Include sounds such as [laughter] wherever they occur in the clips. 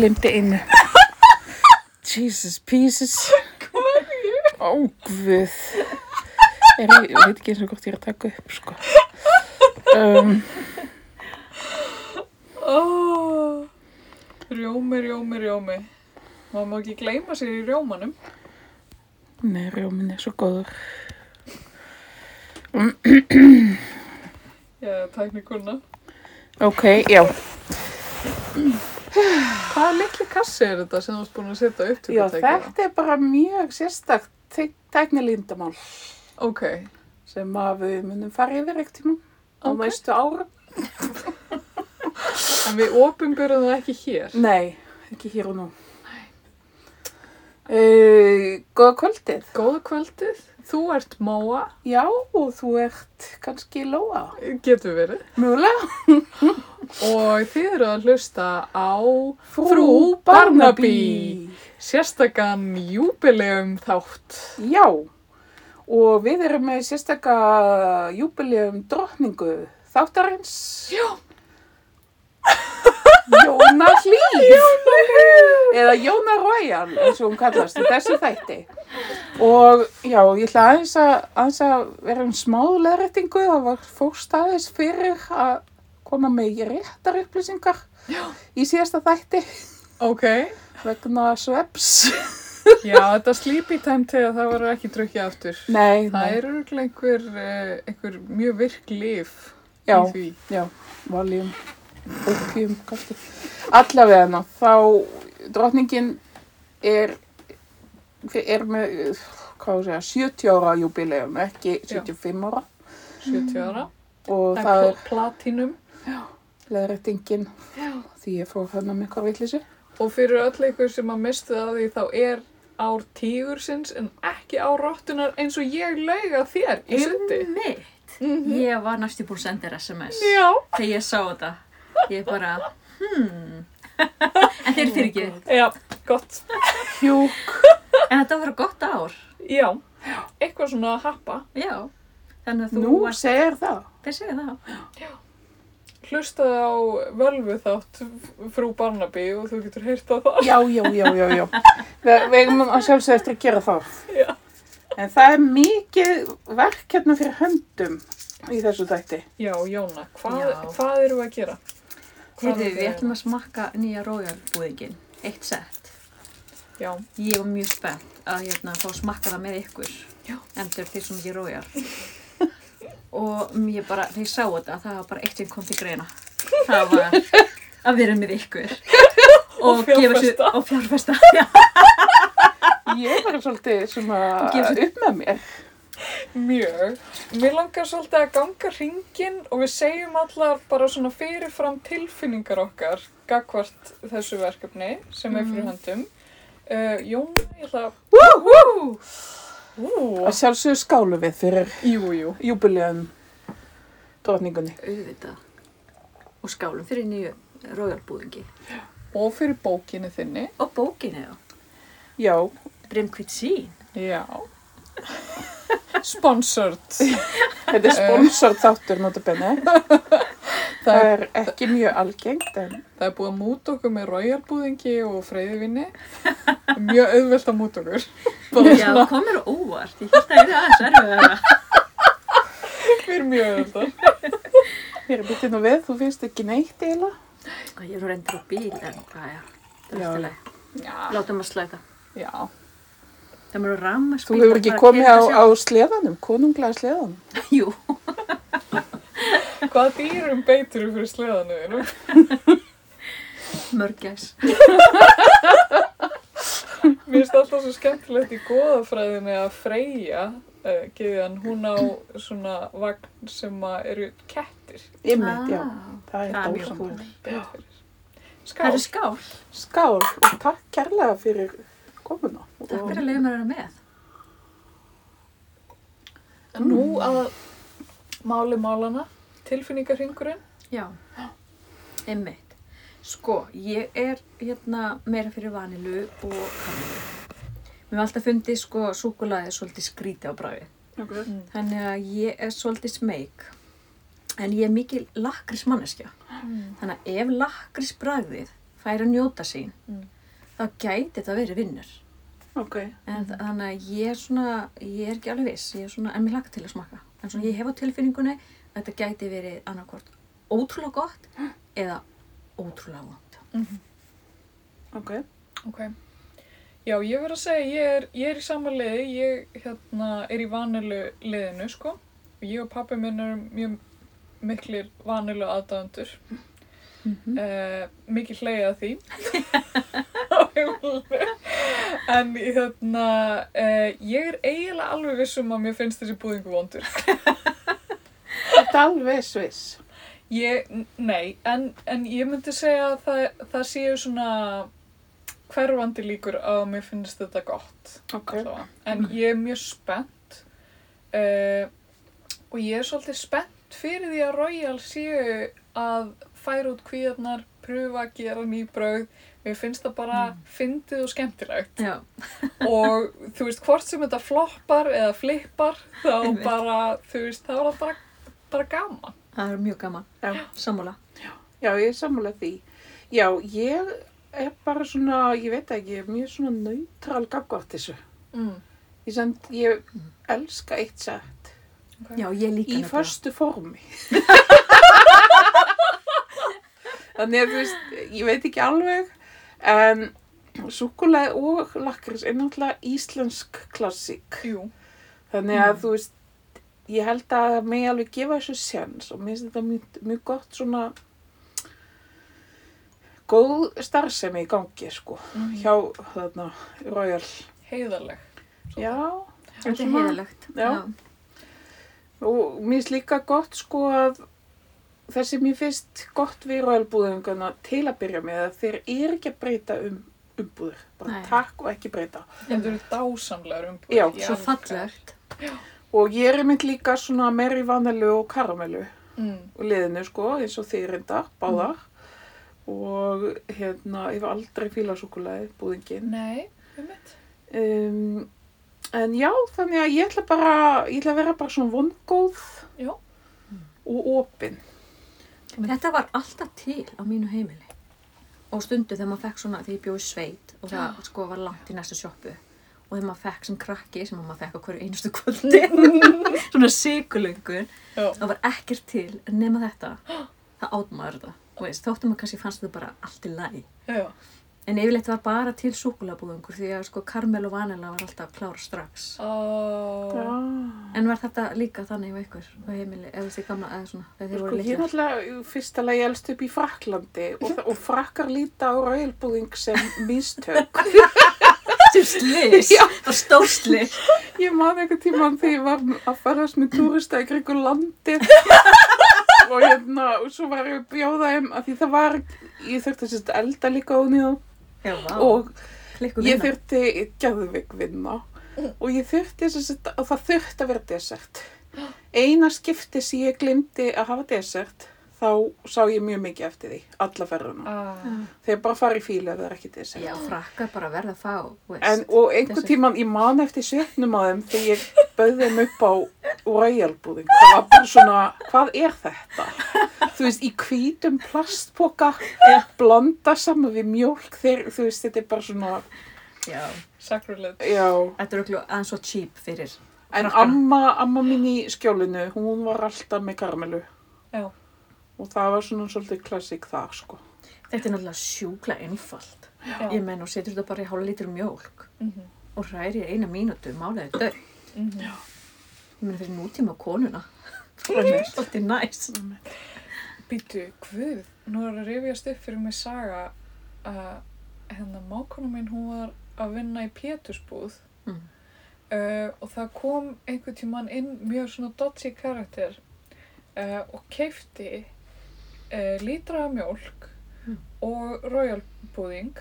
glemdi einu. Jesus pieces. Ó, guð. Er, ég veit ekki eins og hvort ég er að taka upp, sko. Um, Oh. Rjómi, rjómi, rjómi. Má má ekki gleyma sér í rjómanum. nei, rjómin er svo góður. Já, tæknikunna. Ok, já. Hvaða litli kassi er þetta sem þú ert búin að setja upp til Já, þetta er bara mjög sérstakt tæknilindamál Ok, sem við munum fara yfir ekkert tíma á Ok. næstu árum. [laughs] en við opinberum það ekki hér. Nei, ekki hér og nú. Uh, góða kvöldið. Góða kvöldið, þú ert Móa, Já, og þú ert kannski Lóa. getur verið, Mjögulega. [laughs] og þið eru að hlusta á Frú Barnaby. sérstakann júbilegum þátt. Já, og við erum með sérstaka júbilegum drottningu þáttarins. Já. [laughs] Jóna Hlíf. Eða Jóna Royal, eins og hún kallast í þessu þætti. Og já, ég ætla aðeins að, aðeins að vera um smá leðrættingu. Það var fórst aðeins fyrir að koma með réttar upplýsingar Já. í síðasta þætti Ok, vegna sveps. já, þetta sleepy time þegar það var ekki drukkið aftur. Nei, Það nei. er örugglega einhver, eh, einhver mjög virk lif Já. í því. Já, valjum, opium. Allavega þá, drottningin er, er með, hvað á að segja, 70 ára júbileum, ekki 75 ára. 70 ára. Og Það það er pl- platinum. leðrættingin því ég fór þarna með hvað vitleysu. Og fyrir öll ykkur sem að mistu það því þá er ár tígursins en ekki ár rottunar eins og ég lauga þér í sundi. Einmitt. Mm Ég var næstu búin að senda þér SMS Já. þegar ég sá þetta. Ég bara, hmm. [laughs] en þeir fyrir ekki. Já, gott. Hjúk. En þetta var gott ár. Já, eitthvað svona að happa. Já. Þannig að þú Nú varst, segir það. þeir segja það. Hlustaði á völvu þátt frú Barnaby og þú getur heyrt á það. Já, já, já, já, já. Við, við eigum að sjálfsög eftir að gera það. Já. En það er mikið verk hérna fyrir höndum í þessu þætti. Já, Jóna, hvað, Já. hvað eru að gera? Hvað Heyrðu, eru við ætlum að smakka nýja rójarbúðingin. Eitt sett. Já, Ég var mjög spennt að hérna, fá að smakka það með ykkur. Já. Endur því sem ég rójar. og ég bara, þegar ég sá þetta, það var bara eitt sem kom til greina. Það var að vera með ykkur. [laughs] Og sér- fjárfesta. Og fjárfesta. [laughs] Já. Ég er bara svolítið Gefur sér- upp með mér. mjög. Mér langar svolítið að ganga hringin og við segjum allar bara svona fyrirfram tilfinningar okkar gagvart þessu verkefni sem er fyrir höndum. Uh, Jóna, ég ætla að... Woo! Ú, Að sjálfsögðu skálu við fyrir jú, jú. júbilegum drotningunni. Auðvitað. Og skálum fyrir nýju rójarbúðingi. Og fyrir bókinu þinni. Og bókinu, já. Já, Brimkvitt sín. Já. Sponsored. þetta er sponsort þáttur notabenni. Það Það er, ekki mjög algengt en það er búið að múta okkur með royalbúðingi og freyðivinni. Mjög auðvelt að múta okkur. Bara Já, það kom mér á óvart. Ég held að það er aðeins erfiðara. fyrir mjög auðvelt. ég er byttið nú við, þú finnst ekki neitt eiginlega. Ég er nú reyndur á bíl, en hvað, já. Það er Já. alltaf leið. Já. Látum að slæta. Já. Það mér að ramma Þú hefur ekki komið á, á sleðanum, konunglega sleðanum. [laughs] Jú, Hvaða dýrum beitur þú fyrir sleðanuðinu? mörgæs. Mér finnst alltaf svo skemmtilegt í goðafræðinni að Freyja, uh, geðan, hún á svona vagn sem að eru kettir. Ymmit, já. Ah, Það er það er mjög. Betur fyrir. Það Skál. er skál. Skál og takk kærlega fyrir komuna. Takk fyrir að leiða mér að vera með. En nú að máli málana, tilfinningarhingurinn. Já, einmitt. Sko, ég er hérna meira fyrir vanilu og kamilu. Mér var alltaf fundið sko súkulaði svolítið skríti á bræði. Okay. Þannig að ég er svolítið smeyk. En ég er mikil lakris manneskja. Mm. Þannig að ef lakris bragðið færi að njóta sín, Mm. þá gæti þetta verið vinnur. Ok. En þa- þannig að ég er svona, ég er ekki alveg viss, ég er svona, en mér lagt til að smakka. En svona ég hef á tilfinningunni að þetta gæti verið annarkvort ótrúlega gott [gasps] eða ótrúlega vond. Ok. Ok. Já, ég verð að segja, ég er, ég er í sama liði, ég hérna, er í vanilu liðinu, sko. Og ég og pappi minn er mjög miklir vanilu aðdáðendur. Mm Uh, mikið hleyið að því. [laughs] [laughs] En hérna, uh, ég er eiginlega alveg vissum að mér finnst þessi búðingu vondur. [laughs] Þetta er alveg sviss. Ég, nei, en, en ég myndi segja að það, það séu svona hverfandi líkur að mér finnst þetta gott. Ok. allavega. En ég er mjög spennt uh, og ég er svolítið spennt fyrir því að Royal séu að færa út kvíðarnar, pröfa að gera ný brauð. Mér finnst það bara fyndið og skemmtilegt. Já, [laughs] Og þú veist, hvort sem þetta floppar eða flippar, þá Einmitt. bara, þú veist, þá það bara, bara gaman. það er mjög gaman. Já. Sammála. Já, ég er sammála því. Já, ég er bara svona, ég veit ekki, ég er mjög svona neutral gagvart þessu. Mm. Ég, send, ég elska eitt sett Já, ég líka í nefnilega. förstu formi. [laughs] Þannig að þú veist, ég veit ekki alveg, en súkulega og lakrís er náttúrulega íslensk klassík. Jú. Þannig að þú veist, ég held að mig alveg gefa þessu sjans og mér finnst þetta mjög, mjög gott svona góð starfsemi í gangi, sko, Mhm. hjá þarna Royal. Heiðarleg. Já, Þetta er heiðalegt. Já. og mér finnst líka gott, sko, að það sem mér finnst gott við Royal búðinguna til að byrja með að þeir eru ekki að breyta um umbúður, bara Nei. takk og ekki breyta. Þetta eru dásamlegar umbúðir. Já, Ég Svo fallegt. Og ég er mynd líka svona meiri vanilu og karamellu. Mm. og liðinu sko, eins og þeir reyndar, báðar. Og hérna, ég hef aldrei fílað súkulæði, búðingin. Nei, um mitt. Um, en já, þannig að ég ætla bara, ég ætla að vera bara svona vongóð Já. og opin. Þetta var alltaf til á mínu heimili. Og stundu þegar maður fekk svona, þegar ég bjóði sveit og það sko var langt í næstu sjoppu. Og þegar maður fekk sem krakki, sem maður fekk á hverju einustu kvöldi, [laughs] svona sigurlöngun, Já. það var ekkert til nema þetta. [gasps] Það átt maður þetta. Þú veist, þóttum maður kannski fannst þetta bara allt í lagi. Já. En yfirleitt var bara til súkulabúðungur því að sko karmel og vanila var alltaf klára strax. Ó. Já. En var þetta líka þannig hjá ykkur á heimili, eða þessi gamla, eða svona, þegar þeir Sko, voru ég litlar? náttúrulega í fyrsta lagi elst upp í Fraklandi og, og frakkar líta á rauðbúðing sem mistök. [laughs] Sem slis, Já. það stór slis. Ég man einhvern tímann þegar ég var að farast með túrista í kringu landið og hérna, og svo var ég að bjóða þeim að því það var, ég þurfti að sérst elda líka á nýða Já, vá. og ég þurfti geðvik vinna og ég þurfti og það þurfti að vera desert. Eina skipti sem ég glimti að hafa desert, þá sá ég mjög mikið eftir því, alla ferðuna. Ah. Þegar bara fara í fílu ef það er ekki desert. Já, frakkar bara verða að fá, þú veist. En, og einhvern tíman, ég man eftir svefnum á þeim þegar ég bauð þeim upp á royalbúðing. Það var bara svona, hvað er þetta? Þú veist, í hvítum plastpoka, blanda saman við mjólk, þeir, þú veist, þetta er bara svona, Já. Sacrilege. já. Þetta er okkur aðeins svo cheap fyrir. En amma, amma mín í skjólinu, hún var alltaf með karamelu. Já. Og það var svona svolítið klassík þar, sko. Þetta er náttúrulega sjúkla einfalt. Já. Ég menn og setur þetta bara í hálfa lítur mjólk Mhm. og hræri í eina mínútu, málaði dög. Mhm. Ég menn fyrir nútíma konuna. [laughs] Það er [laughs] svolítið næs. Býtu, hvað? Nú er að rifjast upp fyrir mig saga að hérna mákona mín, hún var að vinna í pétusbúð Mm. uh, og það kom einhvern tímann inn mjög svona dodgy karakter uh, og keifti uh, lítra af mjólk Mm. og royal pudding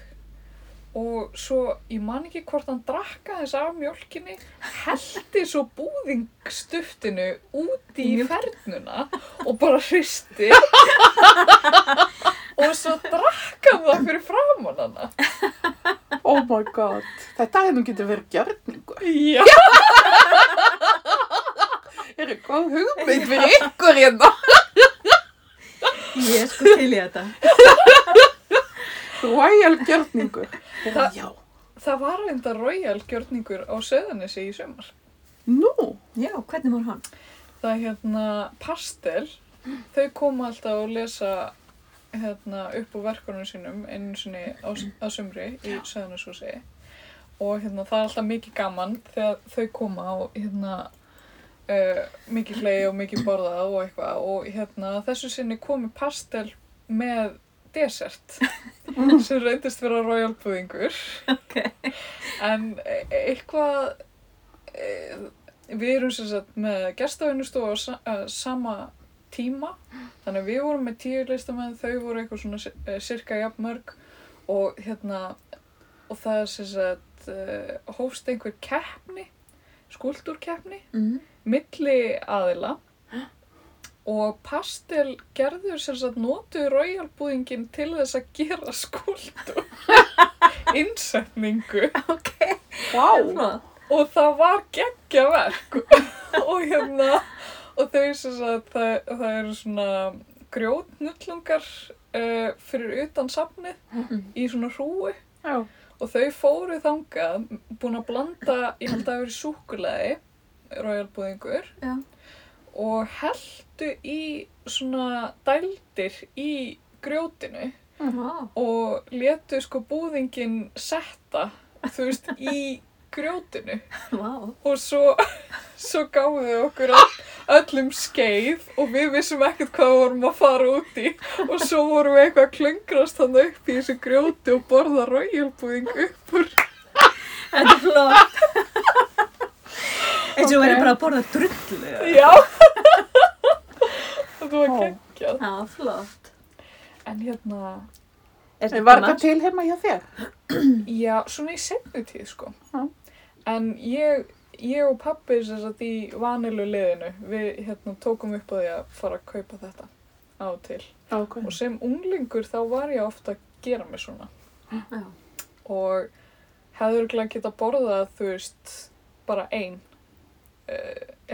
og svo, ég man ekki hvort hann drakka þess af mjólkinni heldi svo búðingstuftinu út í fernuna og bara hristi [laughs] og svo drakka það fyrir framann hana Oh my god, þetta hefði nú getur verið gjörningu. Já, [laughs] Er eitthvað hugmynd fyrir ykkur hérna? Ég er sko til í þetta. [laughs] Royal gjörningur. Það- Já. Það var reynda royal gjörningur á Söðanessi í sumar. Nú, Já, hvernig var hann? Það er hérna pastel. Þau koma alltaf og lesa hérna, upp á verkunum sínum einu sinni á, á sumri í Söðaneshúsi. Og hérna, það er alltaf mikið gaman þegar þau koma og hérna, uh, mikið hlegi og mikið borðað og eitthvað. Og hérna, þessu sinni komi pastel með desert [laughs] sem reyndist vera royal búðingur. Ok. En e- eitthvað, e, við erum sem sagt með gestavinustofu á sa, uh, sama tíma, þannig að við vorum með tíu listamenn, þau voru eitthvað svona si- eh, sirka jafn mörg og hérna, og það er sem sagt uh, hófst einhver keppni, skúltúrkeppni, Mm. Milli aðila og Pastel gerður sem sagt notuð royalbúðingin til þess að gera skúltúr [laughs] innsetningu Ok. vá. Flott. og það var geggjaverk [laughs] og hérna og þau sem sagt það, það eru svona grjótnullungar uh, fyrir utan safnið Mm. í svona hrúi Já. og þau fóru þangað búin að blanda, ég held að það hafi verið súkulæði royalbúðingur Já. og heldu í svona dældir í grjótinu Vá. og letu sko búðingin setta, þú veist, í grjótinu Vá. og svo, [laughs] svo gáðu okkur öll, öllum skeið og við vissum ekkert hvað við vorum að fara út í og svo vorum við eitthvað að klöngrast þannig upp í þessu grjóti og borða rauðjálbúðing upp úr Þetta er flott. [laughs] Eins og Ok. verið bara að borða drullu. Já [laughs] Þetta var geggjað Já, flott. En hérna, Er En var þetta til heima hjá þér? já, svona í sennu tíð sko Já. En ég, ég og pappi sem sagt í vanilu liðinu við hérna tókum upp á því að fara að kaupa þetta á og til Ok. og sem unglingur þá var ég ofta að gera mig svona Já. og hefður ekki geta borðað þú veist bara ein uh,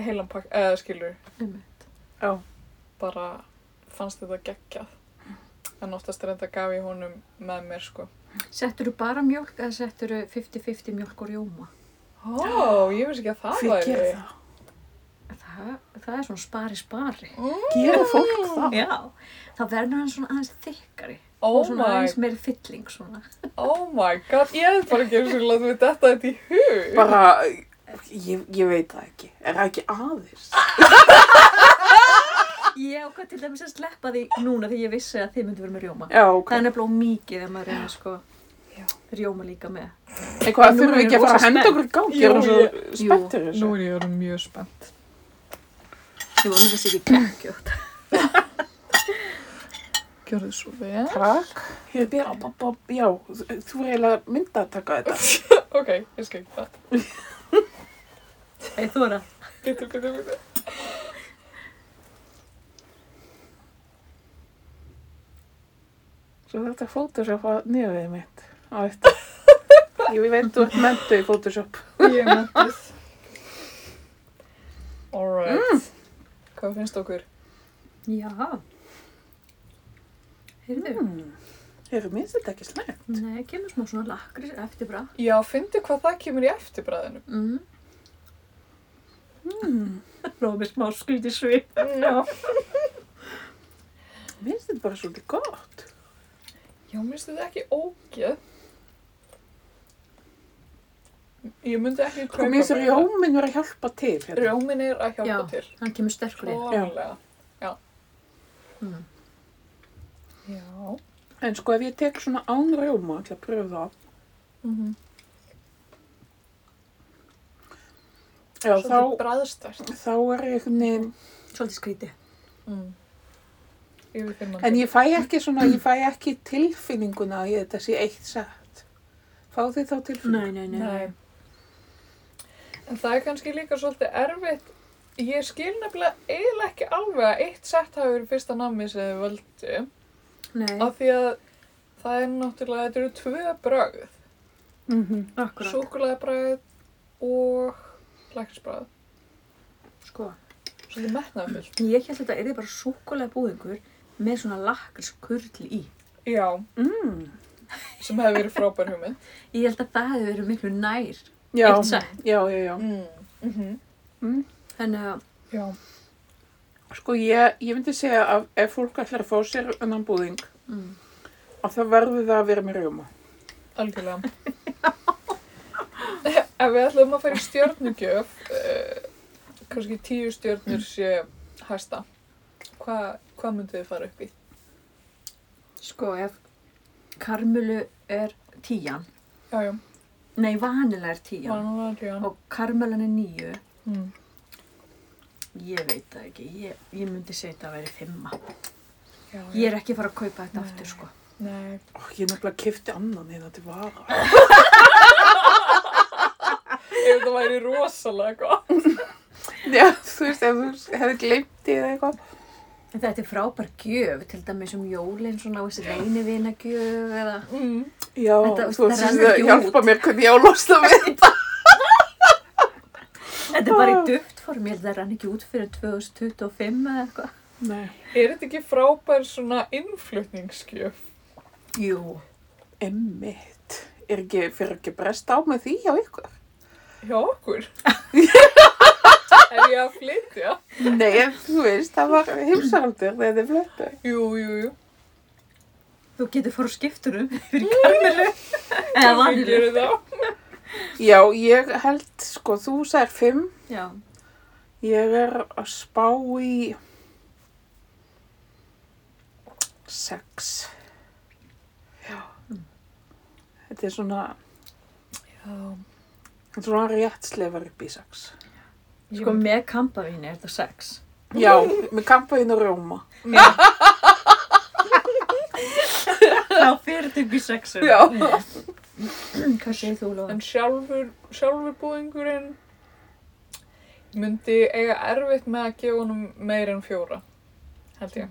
heilan pakk, eða skilur Einmitt. Já. bara fannst þetta geggjað en oftast reynda gaf ég honum með mér sko Settur þú bara mjölk eða settur þú 50-50 mjölk og rjóma? Ó, ég veist ekki að það væri gerir það? Það, það er svona spari spari. Gerir fólk það? Já. Það verður hann svona aðeins þykkari. Oh og svona my, aðeins meiri fylling svona. oh my god, ég hef bara ekki eins og láta við þetta þetta í hug Bara, ég, ég veit það ekki. Er það ekki aðeins? Ég ákvað til dæmis að sleppa því núna því ég vissi að þið myndi vera með rjóma. Já, ok. Það er nefnilega of mikið þegar maður reynir sko rjóma líka með. En hvað, Nú þurfum við ekki að fara að henda okkur í gang? Ég er svo ég- spenntur Nú þessu. er ég orðin mjög spennt Ég vonu þessi ekki geggjótt. [laughs] Gjörðu svo vel Takk. Bara, já, þú er eiginlega mynda að taka þetta. [laughs] Ok, ég ekki það [laughs] Ei, þú er að. Bitur, bitur, bitur Svo þetta Photoshop að nefið mitt á eftir. Ég veit þú ert mentu í Photoshop. Ég er mentuð. Alright. Hvað finnst okkur? Já. Heyrðu. Mm. Hefur minnst þetta ekki slæmt? Nei, kemur smá svona lakris eftir bra. Já, fyndi hvað það kemur í eftirbræðinu. Mm. Mm. Róða með smá skríti svip. Já. Minnst þetta bara svolítið gott. Já, minnst þetta ekki ógeð. Ég myndi ekki Sko, minnst þetta rjóminn verið að hjálpa til. Hérna. Rjómin er að hjálpa Já. til. Hann kemur sterkur inn. Klárlega. Mm. Já. En sko, ef ég tek svona án rjóma, ætla að pröfa það. Mm Já, Svolítið þá, bræðstært. þá er ég einhvern veginn, Svolítið skríti. Mm. En ég fæ ekki svona, ég fæ ekki tilfinninguna að ég þetta sé eitt sett. Fá þið þá tilfinningu? Nei, nei, nei. Nei. En það er kannski líka svolítið erfitt. Ég skil nefnilega eiginlega ekki alveg að eitt sett hafi verið fyrsta nammi sem þið völdu. Nei, Af því að það er náttúrulega, þetta eru tvö bragð. Mm akkurat. Súkulæðabræð og læknisbræð. Sko, Svolítið metnaðfullt. ég held þetta er bara súkulega búðingur með svona lakris kurli í. Já, Mm. sem hefði verið frábær hugmynd. Ég held að það hefði verið miklu nær. Já, já, já, já. Mm. Mm Mm. Þannig að, Já. Sko ég, ég myndi segja að ef fólk ætlar að fá sér annan búðing, mm, að það verður það að vera með rjóma. Algjörlega. [laughs] Ef við ætlum að fara í stjörnugjöf, uh, kannski tíu stjörnur sé hæsta, hvað hva myndið þið fara upp í? sko, ef karmelu er tíjan, Já, já, nei, vanilega er tíjan vanlega tíðan. og karmelan er níu, Mm. ég veit það ekki, ég, ég myndi segja þetta að vera fimma. Já, Ég er ekki fara að kaupa þetta Nei. aftur, sko. Nei. Ó, ég nefnilega kifti annan hérna til vara. [laughs] Ef þetta væri rosalega gott. Já, þú veist, ef þú hefði glemt í eða eitthvað. En þetta er frábær gjöf, til dæmis um jólinn, svona á þessi leynivina gjöf eða... Mm. Já, Þetta- þú veist, það ekki hjálpa mér hvernig ég á að losna við [laughs] þetta. Þetta er bara í duftform, ég held að það rann ekki út fyrir 2025 eða eitthvað. Nei. Er þetta ekki frábær svona innflutningsgjöf? Jú. Emmitt. Er ekki, fyrir ekki brest á með því hjá ykkur? Hjá okkur? [laughs] er ég að flytja? Nei, en þú veist, það var heimsaraldur þegar þið flöttu. Jú, jú, jú. Þú getur fór skipturum fyrir karmelu. eða Hvað vanilu. gerir það? Já, ég held, sko, þú sagðir fimm. Já. Ég er að spá í sex. Já. Þetta er svona, Já. Er svona rétt slefar upp í sex. Sko með kampavíni er þetta sex. Já, með kampaðin og rjóma. Já, fyrir þetta upp í sexu. Já. Hvað segir þú, Lóa? En sjálfur, sjálfur búðingurinn myndi eiga erfitt með að gefa honum meir en fjóra, held ég.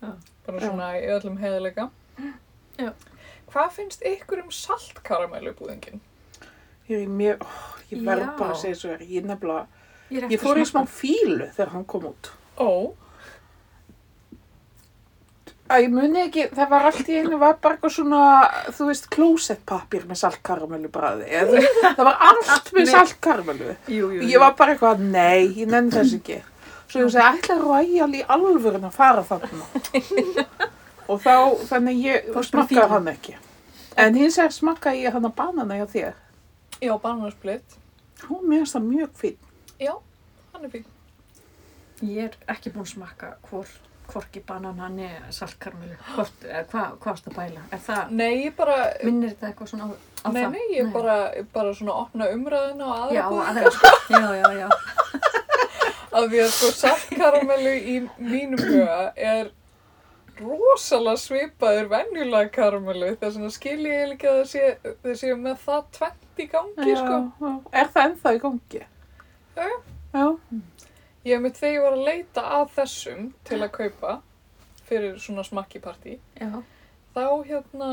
Já. Bara Já. svona í öllum heiðleika. Já. Hvað finnst ykkur um saltkaramellu búðingin? Ég, er mér, ó, ég verð bara að segja svo er, ég nefnilega, Ég, er ég fór í að smá fílu þegar hann kom út. Ó, Æ, ég muni ekki, það var allt í einu, var bara eitthvað svona, þú veist, klósettpapír með saltkaramellu bræði. Það var allt [laughs] með jú. Ég var bara eitthvað, nei, ég nenni þess ekki. Svo ég segi, ætla Royal í alvörun að fara þarna. [laughs] Og þá, þannig ég smakkaði hann ekki. En hins vegar smakkaði ég hann að banana hjá þér. Já, bananasplitt. Hún mér finnst það mjög fín. Já, hann er fín. Ég er ekki búin að smakka hvor, hvorki banana ne saltkarmelu. Hvort, eða hvað hva varst að bæla? Er það, Nei, ég bara, minnir þetta eitthvað svona á, á nei, það? nei, ég bara, ég bara svona opna umræðina á aðra sko. Já, já, já. [laughs] Af því að sko saltkaramellu í mínum huga er rosalega svipaður venjulega karamellu þess vegna skil ég ekki að það sé, séu með það tvent í gangi sko. já. Er það ennþá í gangi? Já, já. Já. Ég mitt þegar ég var að leita að þessum til að kaupa fyrir svona smakkipartí Já, þá hérna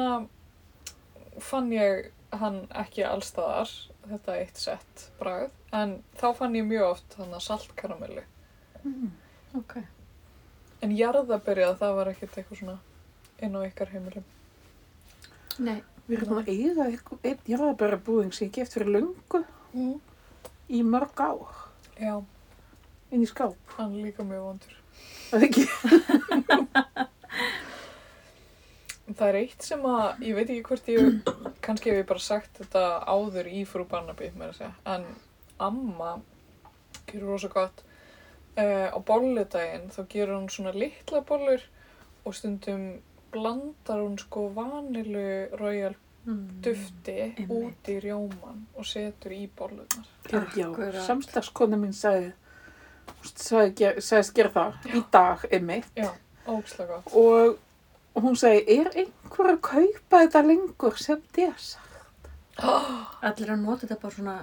fann ég hann ekki allstaðar þetta eitt sett bragð en þá fann ég mjög oft að saltkaramellu ok. En jarðaberjað það var ekkert eitthvað svona inn á ykkar heimilum Nei, Við erum að eiga eitthvað, einn jarðabæra búðing sem ég geft fyrir löngu mm. í mörg ár. Já, Inn í skáp. hann er líka mjög vondur Það er ekki. [laughs] Það er eitt sem að, ég veit ekki hvort ég, kannski hef ég bara sagt þetta áður í frú Barnaby, með að segja, en amma gerur rosa gott. Uh, á bolludaginn þá gerur hún svona litla bollur og stundum blandar hún sko vanilu royal mm. dufti einmitt. út í rjóman og setur í bollunar. Já, Akkurat. samslagskona mín sagði, sagðist gera það í dag einmitt Já, ógislega gott. og og hún segi, er einhver að kaupa þetta lengur sem desa? Allir að nota þetta bara svona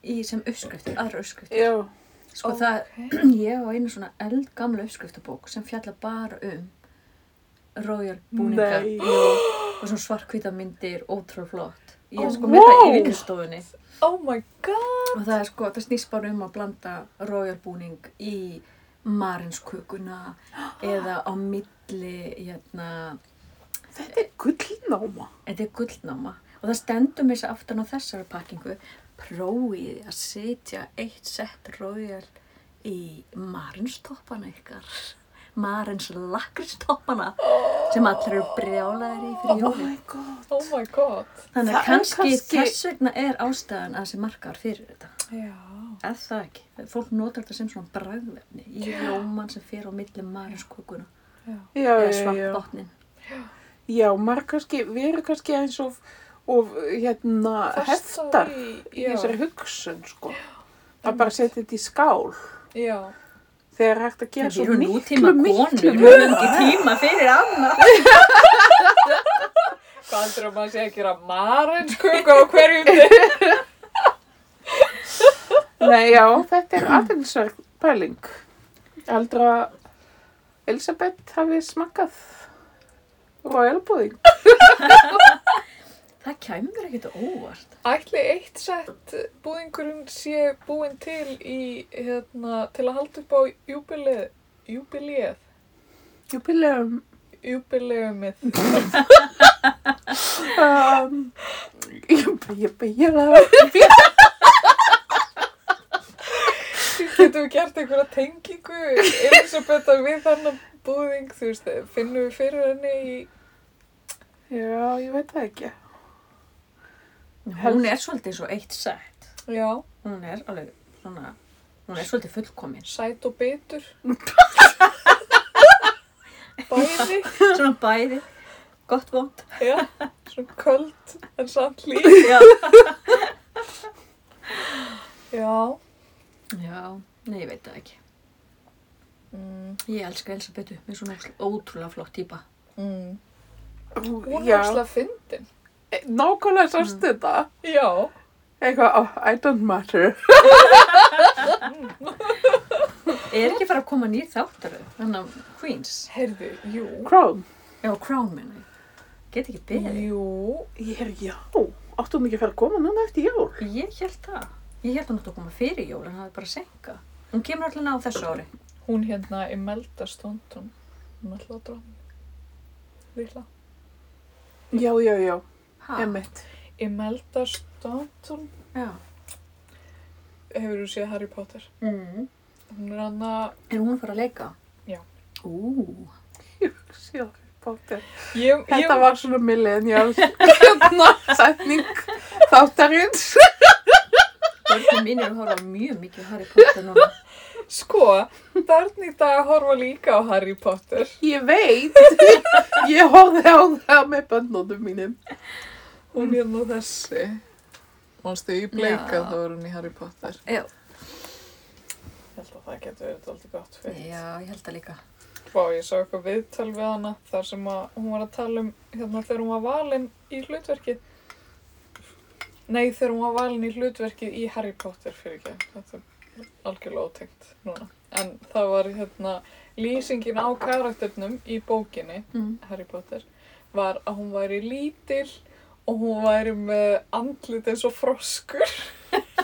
í sem uppskriftir, aðra uppskriftir. Já, Sko Ok. það, [clears throat] ég á einu svona eldgamla uppskriftabók sem fjalla bara um royal búninga Nei. og svona svarkvita myndir, ótrúlega flott. Ég er Ó, sko með það í wow. vinnustofunni Oh my god! og það er sko, það snýst bara um að blanda royal búning í marinskökuna [gasps] eða á milli, hérna, Þetta er gullnáma. Þetta er gullnáma og það stendur mér sér aftan á þessari pakkingu prófið að setja eitt sett rójal í marinstoppana ykkar marins lakristoppana sem allir eru brjálæðir í fyrir Oh god. Oh my god. Þannig að er kannski, kannski- þess vegna er ástæðan að þessi markar fyrir þetta. Já. Er það ekki? Fólk notar þetta sem svona bragðvefni í rjóman sem fer á Já. Já, eða já, já. svampbotnin. Já, maður kannski, við erum kannski eins og, og hérna, heftar í, í þessari hugsun, sko. Að bara setja þetta í skál. Já. Þegar er hægt að gera svo miklu, miklu, við höfum ekki tíma fyrir annað. [laughs] Hvað heldur að maður sé að gera marinsköku á hverjum? [laughs] Nei, já, þetta er aðeinsverð pæling. Heldur að Elisabeth hafi smakkað royal pudding. [laughs] Það kæmur ekkert óvart. Ætli eitt sett búðingurinn sé búinn til í, hérna, til að halda upp á júbilið, júbilið, Jubileum. júbileumið. Um, jubileum. Getum við gert einhverja tengingu, Elisabetta, við þennan búðing, þú veist, finnum við fyrir henni í, Já, ég veit það ekki. Hún er svolítið svo eitt sett. já, Hún er alveg svona, hún er svolítið fullkomin. sæt og bitur. [laughs] Bæði, Svona bæði, gott vond. já, svona köld en samt líf. Já. Já. Já, nei, ég veit það ekki. Mm, Ég elska Elisabetu, með svona ótrúlega flott típa. mm. Hún er alltaf fyndin. Nákvæmlega sást þetta. Já. Eitthvað, oh, I don't matter. Er ekki fara að koma nýr þáttaru, þannig að Queens? Heyrðu, jú. Crown. Já, Crown minna ég. Get ekki beðið. Jú. Ég er, já, áttu hún ekki að fara að koma núna eftir jól? Ég held það. Ég held hún átti að koma fyrir jól, en það er bara að senka. Hún kemur allir á þessu ári. Hún hérna Imelda Staunton. Hún ætla að dráma. Lilla. Já, já, já, Ha? emmitt. Imelda Staunton. Já. Hefur þú séð Harry Potter? Mm. Hún er hann að... Er hún að fara að leika? Já. Ú. [laughs] Sjá, Potter. Ég, Þetta ég, var svona millennial hérna, setning þáttarins. Börnum mín eru að horfa á mjög mikið Harry Potter núna. [laughs] Sko, börn í dag horfa líka á Harry Potter. Ég veit, [laughs] ég horfði á það með bönnunum mínum. Hún er nú þessi. Manstu í bleika þá er hún í Harry Potter. Já. Ég held að það getur verið alltaf gott fyrir. Já, ég held það líka. Vá, ég sá eitthvað viðtal við hana þar sem að hún var að tala um hérna þegar hún var valin í hlutverkið. Nei, þegar hún var valin í hlutverkið í Harry Potter fyrir ekki. Þetta er algjörlega ótengt núna. En það var hérna lýsingin á karakternum í bókinni, Mm. Harry Potter, var að hún væri lítil og hún væri með andlit eins og froskur.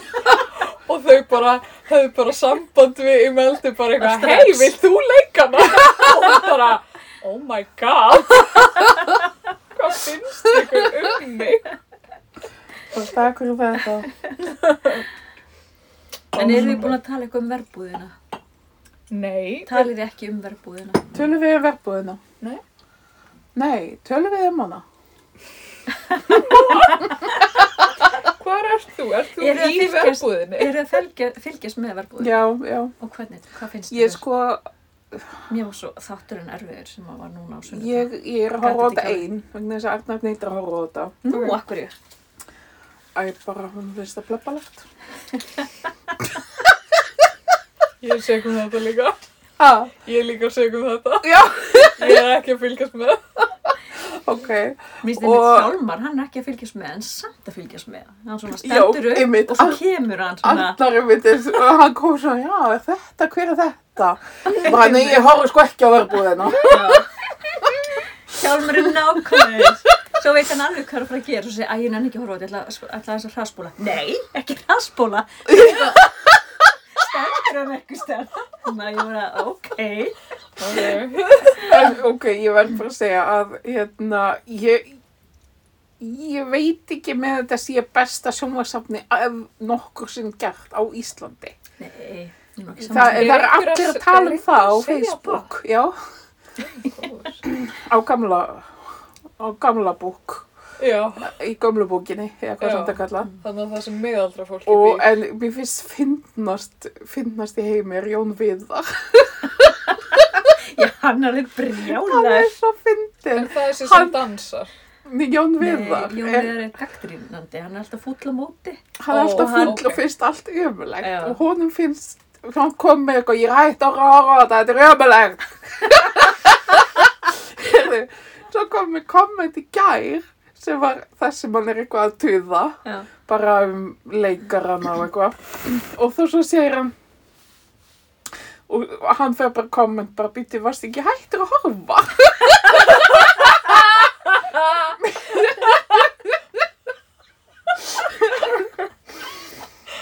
[laughs] og þau bara, höfðu bara samband við Imeldi bara eitthvað, hei, vilt þú leika hana? [laughs] og hún bara, oh my god, [laughs] hvað finnst ykkur um mig? Og takk fyrir þetta. En eru þið búin að tala eitthvað um verbúðina? Nei, Talið þið ekki um verbúðina? Tölum við um verbúðina? Nei. Nei, tölum við um hana? Hvar ert þú? Ert þú að í fylgjast- verbúðinni? Eru þið að fylgja, fylgjast með verbúðina? Já, já. Og hvernig, hvað finnst Ég þér? sko, Mér var svo þátturinn erfiður sem að var núna á sunnudag. ég, ég er að horfa á þetta einn, vegna þess að Arnar neytir að horfa á þetta. Nú, akkur ég. Æ, bara hún finnst það bleppalegt. Ég er segum þetta líka. Ha, Ég er líka segum þetta. já, Ég er ekki að fylgjast með. Ok. Mér finnst Og- einmitt Hjálmar, hann er ekki að fylgjast með, en samt að fylgjast með. Hann svona Já, stendur upp einmitt. og svo kemur hann svona. Er myndið, og hann kom svona, já, er þetta, hver er þetta? Bara, nei, ég horfa sko ekki á verbúðina. [laughs] Já. Hjálmar er nákvæmur. Svo veit hann alveg hvað er að fara að gera. Svo segir, æ, ég nenni ekki að horfa á þetta, ég ætla að- ætla þess að hraðspóla. Nei, ekki hraðspóla. [laughs] Stendur hann ekki stærn. Þannig að ég var að, ok. Okay. En, ok, ég verð bara að segja að hérna, ég, ég veit ekki með þetta sé besta sjónvarsafni ef nokkur sinn gert á Íslandi. Nei, er Það, það er allir að- að tala um það á að Facebook, já, á gamla, á gamla bók, Já, í gamlu bókinni, eða hvað Já. sem þetta kalla. þannig að það sem miðaldra fólki Og, býr. en mér finnst finnast, finnast í heimi er Jón Viðar. Já, hann er alveg Hann brjálar. er svo fyndin. En það er sem Hann- dansar. Jón Nei, Viðar. Jón er- Viðar er gaggrínandi, hann er alltaf fúll á móti. hann er Ó, alltaf hann- full og finnst allt ömulegt Já. og honum finnst hann kom með eitthvað, ég er hægt að rára þetta, þetta er ömulegt [laughs] Heyrðu, svo kom með komment í gær sem var það sem hann er eitthvað að tuða Já. bara um leikarana og eitthvað og þá svo segir hann og hann fer bara komment bara býtti, varst ekki hættur að horfa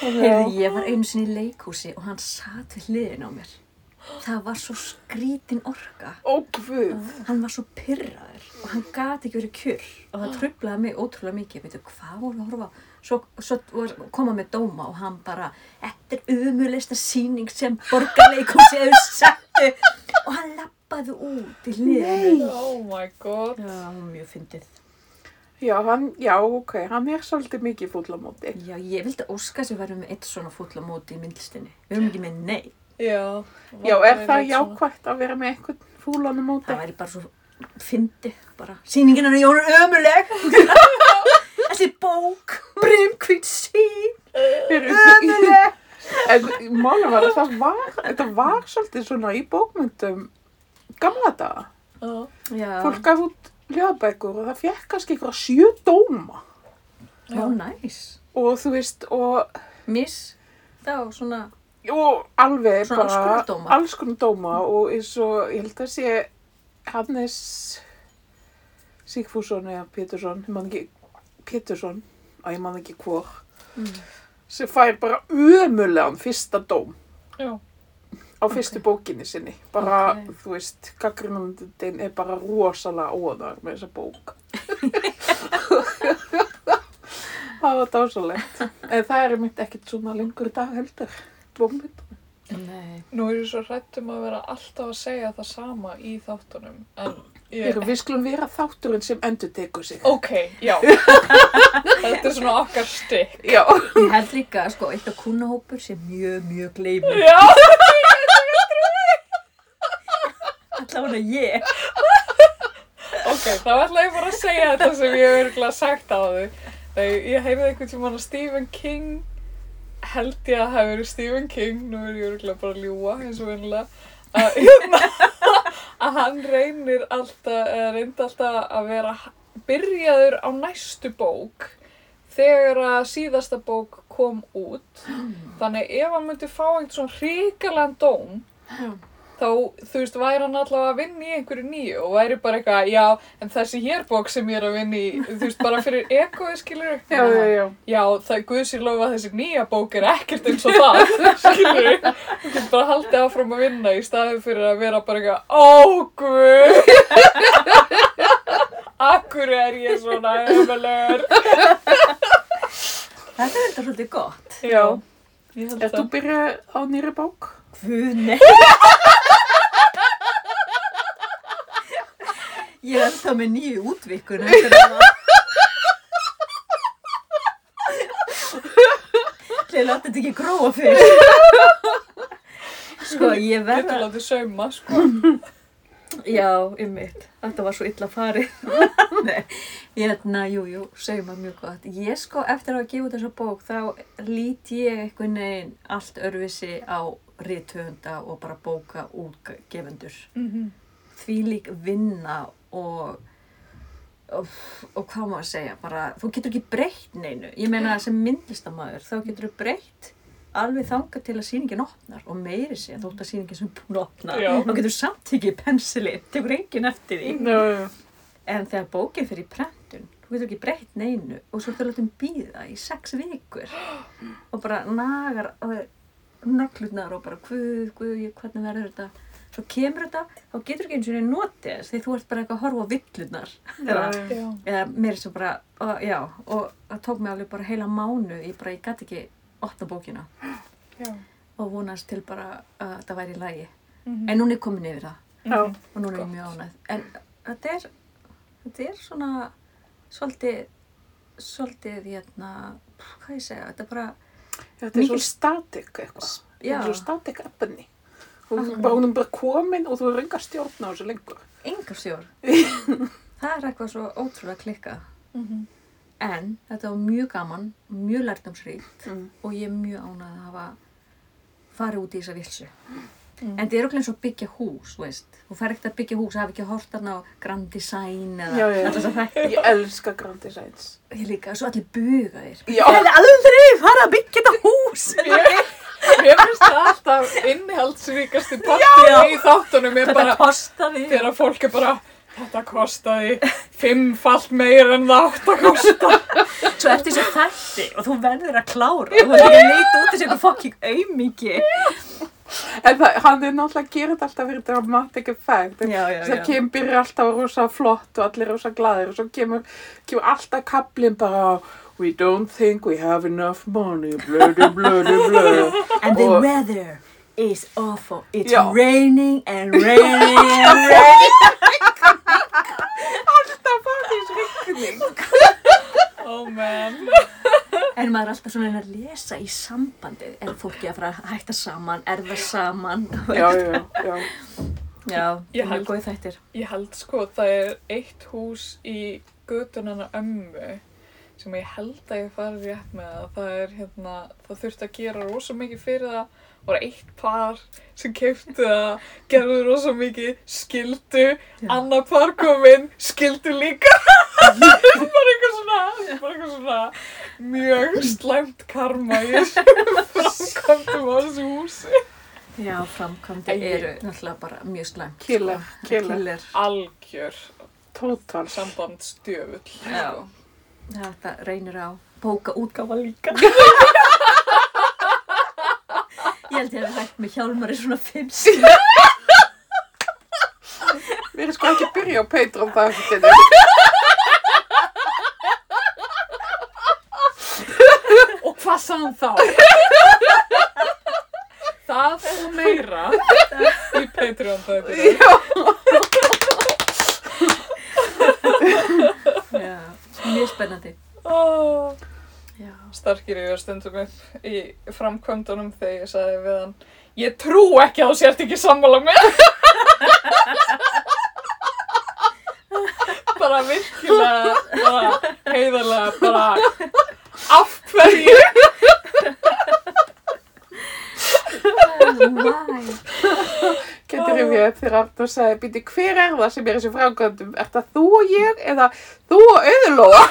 Heyrðu, ég var einu sinni í leikhúsi og hann satt við hliðin á mér. Það var svo skrítin orka. ó guð Hann var svo pyrraður og hann gati ekki verið kjur og það trublaði mig ótrúlega mikið. Veitu, hvað voru að horfa? Svo, svo var, koma með dóma og hann bara, þetta er umurleista síning sem borgarleikhúsi hefur settu og hann lappaði út í hliðinu. Oh my god. Já, mjög fyndið. já, hann, já, ok, hann er svolítið mikið fúll á móti Já, ég vildi óska sem verðum með eitt svona fúll á móti í myndlistinni. Við erum ekki með nei. Já. já, er það jákvætt að vera með einhvern fúlan á móti Það væri bara svo fyndið, bara. Sýningin er Jón er ömuleg. [laughs] Þessi bók, brimkvít sín, ömuleg. En málum var að það var, þetta var svolítið svona í bókmyndum gamla daga. Já. Já, Fólk gaf út ljóðabækur og það fekk kannski ykkur sjö dóma. já, næs. Og þú veist, og, Miss, þá svona, og alveg Svona alls bara konar dóma. alls konar dóma og eins og ég held að sé Hannes Sigfússon eða Pétursson, ég man ekki, Pétursson, að ég man ekki hvor, mm. sem fær bara ömulegan fyrsta dóm. Já. á fyrstu bókinni sinni bara, Ok. þú veist, gaggrinandinn er bara rosalega óðar með þessa bók [laughs] það var dásalegt en það er mitt ekkert svona lengur í dag heldur bókmynd nei. Nú er ég svo hrætt um að vera alltaf að segja það sama í þáttunum. En ég... Þegar við skulum vera þátturinn sem endur tekur sig Ok, já. [laughs] Þetta er svona okkar stykk. já, Ég held líka, sko, eitt af kúnahópur sem mjög, mjög gleymur. Já. [laughs] Allavega ég. Ok, þá ætla ég bara að segja þetta sem ég hef örgulega sagt á þau. Þegar ég heyrði einhvern tímann að Stephen King, held ég að hafi verið Stephen King, nú er ég örgulega bara að ljúa eins og vennilega, að, hérna, [laughs] að hann reynir alltaf, reyndi alltaf að vera byrjaður á næstu bók þegar að síðasta bók kom út. Þannig ef hann myndi fá einhvern svona hrikalega dóm, Já. Þá, þú veist, væri hann allavega að vinna í einhverju nýju og væri bara eitthvað, já, en þessi hér bók sem ég er að vinna í, þú veist, bara fyrir ekoði, skilur [laughs] já, já, já Já, það er guðsir lofa að þessi nýja bók er ekkert eins og það, [laughs] skilur Þú getur bara haldið áfram að vinna í staðið fyrir að vera bara eitthvað, ó, guð, [laughs] akkur er ég svona ömulegur. Þetta er þetta svolítið gott. Já, ég held Er þú byrjað á nýri bók? Guð, nei. Ég er alltaf með nýju útvikun Þeir láta þetta ekki gróa fyrir. Sko, ég verða... látið sauma, sko. Já, ymmit. Þetta var svo illa farið. Nei, hérna, jú, jú, segjum að mjög gott. Ég sko, eftir að gefa út þessa bók, þá lít ég einhvern veginn allt örfisi á rithöfunda og bara bóka útgefendur. Mm Því lík vinna og, og, og hvað má að segja, bara, þú getur ekki breytt neinu. Ég meina sem myndlistamæður, þá getur þú breytt alveg þangað til að sýningin opnar og meiri sé þótt að sýningin sem búin að opna þá getur samt ekki pensili, tekur enginn eftir því já. en þegar bókin fyrir prentun þú getur ekki breytt neinu og svo þú látum býða í sex vikur [gasps] og bara nagar nöglutnar og bara guð, ég- hvernig verður þetta svo kemur þetta, þá getur ekki eins og notið þess, því þú ert bara eitthvað að horfa á villunar. [laughs] Eða, mér sem bara, og, já, og það tók mig alveg bara heila mánu, ég bara, ég gæti ekki opna bókina Já. og vonast til bara að það væri í lagi. Mhm. En núna er komin yfir það Já. og núna er ég mjög ánægð. En þetta er, þetta er svona svolítið, svolítið, hérna, hvað ég segja, þetta er bara, Þetta er svo Mikil- statik eitthvað. Þetta er svo statik efni. Þú er bara, hún bara komin og þú er enga stjórn á þessu lengur. engar stjórn. [laughs] það er eitthvað svo ótrúlega klikkað. Mhm. En þetta var mjög gaman, mjög lærdomsríkt Mm. og ég er mjög ánægð að hafa farið út í þessa vilsu. Mm. En þetta er okkur eins og byggja hús, veist. Þú fer ekkert að byggja hús, hafi ekki hort þarna á Grand Design eða Já, já. að þetta. Ég elska Grand Designs. Ég líka, svo allir bugaðir. Já. Ég hefði aldrei farið að byggja þetta hús. Mér finnst það alltaf innihaldsríkasti partur í þáttunum er Þetta bara kostaði. þegar fólk er bara þetta kostaði fimmfalt meir en það átt að kosta. Svo eftir þessu þætti og þú verður að klára. Þú verður að leita út þessu fucking aumingi. En það, hann er náttúrulega þetta alltaf fyrir dramatic effect. Það kemur byrja alltaf rosa flott og allir rosa glaðir og svo kemur, kemur alltaf kaplinn bara We don't think we have enough money, blödu, blödu, blödu. And the Og- weather is awful. It's Já. raining and raining and raining. Alltaf fannst rigning. Oh man. En maður er alltaf svona að lesa í sambandið. Er fólki að fara að hætta saman? Er það saman? Já, já, já. Já, Ég mjög held- góð þættir. Ég held sko það er eitt hús í gödunana ömmu sem ég held að ég fari rétt með að það er hérna, það þurfti að gera rosa mikið fyrir það var eitt par sem kefti það gerði rosa mikið skildu annar par kominn skildu líka [laughs] bara eitthvað svona bara eitthvað svona mjög slæmt karma í þessu [laughs] framkvæmdum á þessu húsi Já, framkvæmdi Æi. eru náttúrulega bara mjög slæmt. Killer, sko. killer. Killer. algjör Total. sambandstjöfull Já. sko. Þetta reynir á bóka útgáfa líka. [laughs] Ég held ég að við hægt með hjálmar í svona fimm sín. [laughs] Við erum sko ekki að byrja á Patreon þakkinu. Og hvað sagði hann þá? Það og meira í Patreon þetta. Já, mjög spennandi. Oh. Starkir yfir stundum upp í framkvæmdunum þegar ég sagði við hann Ég trú ekki að þú sért ekki sammála með. [laughs] bara virkilega, bara heiðarlega, bara af hverju? Why? Getur ég upp þegar Artur sagði, býti hver er það sem er þessi frákvæmdum? Er það þú og ég eða þú og auðlóa?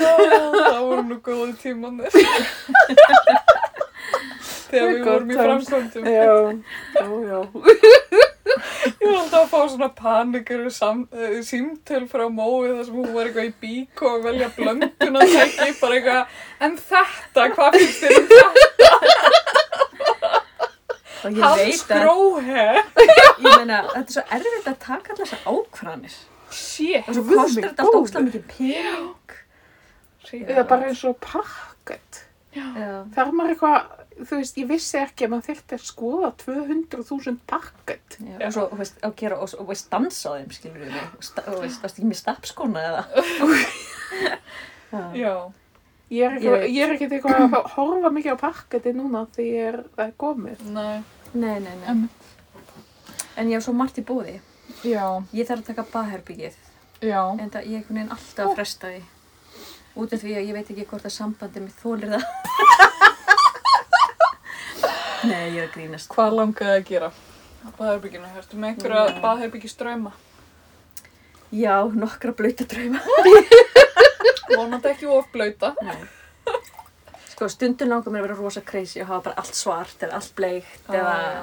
Það voru nú góði tímanir. Þegar við vorum í framkvæmdum. Já, já, já. Ég var alltaf að fá svona panikar uh, símtöl frá mói þar sem hún var eitthvað í bík og velja blöndun að tæki bara eitthvað en þetta, hvað finnst þér um þetta? Og ég Hans veit að, gróhe ég meina, þetta er svo erfitt að taka allar þessar ákvarðanir. Shit Og svo kostar þetta alltaf óslega mikið pening. Eða bara eins og pakket. Já. Það er maður eitthvað, þú veist, ég vissi ekki að maður þyrfti að skoða 200.000 pakket. Og svo, þú veist, að gera, og, og veist, dansa á þeim, skilur við mig, og, sta, og veist, varst ekki með stapskona eða? [laughs] Já. Ég er, veit. ég er ekkert eitthvað að horfa mikið á pakketi núna því ég er, það er komið. nei Nei, nei, nei. En ég hef svo margt í bóði. Já, Ég þarf að taka baðherbyggið, já en það, ég er einhvern veginn alltaf að fresta því. Út af því að ég veit ekki hvort að sambandi mitt þólir það. [laughs] nei, ég er að grínast. Hvað langaði að gera? Á baðherbygginu, hérstu með einhverja Já. baðherbyggistrauma? Já, nokkra blöyta drauma. [laughs] Vonandi ekki of blöyta Nei. Sko, stundum langar mér að vera rosa crazy og hafa bara allt svart eða allt bleikt eða... já.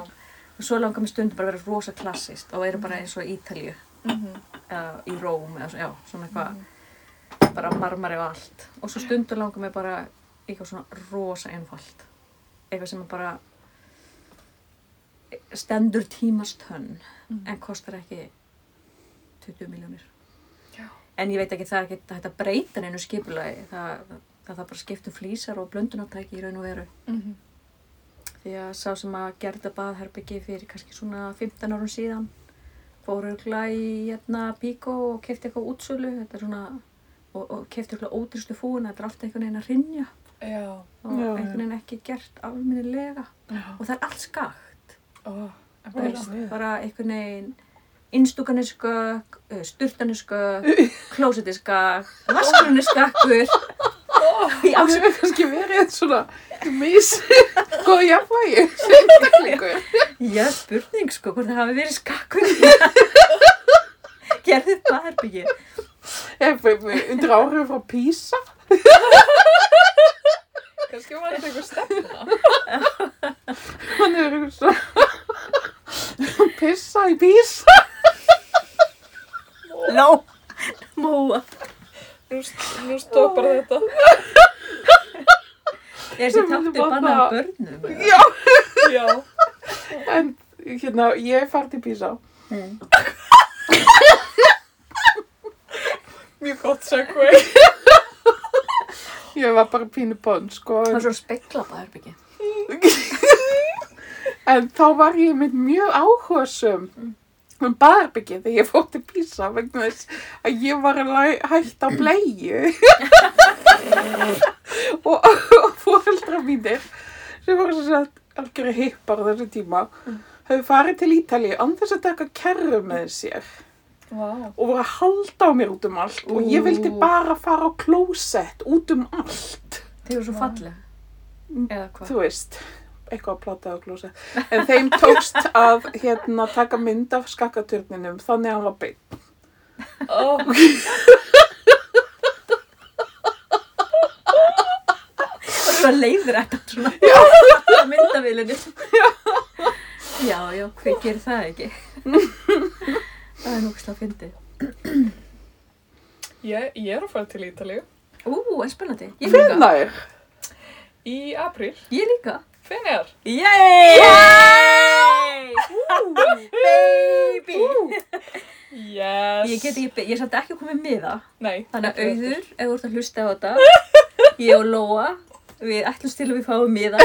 Og svo langar mér stundum bara að vera rosa klassist og vera bara eins og í Ítalju. Mhm. eða í Róm eða já, svona eitthvað bara marmari og allt og svo stundur langar mig bara eitthvað svona rosa einfalt eitthvað sem er bara stendur tímast hönn en kostar ekki 20 miljónir. En ég veit ekki það ekki hægt að breyta neinu skipulagi. Það, það, það bara skiptum flýsar og blöndunartæki í raun og veru. Mhm. því að sá sem að gerða baðherbyggi fyrir kannski svona 15 árum síðan fóru örugglega í hérna Bíkó og kefti eitthvað útsölu. Þetta er svona og, og kefti eitthvað ódýrstu fúna þetta er alltaf einhvern veginn að rinja Já. og Já, einhvern veginn ekki gert almennilega. Já. og það er allt skakt veist, bara einhvern veginn innstúkan er skakk, styrtan er skakk [laughs] klósett er skakk vaskurinn er skakkur í Það hefur kannski verið svona mis, góð jafnvægi, einstaklingur. Já, spurning sko, hvort það hafi verið skakkur. Gerðið baðherbyggi. Ef við undir áhrif frá Písa. Kannski var þetta eitthvað stefna. Hann er eitthvað svona pissa í Písa. Nó, móa. Nú, nú stoppar þetta. Er þessi Sem tátti myndi bannað bara- börnum? eða? Já. Já. En hérna, ég farið til Písa. Mm. Mjög gott segvei. Ég var bara pínu bönn, sko. Það En, var svo spekla baðherbyggi. en þá var ég með mjög áhugasum um baðherbyggið þegar ég fór til Písa vegna þess að ég var að hætta á bleiu. [laughs] og, og fóreldra mínir sem voru sem sagt algjörði hippar þessu tíma höfðu farið til Ítalíu án þess að taka kerru með sér Vá. og voru að halda á mér út um allt og ég vildi bara fara á klósett út um allt Þið eru svo hvað? þú veist, eitthvað að plata á klósett en þeim tókst að hérna taka mynd af skakkaturninum þannig að hann var beinn Ó, Og svo leiður þetta svona. Já. Myndavélinu. Já. Já, hver gerir það ekki? það er núkslega að fyndi. ég, ég er að fara til Ítalíu Ú, en spennandi. Ég líka. Hvenær? í apríl. Ég líka. Hvenær? Yay! [laughs] Baby! Yes. Ég get ekki, ég samt ekki komið með það. Nei. Þannig að auður, ef þú ert að hlusta á þetta, [laughs] ég og Lóa, við ætlumst til að við fáum miða.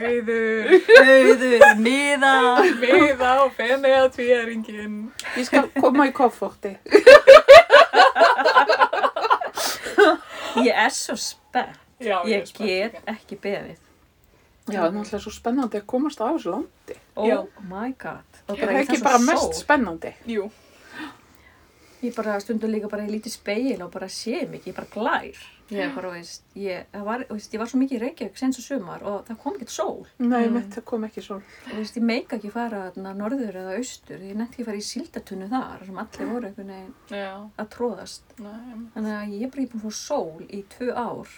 Auður. Auður, miða. Miða á fenni að tvíæringin. Ég skal koma í kofforti Ég er svo spennt. Já, Ég spennt get líka. ekki beðið. Já, það er náttúrulega svo spennandi að komast á þessu landi Oh Já. my god. Og Það er ég ekki svo bara sól. mest spennandi Jú. Ég bara stundum líka bara í lítið speil og bara sé mikið, ég bara glær. Ég bara, veist, ég, var, veist, ég var svo mikið í Reykjavík senst og sumar og það kom ekkert sól. Nei, Mm. það kom ekki svo Og veist, ég meika ekki fara þarna norður eða austur, ég nefndi ekki fara í síldatunnu þar sem allir voru einhvern veginn Já. að tróðast. Nei. Þannig að ég er bara búin að fá sól í tvö ár.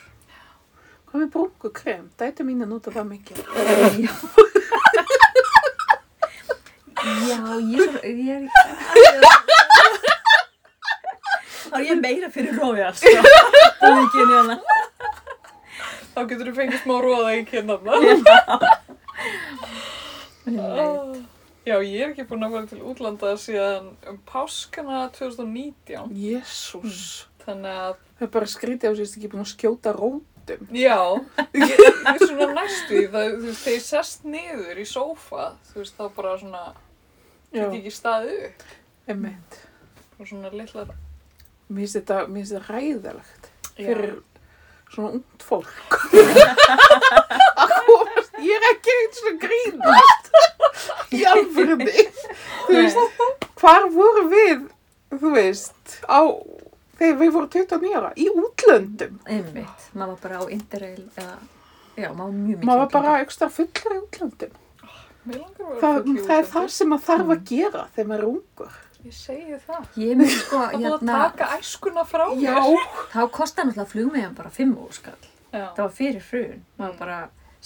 Hvað með brúnku krem? Dæti mín að nota það mikið Já. Já, ég ég er ekki... Þá er ég meira fyrir Royal, sko. Það er ekki henni hana. Þá getur þú fengið smá róða í kynna Nei. Já, ég er ekki búin að fara til útlanda síðan um páskana 2019. Jésús Þannig að, Það er bara skrítið þú sést ekki búin að skjóta rótum já, svona næstu það, þú veist, þegar ég sest niður í sófa, þú veist, þá bara svona, get ekki staðið upp. emmitt Og svona litlar, Mér finnst þetta, mér finnst þetta ræðilegt fyrir svona ungt fólk. [laughs] Ég er ekki eins og grínast í alvörunni. Þú veist, hvar voru við þú veist, á þegar við vorum 29 ára, í útlöndum Einmitt, maður var bara á Interrail eða, já, maður var mjög mikið maður var bara ekstra fullur í útlöndum langar að vera það, er það sem maður þarf að gera þegar maður er ungur Ég segi það. Ég myndi sko, [laughs] Það búið að hérna, taka æskuna frá mér. já, þá kostaði náttúrulega flugmiðan bara 5 úrskall. Já. Það var fyrir hrun, maður Mm. bara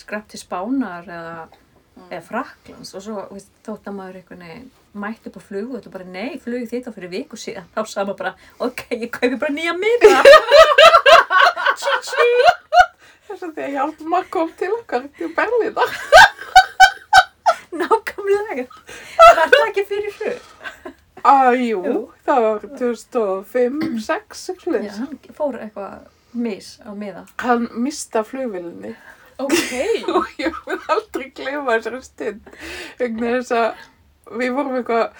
skrapp til Spánar eða, Mm. eða Fraklands og svo, veist, þótt að maður einhvern veginn mætti upp á flug og þetta bara, nei, flugið þitt á fyrir viku síðan. Þá sagði maður bara, ok, ég kaupi bara nýja miða. Þess [laughs] að því að Hjálmar kom til okkar til Berlína. [laughs] Nákvæmlega. Var það ekki fyrir flug? Æjú, Jú. það var 2005, 6, Já, 6, hann fór eitthvað mis á miða. Hann mista flugvilinni Ok. [laughs] og ég mun aldrei gleyma þessari stund vegna þess að við vorum eitthvað,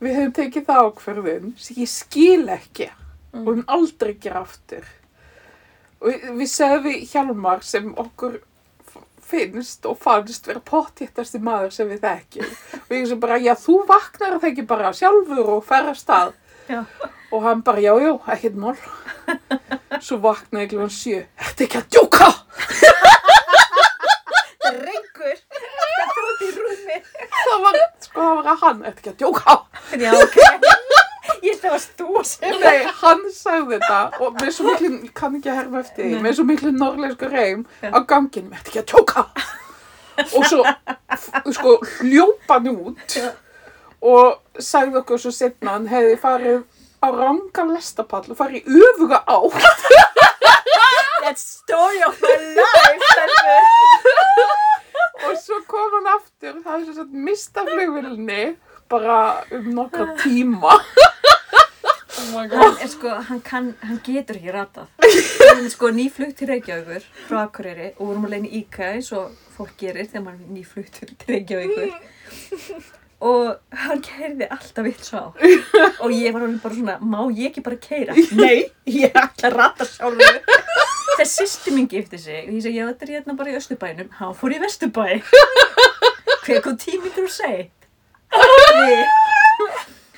við höfum tekið það ákverðin sem ég skil ekki og Mm. mun aldrei gera aftur. Og við, við segðum við Hjalmar sem okkur finnst og fannst vera pottjéttasti maður sem við þekkjum. Og ég sem bara, já þú vaknar það ekki bara sjálfur og fer að stað. Já. Og hann bara, já, já, ekkert mál. Svo vaknaði klukkan sjö. Ertu ekki að djóka? [laughs] Drengur, þetta út í rúmi. Það var, sko, það var að hann, ertu ekki að djóka? Já, ok. [laughs] Ég held að það varst þú sem. Nei, hann sagði þetta og með svo miklu, ég kann ekki að herma eftir því, með svo miklu norrleisku reym á ganginum, ertu ekki að djóka? Og svo, sko, hljópa hann út og sagði okkur svo setna hann hefði farið á rangan lestapall og farið í öfuga á That's story of my life, stelpur. [laughs] og svo kom hann aftur, það er svo sett mista flugvillinni bara um nokkra tíma. [laughs] Oh my Hann, er sko, hann, kann, hann getur ekki ratað. Hann er sko nýflugt til Reykjavíkur frá Akureyri og vorum að leina íka eins og fólk gerir þegar maður er nýflugt til Reykjavíkur. Og hann keiriði alltaf vitt svo á. Og ég var alveg bara svona, má ég ekki bara keira? [laughs] Nei, ég ætla að rata sjálfur. Þegar sýsti mín gifti sig, og ég segi, já þetta er hérna bara í Östurbænum, hann fór í Vesturbæ. Hver kom tími til að segja?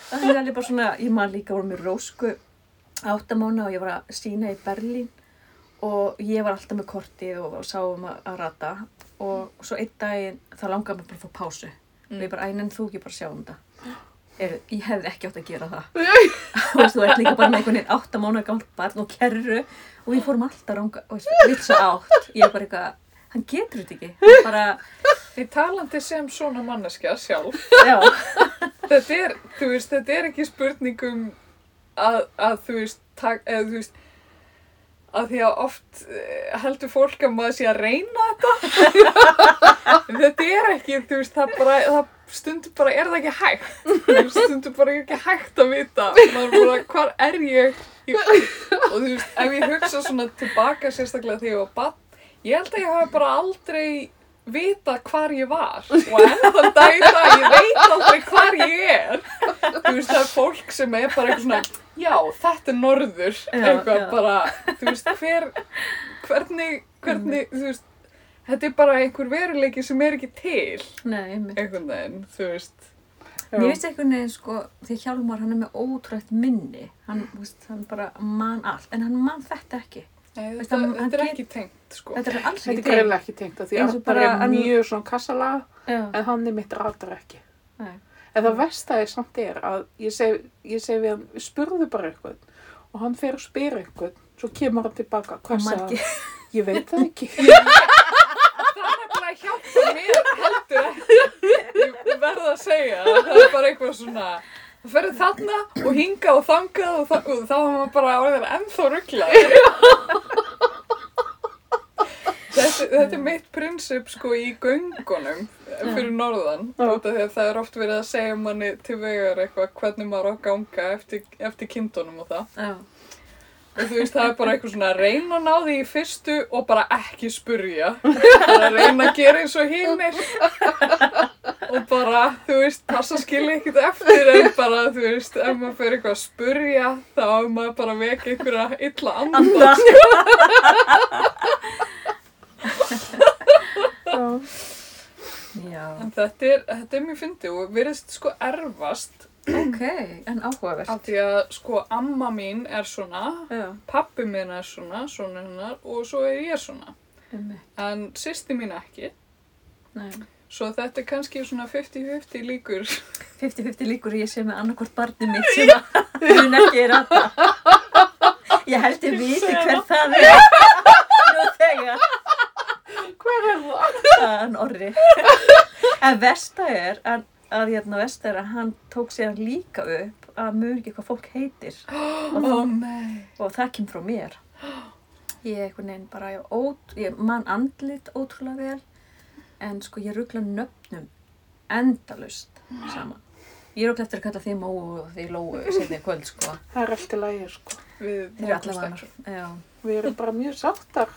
Það er alveg bara svona, ég man líka voru með rósku áttamána og ég var að sína í Berlín og ég var alltaf með kortið og, og sáum að, rata og svo einn daginn það langaði mig bara að fá pásu og ég bara, æ, en þú ekki bara sjá um þetta er, ég hefði ekki átt að gera það. Og [laughs] þú ert líka bara með einhvern veginn áttamána gamalt barn og kerru og við fórum alltaf ranga, og veist, vilsa átt. Ég er bara eitthvað, hann getur þetta ekki. Bara, Því talandi sem svona manneskja sjálf, já, þetta er, þú veist, þetta er ekki spurningum að, að þú veist, tak, eða þú veist, að því að oft eh, heldur fólk að maður sé að reyna þetta. [laughs] Þetta er ekki, þú veist, það bara, það stundur bara, er það ekki hægt? [laughs] Stundur bara er ekki hægt að vita. Maður bara, hvar er ég? Og þú veist, ef ég hugsa svona tilbaka sérstaklega þegar ég var barn, ég held að ég hafi bara aldrei vita hvar ég var og enn þann dag í dag ég veit aldrei hvar ég er þú veist það er fólk sem er bara eitthvað svona já þetta er norður Já, eitthvað já. bara þú veist hver hvernig, hvernig þú veist þetta er bara einhver veruleiki sem er ekki til nei, einmitt. einhvern veginn þú veist Mér finnst einhvern veginn sko, því Hjálmar hann er með ótrúlegt minni, hann, þú veist, hann bara man allt, en hann man þetta ekki. Nei, Veist, þetta, hann- hann þetta er get- ekki tengt sko Þetta er alls Þetta ekki er greinlega ekki tengt að því að það er hann- mjög svona kassalaga Já, en hann er mitt ratar ekki. nei. En það versta er samt er að ég segi, ég segi við hann, spurðu bara eitthvað og hann fer að spyr eitthvað, svo kemur hann tilbaka, hvað hann? Ég veit það ekki. [laughs] [laughs] að hjálpa mér heldur ekki ég verða að segja það er bara eitthvað svona það ferði þarna og hinga og þangað og, þa og þá var maður bara orðin ennþá rugglað þetta, þetta er mitt prinsip sko í göngunum fyrir norðan. Það er oft verið að segja manni til vegar eitthvað hvernig maður á að ganga eftir, eftir kindunum og það. Já, og þú veist, það er bara eitthvað svona að reyna að ná því í fyrstu og bara ekki spurja [laughs] bara reyna að gera eins og hinnir og bara, þú veist, passa skilja ekkert eftir en bara, þú veist, ef maður fyrir eitthvað að spurja þá er maður bara að vekja einhverja illa anda anda. [laughs] Já, en þetta er, þetta er mjög fyndið og virðist sko erfast ok, en áhugavert. af því að sko amma mín er svona Já, pappi minn er svona, svona hennar og svo er ég svona einmitt. en sýsti mín ekki Nei. Svo þetta er kannski svona 50-50 líkur. 50-50 líkur ég sé með annarkvort barnið mitt sem að mun ekki er að Ég held ég viti hver það er. Nú þegar. Hver er það? Það er orri. En versta er að að hérna Vester að hann tók sér líka upp að mjög ekki hvað fólk heitir [gasps] Ó, nei. og það kemur frá mér. [gasps] Ég er einhvern veginn bara, ég, ót, ég man andlit ótrúlega vel en sko ég ruggla nöfnum endalust [gasps] saman. Ég er okkur eftir að kalla þið móu og þið lóu setni kvöld sko. [laughs] Það er allt í lagi, sko. Við Þeir eru notast allavega ekki. Já. Við erum bara mjög sáttar.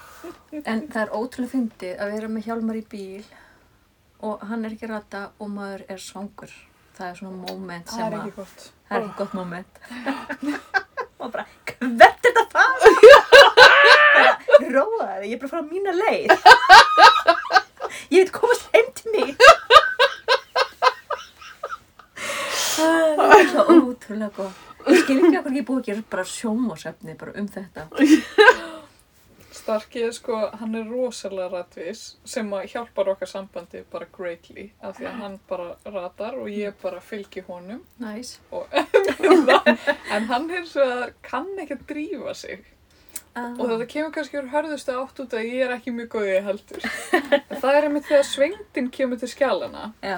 En það er ótrúlega fyndið að vera með Hjálmar í bíl og hann er ekki að rata og maður er svangur. Það er svona moment Það sem er að, ekki gott. það er ekki gott moment. [laughs] og bara, hvert er þetta fara? bara, róa þig, ég er bara að fara á mína leið. ég veit komast heim til mig. það er svo ótrúlega gott. Ég skil ekki okkur ekki búið að gera bara sjómasefni bara um þetta. Starkið er sko, hann er rosalega ratvís sem að hjálpar okkar sambandi bara greatly af því að hann bara ratar og ég bara fylgi honum Næs. [laughs] en hann hins vegar kann ekki að drífa sig Ah. og þetta kemur kannski úr hörðustu átt út að ég er ekki mjög góð í því heldur en það er einmitt þegar svengdin kemur til skjálana Já.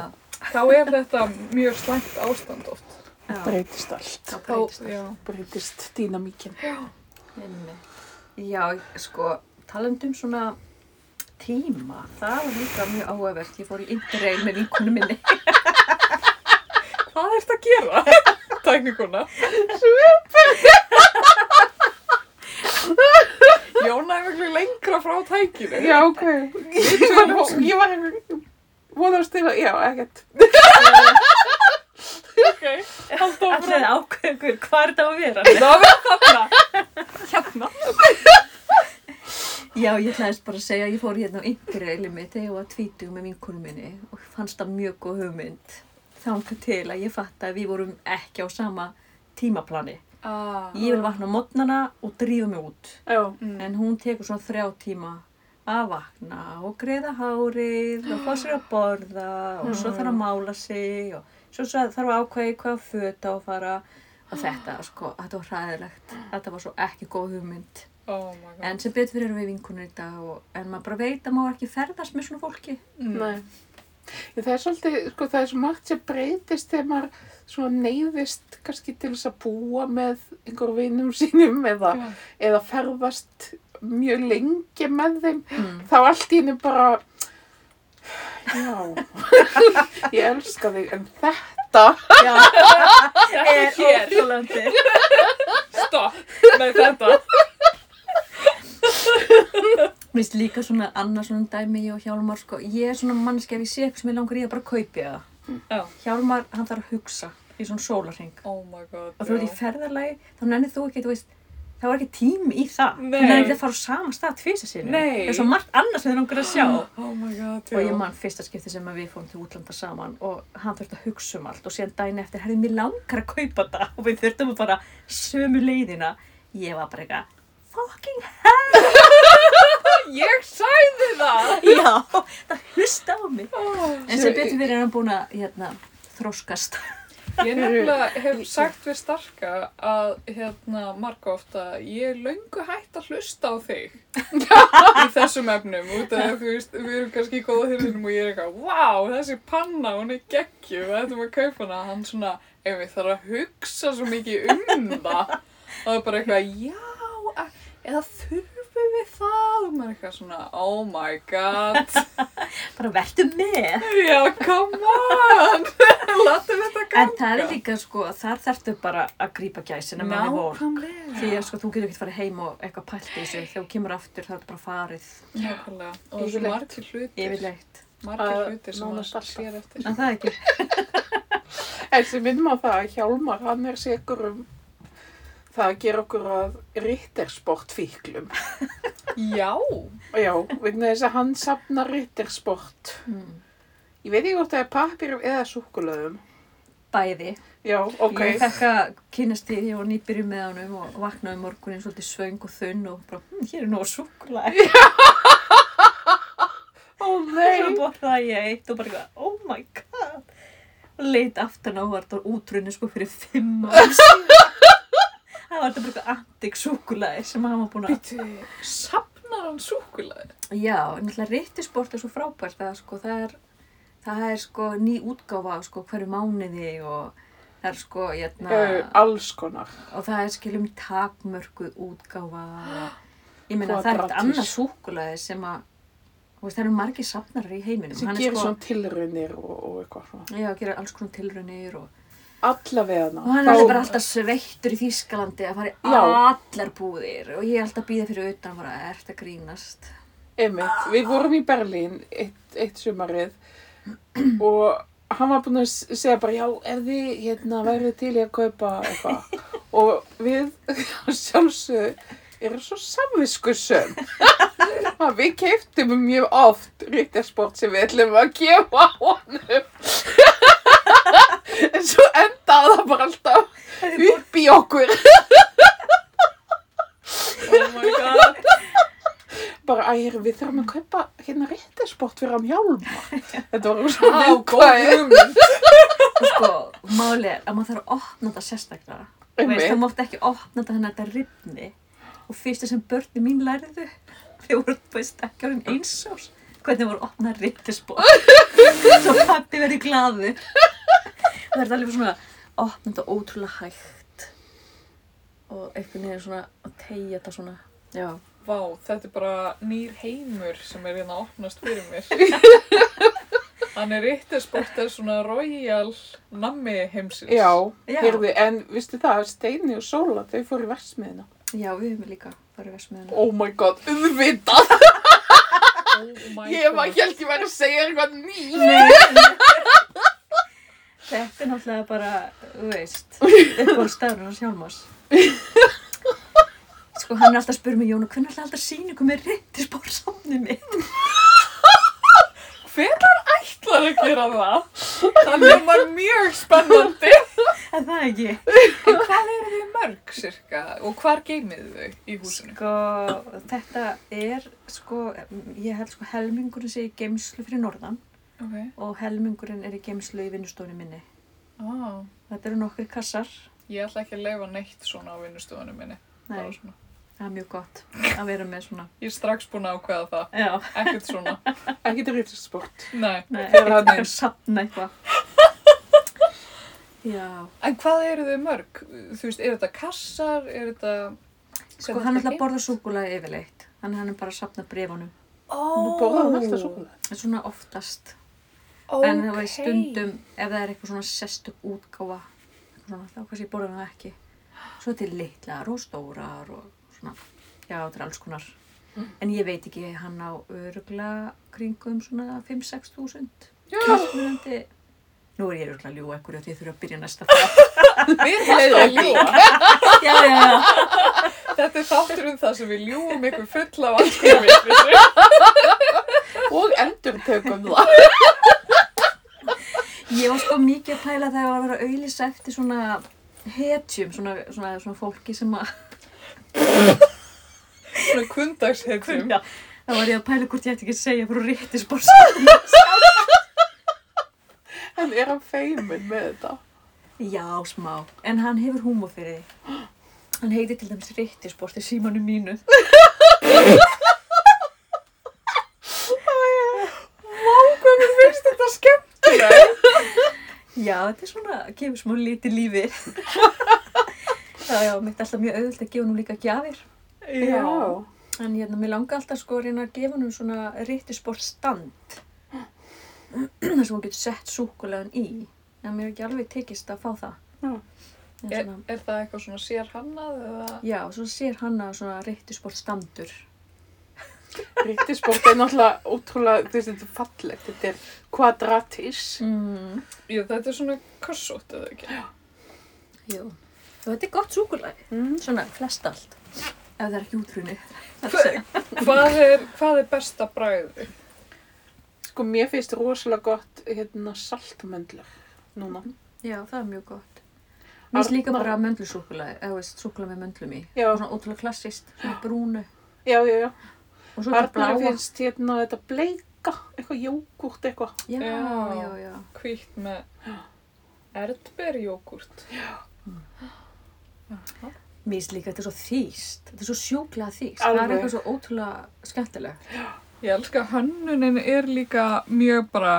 þá er þetta mjög slæmt ástand oft Já. Breytist allt. Það breytist það. Breytist dýnamíkin. Einmitt. Já, sko, talandi um svona tíma, það var líka mjög áhugavert. Ég fór í interrail með vinkunum minni. [laughs] hvað er þetta að gera? [laughs] tæknikuna Jóna er miklu lengra frá tækinu Já, ok. Ég var, ég var vonast til að, já, ekkert. [laughs] ok, [laughs] halda áfram Allir ákveður hvað er þetta að vera? Það var þarna [laughs] Hérna Já, ég ætlaðist bara að segja að ég fór hérna á interraili mitt þegar ég var tvítug með vinkunum minni og fannst það mjög góð hugmynd. Þánka til að ég fatt að við vorum ekki á sama tímaplani. ah. Ég vil vakna á mótnana og drífa mig út. Já. Mm. En hún tekur svona þrjá tíma að vakna og greiða hárið og fá sér að borða og svo þarf að mála sig og svo svo þarf að ákvæði hvað föt á að fara og þetta, sko, þetta var hræðilegt. Þetta var svo ekki góð hugmynd. Oh my god En sem betur fyrir við vinkunir í dag og en maður bara veit að maður ekki ferðast með svona fólki. Mm. Það er svolítið, sko, það er svo margt sem breytist þegar maður svona neyðist kannski til þess að búa með einhver vinnum sínum eða, Já. eða ferðast mjög lengi með þeim. Mm. Þá allt í henni bara, já, ég elska þig, en þetta, Já, hér ótrúlandi. Stopp með þetta Mér finnst líka svona annað svona dæmi ég og Hjálmar, sko, ég er svona mannski ef ég sé eitthvað sem ég langar í að bara kaupi það. Já. Hjálmar, hann þarf að hugsa í svona sólarhing. Oh my god og þú ert í ferðarlagi, þá nennir þú ekki, þú veist, þá er ekki tími í það. Nei. Þú nennir ekki að fara á sama stað tvísa sinni. Nei. Það er svo margt annað sem þið langar að sjá. [gasps] Oh god, Og ég man fyrsta skipti sem að við fórum til útlanda saman og hann þurfti að hugsa um allt og síðan daginn eftir, herri, mér langar að kaupa þetta og við þurftum að fara sömu leiðina. Ég var bara eitthvað, fucking [laughs] Ég sæði það [laughs] já, það hlusta á mig. oh. En sem betur fyrir er hann búin að, hérna, þroskast. Ég nefnilega hef sagt við starka að hérna marga ofta ég er löngu hægt að hlusta á þig. [laughs] Í þessum efnum út af því að þú veist, við erum kannski í góða þyrfinum og ég er eitthvað, wow, þessi panna, hún er geggju, við ættum að kaupa hana. Hann svona, ef við þarf að hugsa svo mikið um það. Og það er bara eitthvað, já eða þurfum við það og maður er eitthvað svona, oh my god [laughs] Bara vertu með. já, come on [laughs] látum þetta ganga En það er líka, sko, þar þarftu bara að grípa gæsina með henni vor. Nákvæmlega Því að sko, þú getur ekkert farið heim og eitthvað pælt í þessu. Þegar þú kemur aftur, þá er þetta bara farið Nákvæmlega. Og svo Yfirleitt. margir hlutir. yfirleitt. Margir hlutir sem maður sér eftir. En það er ekki. [laughs] En sem minnum á það að Hjálmar, hann er sigur um það að gera okkur að rittersport fíklum. [laughs] Já. Já, vegna þess að hann safnar rittersport. Mm. Ég veit ekki hvort það er pappir eða súkulöðum. Bæði. Já, ok. Ég fekk að kynast því, ég var nýbyrju með honum og vaknaði um morgunin svolítið svöng og þunn og bara, hm, hér er nú súkulæði. [laughs] Ó Svo nei. borðaði ég eitt og bara eitthvað, oh my god. Og leit aftan á var þetta útrunni sko fyrir fimm ára síðan. [laughs] Það var þetta bara eitthvað antik súkulæði sem hann var búin að... Býtu, sapnar hann súkulaði? Já, náttúrulega rittisport er svo frábært að sko það er, það er sko ný útgáfa sko hverju mánuði og það er sko, hérna, Uh, alls konar. og það er skilum takmörkuð útgáfa og ég meina það er eitt annað súkulaði sem að veist, það eru margir safnarar í heiminum Sem er gerir sko, svona tilraunir og, og eitthvað svona. já, gerir alls konar tilraunir og, Allavega og hann er bara alltaf sveittur í Þýskalandi að fara í allar búðir. Og ég er alltaf að býða fyrir utan bara, ert að grínast? Einmitt, við vorum í Berlín eitt, eitt sumarið og hann var búinn að segja bara já, ef þið hérna værið til í að kaupa eitthvað. Og við [laughs] sjálfsög erum svo samviskusum [laughs] að við keiftum mjög oft ríktarsport sem við ætlum að gefa honum [laughs] en svo endaði það bara alltaf upp í okkur. Oh my god. bara ægir við þurfum að kaupa hérna ríktarsport fyrir hann hjálma [laughs] þetta var svo Á, góð viðkvæðið hugmynd. og sko, máli er að maður þarf að opna þetta sérstaklega. Veist, það mátti ekki opna þetta þannig að þetta rifni. Og fyrsta sem börni mín lærðu þau voru veist, ekki orðin eins árs hvernig voru opnað rittispor [laughs] svo pappi verið glaðu það er alveg svona opna þetta ótrúlega hægt og einhvern veginn svona að tegja þetta svona já, Vá, þetta er bara nýr heimur sem er hérna að opnast fyrir mér. [laughs] Hann er rittersport er svona royal nammi heimsins. Já, Já. heyrði, en vistu það, Steini og Sóla, þau fóru í versmiðina. já við höfum líka farið versmiðuna Oh my god, auðvitað! Oh Ég var held ég væri að segja eitthvað ný. Þetta er náttúrulega bara, þú veist, [laughs] upp á stafnum hans Hjálmars. Sko, hann er alltaf að spyrja mig, Jónu, hvernig alltaf sýningu með rittispórsamni mitt? [laughs] Hvenær ætlar að gera það? Það hljómar mjög spennandi. Er það ekki? En hvað eru þið mörg, cirka? Og hvar geymið þau í húsinu? Sko, þetta er, sko, ég held sko helmingurinn sé í geimslu fyrir norðan Ok. og helmingurinn er í geimslu í vinnustofunni minni. Ah, Þetta eru nokkri kassar. ég ætla ekki að leifa neitt svona á vinnustofunum minni. Bara Nei, svona. Það er mjög gott að vera með svona. Ég er strax búin að ákveða það. Já, Ekkert svona. [laughs] Ekki til ríktarsport. Nei. nei, Fyrir ekki hann. að sapna eitthvað. [laughs] Já. En hvað eru þið mörg? Þú veist, er þetta kassar? Er þetta... Sko, hann ætla að borða súkulega yfirleitt. Þannig hann er bara að sapna brefunum. Nú borðaði hann alltaf. Það er svona oftast. En það var stundum, ef það er eitthvað svona sestug útgáfa, eitthvað svona, þá kannski borða hann það ekki. Svo til litlar og stórar og svona, já, þetta er alls konar. En ég veit ekki, hann á örugla kringum svona 5-6 þúsund. Mismunandi. Nú er ég örugla að ljúa ekkur og því þurfa að byrja næsta það. [laughs] Við alltaf að ljúa. já, já, já. Þetta er þáttur um það sem við ljúum ykkur full af alls konar vitlisir. Og endur tökum það. Ég var sko mikið að pæla þegar ég var að vera að auðlýsa eftir svona hetjum, svona, svona, svona fólki sem að Svona kundagshetjum. Já, þá var ég að pæla hvort ég ætti ekki að segja frá réttispors. [laughs] En er hann feimin með þetta? Já, smá. En hann hefur húmor fyrir því. Hann heiti til dæmis réttisport í símanu mínu. [laughs] Mér finnst þetta skemmtilegt? Já, þetta er svona, gefur smá liti lífi. [laughs] Já, já, mitt er alltaf mjög auðvöld að gefa nú líka gjafir. Já. En hérna, mér langa alltaf sko að reyna að gefa nú svona réttisport stand. [clears throat] þar sem hún getur sett súkulegan í. En mér er ekki alveg tekist að fá það. Já. En Er, svona, er það eitthvað svona sér hannað eða? já, svo sér hann að svona réttisport standur. [laughs] Ríktarsport er náttúrulega ótrúlega, þú veist, þetta er fallegt. Þetta er kvadratis. Mm. Já, þetta er svona kassótt eða ekki? Jú. Og þetta er gott súkulæði. Mm. Svona flest allt. Ef það er ekki útrunni. Hva- Hvað er, hvað er besta bragði? Sko, mér finnst rosalega gott, hérna, saltmöndlur núna. Já, það er mjög gott. Mér finnst líka bara möndlusúkulæði, eða veist, súkulæði með möndlum í. Já. Svona ótrúlega klassist, svona brúnu. Já, já, já. Og svo þetta bláa. finnst hérna þetta bleika, eitthvað jógurt eitthvað. Já, Já. já, já. Hvítt með erdberjógurt. Mér finnst líka þetta er svo þýst. Þetta er svo sjúklega þýst. Það er eitthvað svo ótrúlega skemmtilegt. Ég elska að hönnunin er líka mjög bara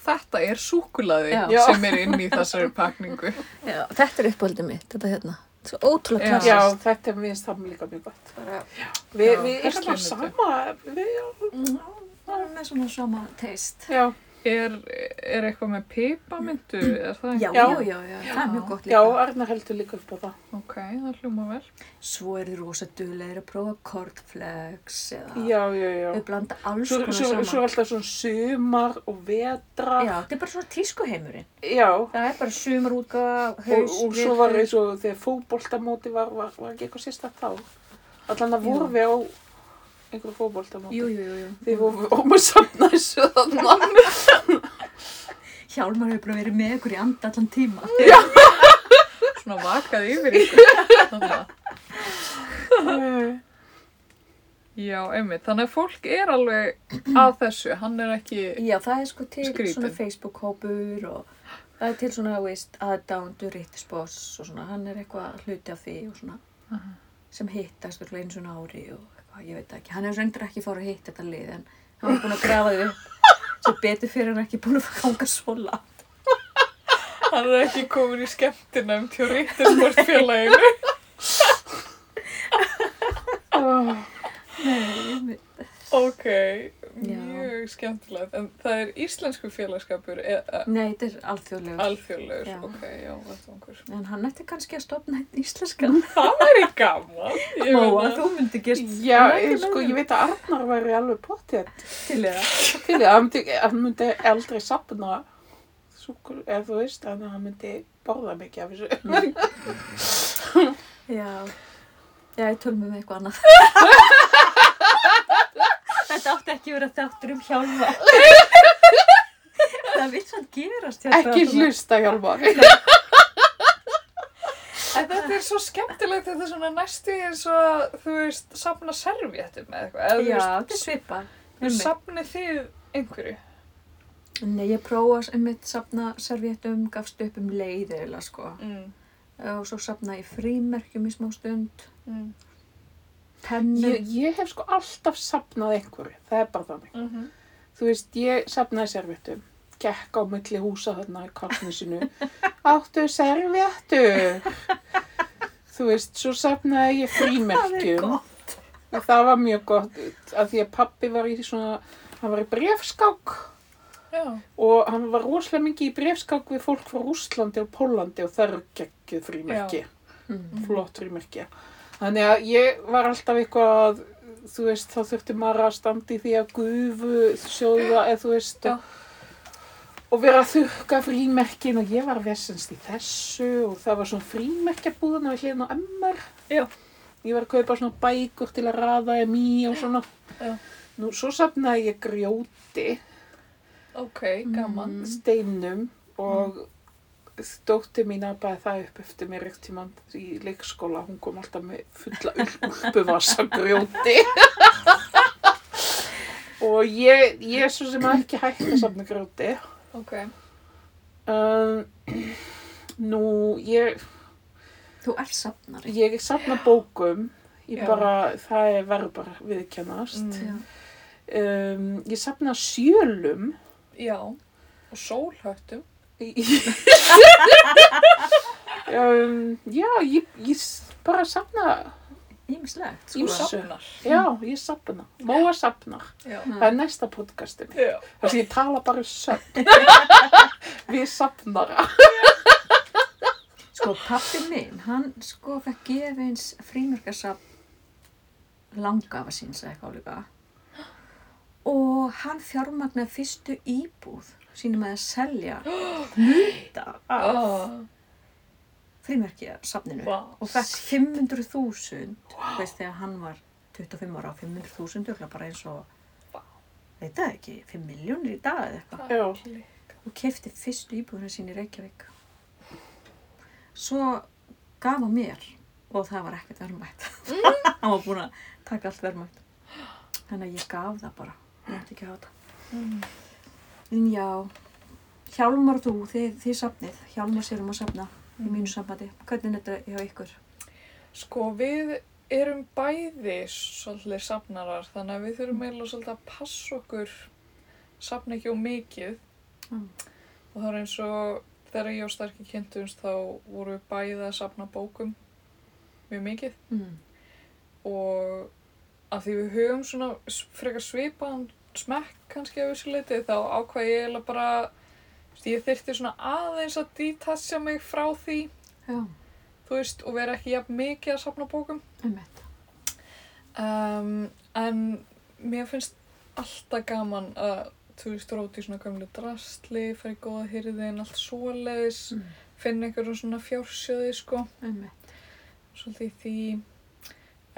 þetta er súkulaði Já. sem er inn í þessari pakningu. Já, þetta er uppáldið mitt, þetta hérna. Svo ótrúlega klassist. Já, þetta er minnst það líka mjög gott. Við erum persónuleiti. sama, við, mm, með svona sama teist. já, Er, er eitthvað með pipamyndu, er það Já, já, já, já, það er mjög gott líka. já, Arna heldur líka upp á það. Ok, það hljóma vel. Svo eru þið rosa duglegir að prófa cornflakes eða Já, já, já. þau blanda alls konar svo, saman. svo er alltaf svona sumar og vetrar. Já, þetta er bara svona tískuheimurinn. Já, Það er bara sumar útgáfa, og, haus, og svo var eins og þegar fótboltamóti var, var, var ekki eitthvað sérstætt þá. Allan að voru við á einhverju fótboltamóti. Jú, jú, jú, jú. Þið voru um að safna þessu þarna. [laughs] Hjálmar hefur bara verið með ykkur í anda allan tíma. [laughs] Svona vakaði yfir ykkur. Þannig Já, einmitt. Þannig að fólk er alveg að þessu. Hann er ekki... Já, það er sko til Skrítið. svona Facebook-hópur og það er til svona, veist, aðdándur, rittisboss og svona, hann er eitthvað hluti af því og svona, Aha. sem hittast örugglega einu svona ári og ég veit ekki. Hann hefur reyndir ekki fór að hitta þetta lið en hann var búin að grafa þau upp, svo betur fyrir hann ekki búin að ganga svo langt. Hann er ekki komin í skemmtinefnd hjá Rittersportfélaginu. Oh, Nei, Ok, mjög skemmtilegt. En það er íslensku félagskapur eða Nei, þetta er alþjóðlegur. alþjóðlegur. Já. Ok, já, vettvangur. En hann ætti kannski að stopna einn íslenskan. Það væri gaman. Ég Móa, meina- þú myndi gerst já, ég, sko, ég veit að Arnar væri alveg pottið til eða. til því að hann myndi, hann myndi aldrei sapna súkur, eða þú veist, þannig að hann myndi borða mikið af þessu. [laughs] Já. Já, ég tölum um eitthvað annað. [laughs] [laughs] Þetta átti ekki að vera þáttur um hjálma. [laughs] Það vil sann gerast hérna. Ekki hlusta, Hjálmar. En þetta er svo skemmtilegt, þetta er svona næstu eins og, þú veist, safna servjettum eða eitthvað. Já, þetta er svipað. þú safnið þið einhverju. Nei, ég prófa einmitt safna servéttum, gafst upp um leið eða sko. Mm. Og svo safna ég frímerkjum í smá stund. Mm. Pennum. Ég, ég hef sko alltaf sapnað einhverju, það er bara þannig. Mm -hmm. Þú veist, ég sapnaði servéttum, gekk á milli húsa þarna í kalknisinu, áttu servéttu. Þú veist, svo sapnaði ég Það er frímerkjum og það var mjög gott að því að pappi var í svona, hann var í brefskák Já. og hann var rosalega mikið í brefskák við fólk frá Rússlandi og Pólandi og það eru geggjuð frímerki, Mm. flott frímerki. Þannig að ég var alltaf eitthvað, þú veist, þá þurfti maður að standa í því að gufu sjóða, eða þú veist, Já. og, vera að þurka frímerkin og ég var vesens í þessu og það var svona frímerkjabúðan við hliðin á MR. Já. Ég var að kaupa svona bækur til að raða em í og svona. Já. Nú, svo safnaði ég grjóti, Ok, gaman. steinum og dóttir mín aðbæði það upp eftir mér eitt tímann í leikskóla. Hún kom alltaf með fulla ulpuvasa grjóti. [laughs] og ég, ég er svo sem ekki hægt að safna grjóti. Ok. Um, nú, ég, Þú ert safnari. ég safna bókum. Ég Já. bara, það er verður bara viðkjannast. Mm. Um, ég safna sjölum. Já. Og sólhöttum. Um, já, ég, ég bara safna, Ímislegt. Þú Ýmsu. safnar. já, ég safna. Móa safnar. Já. Það er næsta podcastið. Já. Þess að ég tala bara söfn. [laughs] Við safnara. Sko, pappi minn, hann sko fekk gefins frímerkasafn langafa síns eða eitthvað líka. Og hann fjármagnaði fyrstu íbúð sínum að selja [gasps] hluta af Oh. frímerkjasafninu Vá. og fekk 500.000 veist þegar hann var 25 ára á 500.000 örugglega bara eins og Vá. veit það ekki, 5 miljónir í dag eða eitthvað Já. og kefti fyrstu íbúðina sín í Reykjavík svo gaf hann mér og það var ekkert verðmætt [laughs] hann var búinn að taka allt verðmætt þannig að ég gaf það bara ég ætti ekki að hafa Mm. það en já Hjálmar og þú, þið, þið safnið Hjálmar sér um að safna í mínu sambandi hvernig er þetta hjá ykkur? Sko, við erum bæði svolítið safnarar, þannig að við þurfum eiginlega svolítið að passa okkur safna ekki á mikið. Mm. Og það er eins og þegar ég og Starki kynntumst þá voru við bæði að safna bókum mjög mikið Mm. og af því við höfum svona frekar svipaðan smekk kannski af þessu leiti þá ákvað ég eiginlega bara ég þyrfti svona aðeins að detachja mig frá því Já, þú veist og vera ekki jafn mikið að safna bókum. Um, en mér finnst alltaf gaman að þú veist róti í svona gamlu drastli í góða hyrðin, allt svoleiðis Mm. finna einhverjum svona fjársjöði sko. Svolítið því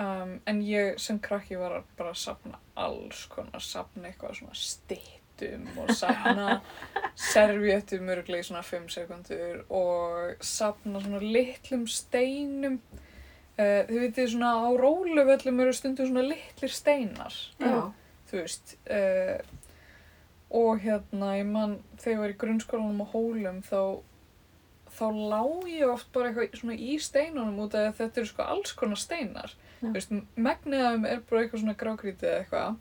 um, en ég sem krakki var bara að safna alls konar, safna eitthvað svona stittum og safna [laughs] servjöttum öruglega í svona 5 sekundur og safna svona litlum steinum uh, þið vitið svona á róluvöllum eru stundum svona litlir steinar Já. þú veist uh, og hérna ég man þegar ég var í grunnskólanum á hólum þá þá lá ég oft bara eitthvað svona í steinunum út af að þetta eru sko alls konar steinar. Þú veist, þeim er bara eitthvað svona grágrítið eða eitthvað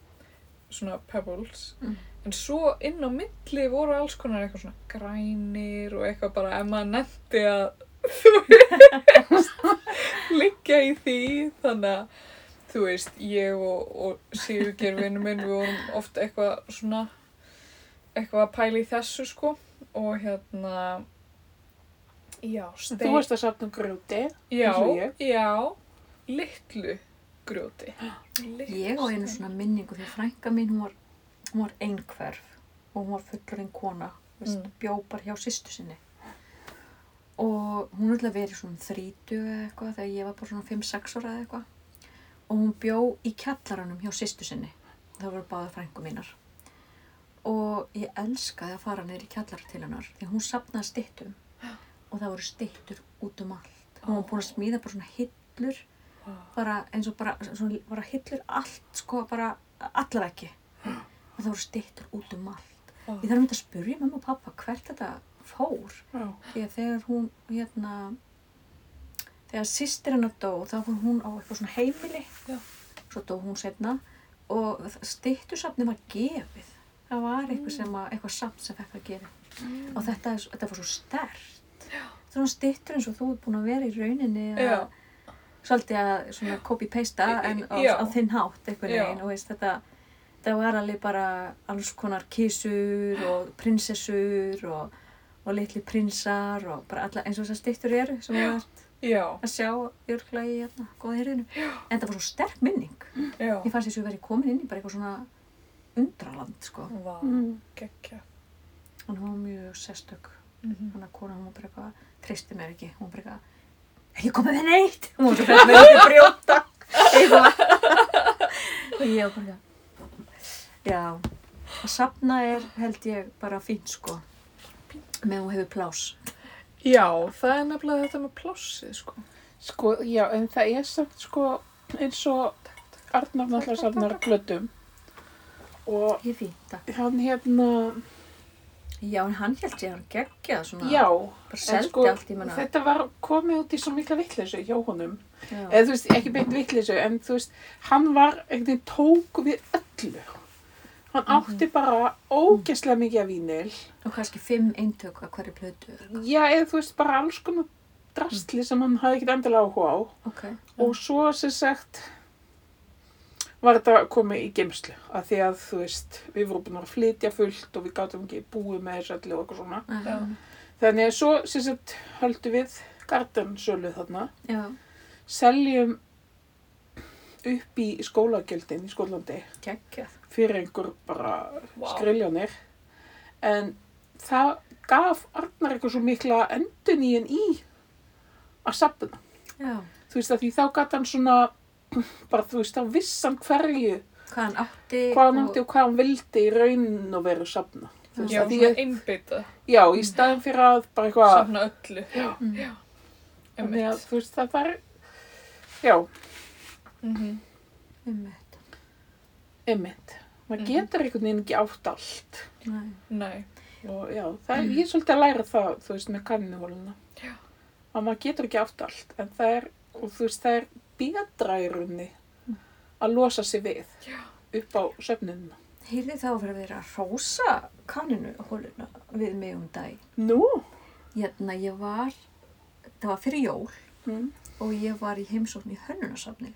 svona pebbles. Mm. en svo inn á milli voru alls konar eitthvað svona grænir og eitthvað bara ef maður nefndi að [laughs] þú veist liggja í því. Þannig að þú veist, ég og, og Sigurgeir vinnu minn, við vorum oft eitthvað svona eitthvað að pæla í þessu sko. Og hérna já, Þú stein varst að safna grjóti. já, já, litlu grjóti litlu Ég á einu svona minningu því að frænka mín hún var, hún var einhverf og hún var fullurinn kona, veist, Mm. bjó bara hjá sýstu sinni. Og hún er alltaf verið svona þrítu eða eitthvað þegar ég var bara svona 5-6 ára eða eitthvað. Og hún bjó í kjallaranum hjá sýstu sinni. Það voru báða frænku mínar. Og ég elskaði að fara neyri kjallara til hennar því að hún sapnaði styttum og það voru styttur út um allt. Hún var búin að smíða bara svona hillur bara eins og bara, svona, bara hillur allt sko bara allar ekki. Og það voru styttur út um allt. Ég þarf að mynda að spurja mamma og pappa hvert þetta fór. Því að þegar hún hérna þegar sýstir hennar dó þá fór hún á eitthvað svona heimili. Já. svo dó hún setna og styttusafni var gefið. Það var eitthvað sem að, eitthvað samt sem fekk að gefa. Mm. og þetta, þetta var svo stert það var styttur eins og þú er búin að vera í rauninni að. Svolítið að copy-pasta en á, á þinn hátt einhvern veginn og veist þetta það var alveg bara alls konar kísur og prinsessur og, og litli prinsar og bara alla eins og þessar styttur eru sem við vært já, að sjá örgla í hérna, góða hyrðinu en það var svo sterk minning. Já. Ég fannst þess að ég verið komin inn í bara eitthvað svona undraland sko. Vá, Mm. geggja hún var mjög sérstök. Mhm. hann að kona, hún var bara eitthvað, treysti mér ekki, hún var bara eitthvað, ekki komið með neitt, hún var svo fyrir með að brjóta, eitthvað, og ég var bara, já, að safna er held ég bara fínt sko, með hún hefur plás. Já, það er nefnilega þetta með plássið, sko. Sko, já, en það er samt sko eins og Arnar náttúrulega safnar glöddum. Og er hann hérna, Já, en hann held ég að hann geggjað svona, já, bara en sko þetta var komið út í svo mikla vittleysu hjá honum. Já, Eða þú veist, ekki beint vittleysu, en þú veist, hann var einhvern veginn tók við öllu. Hann Mhm. átti bara ógeðslega mikið af vínil. og kannski fimm eintök að hverju plötu. Já, eða þú veist, bara alls konar drastli sem hann hafði ekkert endilega áhuga á. Ok, Og svo sem sagt var þetta komið í geimslu. Af því að, þú veist, við vorum búin að flytja fullt og við gátum ekki búið með þessu öllu og eitthvað svona. já, Þannig að svo sem sagt höldum við gardansölu þarna. já, Seljum upp í skólagjöldin í Skólandi geggjað. fyrir einhver bara Vá. skriljónir. En það gaf Arnar eitthvað svo mikla enduníin í að safna. Já, Þú veist að því þá gæti hann svona, bara þú veist, þá viss hann hverju, hvað hann átti. hvað hann átti og hvað hann vildi í raunin og veru safna. Þú veist Já, svona að, einbytta, já, í staðin fyrir að bara eitthvað, safna öllu. já, Mm. Já, þannig að þú veist það var, já, Mhm. Einmitt. einmitt. Maður Mhm. getur einhvern veginn ekki átt allt. Nei. Nei, Og já, það er, ég er svolítið að læra það, þú veist, með kanninuhóluna. Já. Að maður getur ekki átt allt, en það er, og þú veist, það er betra í rauninni að losa sig við Já. upp á söfnununa. Heyrði þá að vera að rósa kanninu hóluna við mig um dag. Nú? Hérna, ég var, það var fyrir jól Mm. og ég var í heimsókn í hönnunasafnið.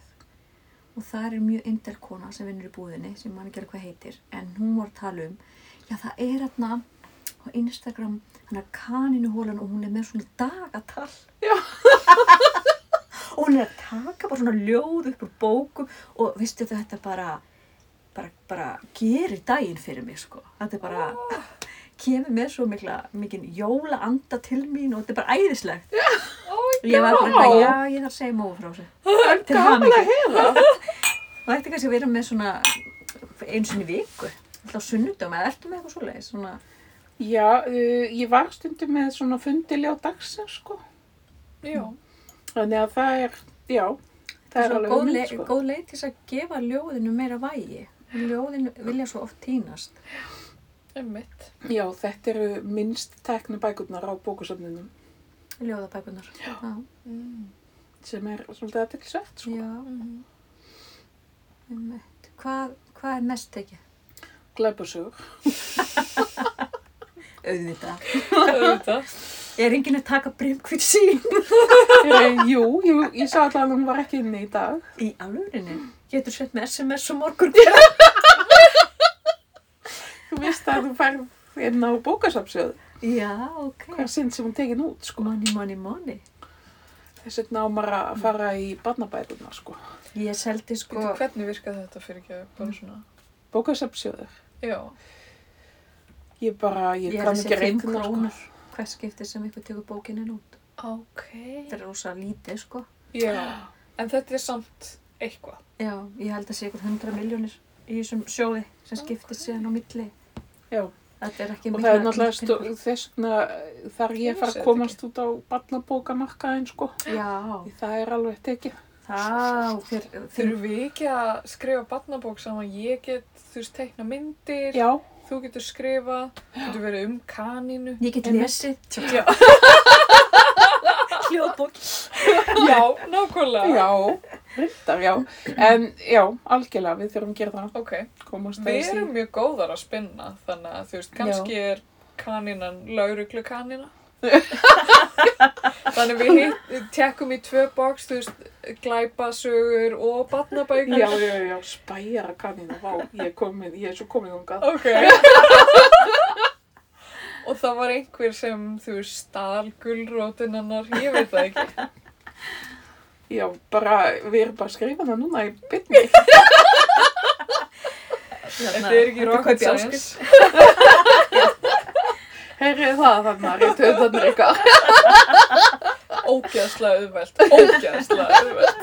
Og það er mjög indel kona sem vinnur í búðinni, sem mann ekki alveg hvað heitir, en hún var að tala um, já það er hérna á Instagram, hann er kaninu hólan og hún er með svona dagatal. Já. [laughs] og hún er að taka bara svona ljóð upp úr bókum og veistu þetta bara, bara, bara gerir daginn fyrir mig sko. Þetta er bara, kemur með svo mikla, mikinn jóla anda til mín og þetta er bara æðislegt. Ég var bara, eitthvað, já, ég þarf að segja móðu frá þessu. Til Gaman hamingju. að heyra. Það ætti kannski að vera með svona einu sinni í viku. Alltaf sunnudum, eða ertu með eitthvað svoleiðis? Svona, Já, uh, ég var stundum með svona fundiljá dagsins, sko. Já. Þannig að það er, já, það er alveg góð, le sko. góð leið til þess að gefa ljóðinu meira vægi. Ljóðinu vilja svo oft týnast. Einmitt. Já, þetta eru minnst teknu bækurnar á bókusöfnunum Ljóðabækunar. Já. Mm. sem er svolítið aðteklisvert, sko. Já, Mm. einmitt. Hvað, hvað er mest tekið? Glæpasögur. [laughs] Auðvitað. Auðvitað. Er enginn að taka brimkvitt sín? Eh, Jú, jú, ég sá alltaf að hún var ekki inni í dag. Í alvörinni? Getur sett með SMS og morgun. Þú veist að þú færð inn á bókasafnsjöðu. Já, ok. Hver sinn sem hún tekin út, sko. Money, money, money. Þess vegna á maður að fara í barnabækurnar, sko. Ég seldi sko... Sko, hvernig virkaði þetta fyrir ekki bara svona? Bókasafnsjöður. Já. Ég bara, ég, Ég kann að ekki sé 5 reikna, sko. Hvers skipti sem ykkur tekur bókinin út. Ok. Þetta er rosa lítið, sko. Já. En þetta er samt eitthvað. Já, ég held að sé ykkur 100 miljónir í þessum sjóði sem skiptist síðan á milli. Já, Þetta er ekki og mikla- það er náttúrulega þess vegna þar ég fara að komast út á barnabókamarkaðin, sko. Já, Það er alveg tekið. það fyrir, Þurfum við ekki að skrifa barnabók saman? Ég get, þú veist, teikna myndir. Já, Þú getur skrifa, getur verið um kanínu. ég get lesið Já. [laughs] hljóðbók. Já, nákvæmlega. já, reyndar, já. En já, algjörlega, við þurfum að gera það. Ok. Við erum mjög góðar að spinna, þannig að þú veist, kannski er kanínan lauruglu kanina. [laughs] þannig við hitt, tekkum í tvö box, þú veist, glæpasögur og barnabækur. Já, já, já, spæjara kanina, vá, ég er komin, ég er svo komin þangað. Ok. [laughs] og það var einhver sem, þú veist, stal gulrótin hennar, ég veit það ekki. Já, bara, við erum bara að skrifa það núna í bytni. [laughs] Þetta er ekki rocket science. Heyrið það þannig að töðanir ykkar. [laughs] Ógeðslega auðvelt, ógeðslega auðvelt.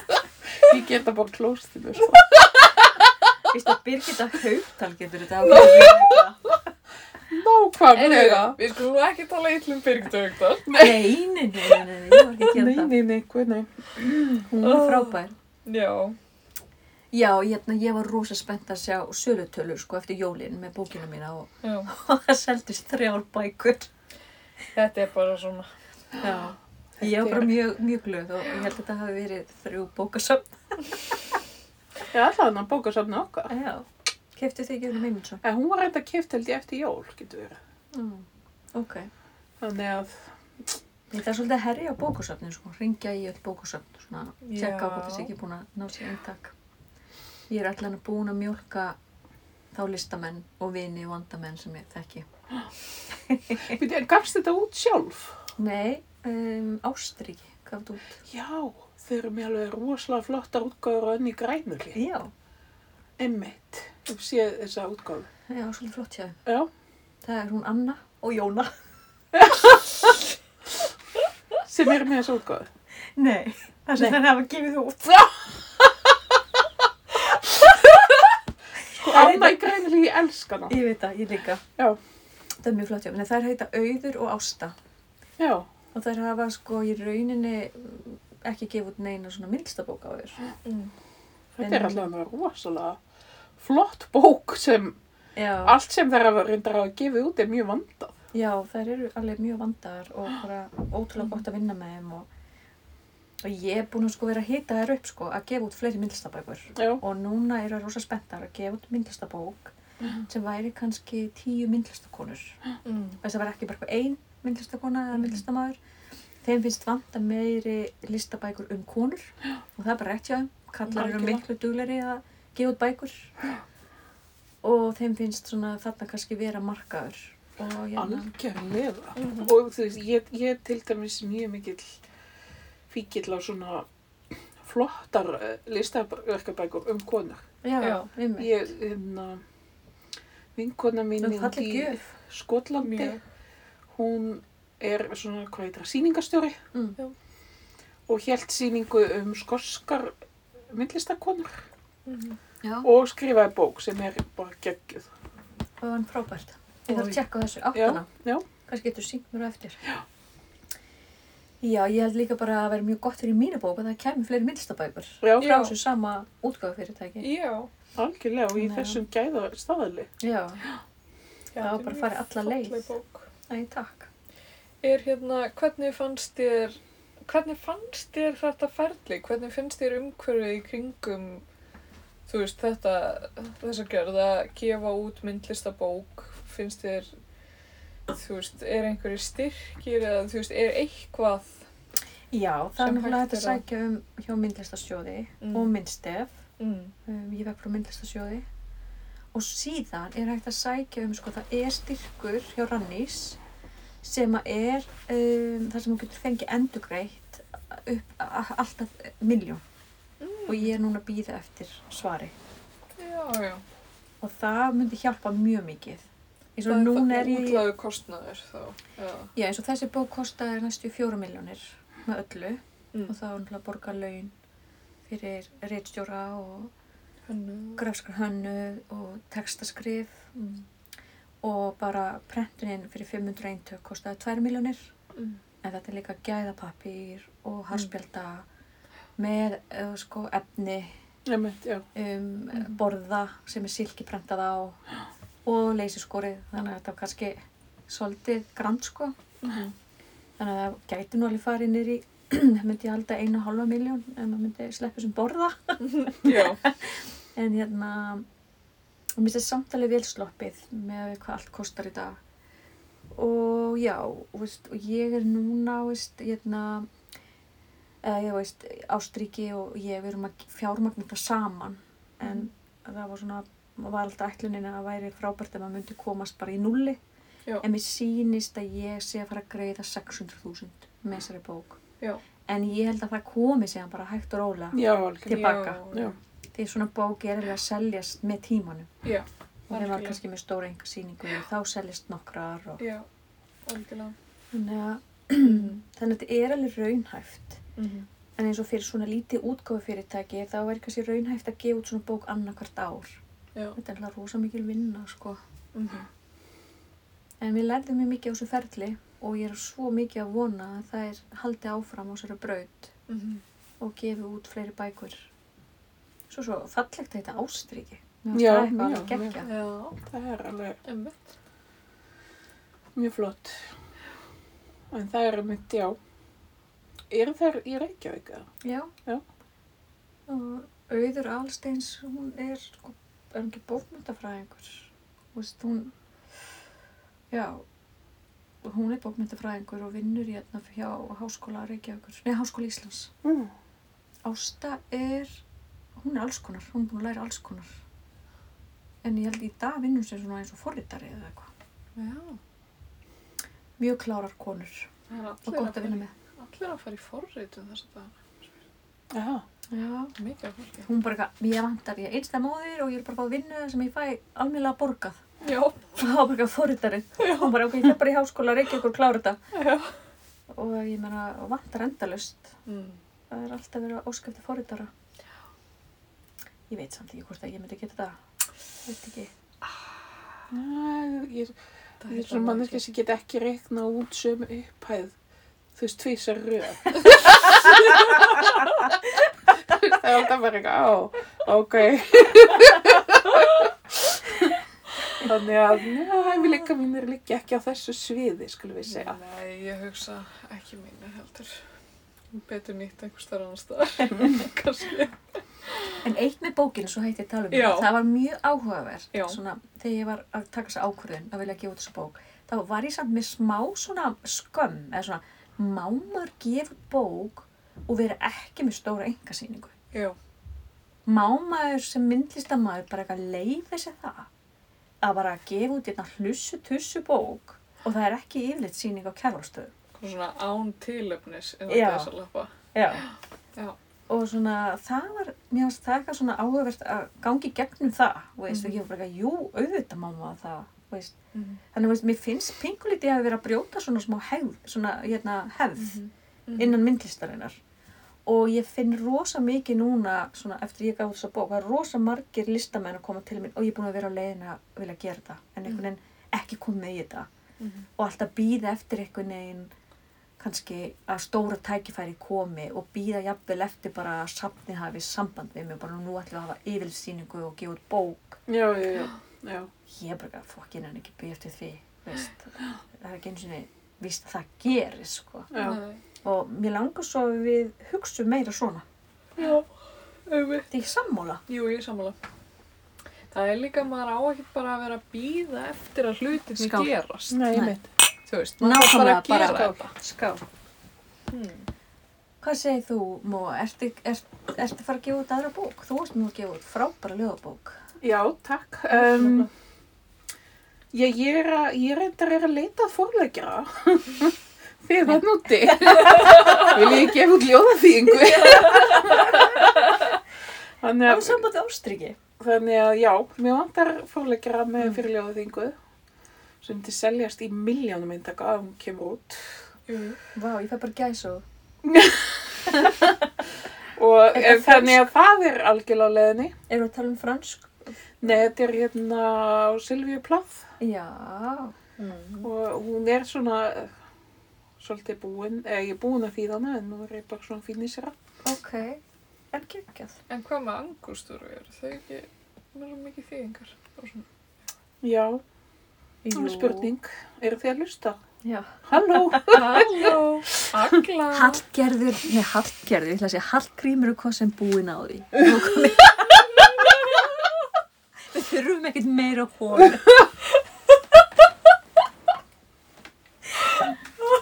Ég geta bara klóstinu, sko. Vist að Birgitta Haugtal getur þetta ákveðið. Nákvæmlega. Við skulum ekki tala illa um Birgit Haugdal. Nei, nei, nei, nei, nei, ég var ekki að gera Nei, það. nei, nei, hvað, nei. Hún er frábær. Já. Já, hérna, ég var rosa spennt að sjá sölutölur sko eftir jólin með bókina mína og, [laughs] og það seldist þrjár bækur. Þetta er bara svona. Já. Ég var bara mjög, mjög glöð og ég held að þetta hafi verið þrjú bókasöfn. Já, það er hann bókasafni okkar. Já. Keftu þið ekki um Eymundsson? En hún var reynda kipt held ég eftir jól, getur verið. Mm. Ok. Þannig að, Þetta er svolítið að herja bókasöfnin sko, ringja í öll bókasöfn, svona, tjekka á hvort þessi ekki búin að ná sér eintak. Ég er allan að búin að mjólka þá listamenn og vini og vandamenn sem ég þekki. [gasps] gafst þetta út sjálf? Nei, um, Ástriki, gaf þetta út. Já, þau eru með alveg rosalega flottar útgáður og önni grænuli. Já, Emmitt, þú séð þessa útgáðu. já, svolítið flott þeim. Já, Það er hún Anna og Jóna. [laughs] sem eru með þessa útgáðu. Nei, það sem þær hafa gefið út. Sko, [laughs] Anna í grænuli, ég elska hana. Ég veit það, ég líka. Já. Það er mjög flott hjá þeim. Nei, Þær heita Auður og Ásta. Já, Og þær hafa sko í rauninni ekki gefið út neina svona myndlistabók á þér. Mm. þetta er allavega rosalega flott bók sem Já. allt sem þeir hafa reyndar að gefa út er mjög vandað. Já, þær eru alveg mjög vandar og bara ótrúlega gott að vinna með þeim og, og ég er búin að sko vera að hita þær upp sko að gefa út fleiri myndlistabækur. Og núna eru þær rosa spenntar að gefa út myndlistabók sem væri kannski tíu myndlistakonur. Mm. þess að vera ekki bara ein myndlistakona eða myndlistamæður þeim finnst vanta meiri listabækur um konur. Og það er bara rétt þeim. Kallar eru miklu dugleri að gefa út bækur. Og þeim finnst svona þarna kannski vera markaður. Og hérna. Algjörlega. Mhm. Og þú veist, ég, ég er til dæmis mjög mikill fíkill á svona flottar eh, listaverkabækur um konur. já, Já. einmitt. Ég, hérna, vinkona mín í Skotlandi, Mjög. hún er svona, hvað heitir það, sýningastjóri mm. og hélt sýningu um skorskar myndlistakonur Mhm. já, og skrifaði bók sem er bara geggjuð. það var hann frábært ég þarf að tjekka þessu, Já, áttana já. kannski getur sínt mér á eftir já. Já, ég held líka bara að vera mjög gott fyrir mínu bók að það kemur fleiri myndlistabækur Já, frá þessu sama útgáfufyrirtæki Já. algjörlega og í Nei. þessum gæða staðali. já, Já, Það var er bara mjög farið alla leið. bók. æ, takk Er hérna, hvernig fannst þér, hvernig fannst þér þetta ferli? Hvernig finnst þér umhverfið í kringum, þú veist, þetta, þessa gerð að gefa út myndlistabók? Finnst þér, þú veist, er einhverju styrkir eða, þú veist, er eitthvað? Já, það er náttúrulega hægt að sækja um hjá myndlistasjóði Mm. og myndstef. Mm. Um, ég vekk frá myndlistasjóði. Og síðan er hægt að sækja um, sko, það er styrkur hjá Rannís sem að er um, það sem hún getur fengið endugreitt upp alltaf miljón. Mm. Og ég er núna að býða eftir svari. Já, já. Og það myndi hjálpa mjög mikið. Eins og núna er ég... útlaðu kostnaður þá. Já. Já, eins og þessi bók kostaði næstu fjóra miljónir með öllu. Mm. og þá er náttúrulega borga laun fyrir reitstjóra og grafskar hönnu og textaskrif Mm. og bara prentuninn fyrir 500 eintök kostaði 2 miljónir Mm. en þetta er líka gæðapapír og harspjálta með uh, sko efni um, Mhm. borða sem er silki prentað á og leysiskorið þannig að þetta var kannski svolítið grand sko Mm. þannig að það gæti nú alveg farið niður í [clears throat] myndi ég halda einu og halva miljón ef maður myndi sleppa sem borða. [laughs] [laughs] En hérna, og mér finnst þetta samtalið vel sloppið með hvað allt kostar í dag. Og já, og, veist, og ég er núna, veist, hérna, eða veist, Ástríki og ég, við erum að fjármagna þetta saman. En það var svona, var alltaf ætlunin að það væri frábært ef maður myndi komast bara í nulli. Já. En mér sýnist að ég sé að fara að greiða 600.000 með þessari bók. Já. En ég held að það komi síðan bara hægt og rólega. Já. Tilbaka. Já. Því svona bók er alveg að seljast með tímanum. Já. Og maður Algjörlega. kannski með stóra enga sýningu þá seljast nokkrar og þannig að, Mm. [clears throat] þannig að þetta er alveg raunhæft. Mm. En eins og fyrir svona lítið útgáfufyrirtæki þá er kannski raunhæft að gefa út svona bók annarkvart ár. Já. Þetta er alltaf rosa mikil vinna sko. Mm. En við lærðum mjög mikið á þessu ferli og ég er svo mikið að vona að það er haldið áfram á þessari braut Mm. og gefi út fleiri bækur. Svo svo fallegt að þetta ástriki. Já, það eitthvað já, alveg geggjað. Já. Það er alveg Einmitt. mjög flott. En það er mitt, já. Eru þær í Reykjavík? Já. Já. Og Auður Alsteins, hún er sko, er hún ekki bókmyndafræðingur. Þú veist, hún, já, hún er bókmyndafræðingur og vinnur hérna hjá Háskóla Reykjavíkur, nei, Háskóla Íslands. Mm. Ásta er, hún er alls konar, hún er búin að læra alls konar. En ég held í dag vinnur sér svona eins og forritari eða eitthvað. Já. Mjög klárar konur er og gott að vinna með. Allir að fara í forritum þess að það Já. Já. mikið af fólki. Hún bara eitthvað, ég vantar, ég er einstæð móðir og ég er bara fá vinnu sem ég fæ almennlega borgað. Já. Það var bara eitthvað forritarinn. Hún bara, ok, ég fer bara í háskóla, reykja ykkur, klára þetta. Já. Og ég meina, vantar endalust. Mm. Það er alltaf verið að óskæfti forritara. Ég veit samt ekki hvort að ég myndi geta það. Veit ekki. Næ, ég, ég er er svona manneski sem get ekki reikna út sömu upphæð. Þú veist, tvísar röð. [laughs] það er alltaf bara eitthvað, á, ok. Þannig að, já, hæfileika mínir liggja ekki á þessu sviði, skulum við segja. Nei, ég hugsa ekki mínu heldur. Betur nýtt einhver starf annar staðar. [laughs] Kannski. En eitt með bókinu, svo hætti ég að tala um þetta, það var mjög svona, þegar ég var að taka þessa ákvörðun að vilja gefa út þessa bók, þá var ég samt með smá svona skömm, eða svona, má maður gefa bók og vera ekki með stóra engasýningu? Já. Má maður sem myndlistamæður bara eitthvað leiði sér það? Að bara gefa út hérna hlussu tussu bók og það er ekki yfirleitt sýning á kjærvalstöðu. Svona án tilöfnis og svona það var, mér finnst það eitthvað svona áhugavert að gangi gegnum það og veist, Mhm. ég bara eitthvað, jú, auðvitað má maður það veist. Mhm. þannig veist, mér finnst pingulítið að vera að brjóta svona smá hefð, svona hérna, hefð Mhm. innan myndlistarinnar og ég finn rosa mikið núna svona eftir ég gaf þessa bók, það er rosa margir listamenn að koma til mér og ég er búin að vera á leiðin að vilja gera þetta en einhvern veginn ekki komið í þetta Mhm. og alltaf býða eftir einhvern veginn kannski að stóra tækifæri komi og býða jafnvel eftir bara að safnið hafi samband við mig bara nú ætlum við að hafa yfirlýsýningu og gefa út bók Já, já, já. Já. ég er bara fokkin hann ekki býða eftir því veist, það er ekki eins og víst að það gerir sko. Já. Og mér langar svo að við hugsa meira svona Já. Auðvitað. þetta er ekki sammála Jú, ég er sammála. Það er líka, maður á ekki bara að vera að býða eftir að hlutinni Skál. gerast. Nei, ég Nei. veit. Þú veist, maður á nákvæmlega að gera bara þetta. skál Hmm. hvað segir þú Móa, ertu, ert, ertu að fara að gefa út aðra bók þú varst nú að gefa út frábæra ljóðabók Já, takk. Um, ég, ég er að, ég reyndar er að leita að forlegjara. Þið það núti. Vil ég gefa út ljóðaþýðingu? [laughs] Þannig á að, sambandi ástriki þannig að já, mér vantar forlegjara með fyrir ljóðaþýðingu sem til seljast í miljónum eintaka að hún kemur út. Jú. vá, ég fæ bara gæsa og [laughs] Og það er, þannig að það er algjörlega á leðinni. erum við að tala um fransk Nei, þetta er hérna á Silvíu Plath já, Mm. og hún er svona eh, svolítið búin, eða ég er búin að þýða hana en nú er ég bara svona fín í sér ok en geggjað En hvað með angustúru eru? Þau ekki, það er svo mikið þýðingar. og svona. Já, það er spurning. Eru þið að hlusta? já. Halló? Halló, Agla. Hallgerður, nei Hallgerður, ég ætla að segja Hallgrímur er hvað sem búin á því [laughs] þurfum ekkert meira hólu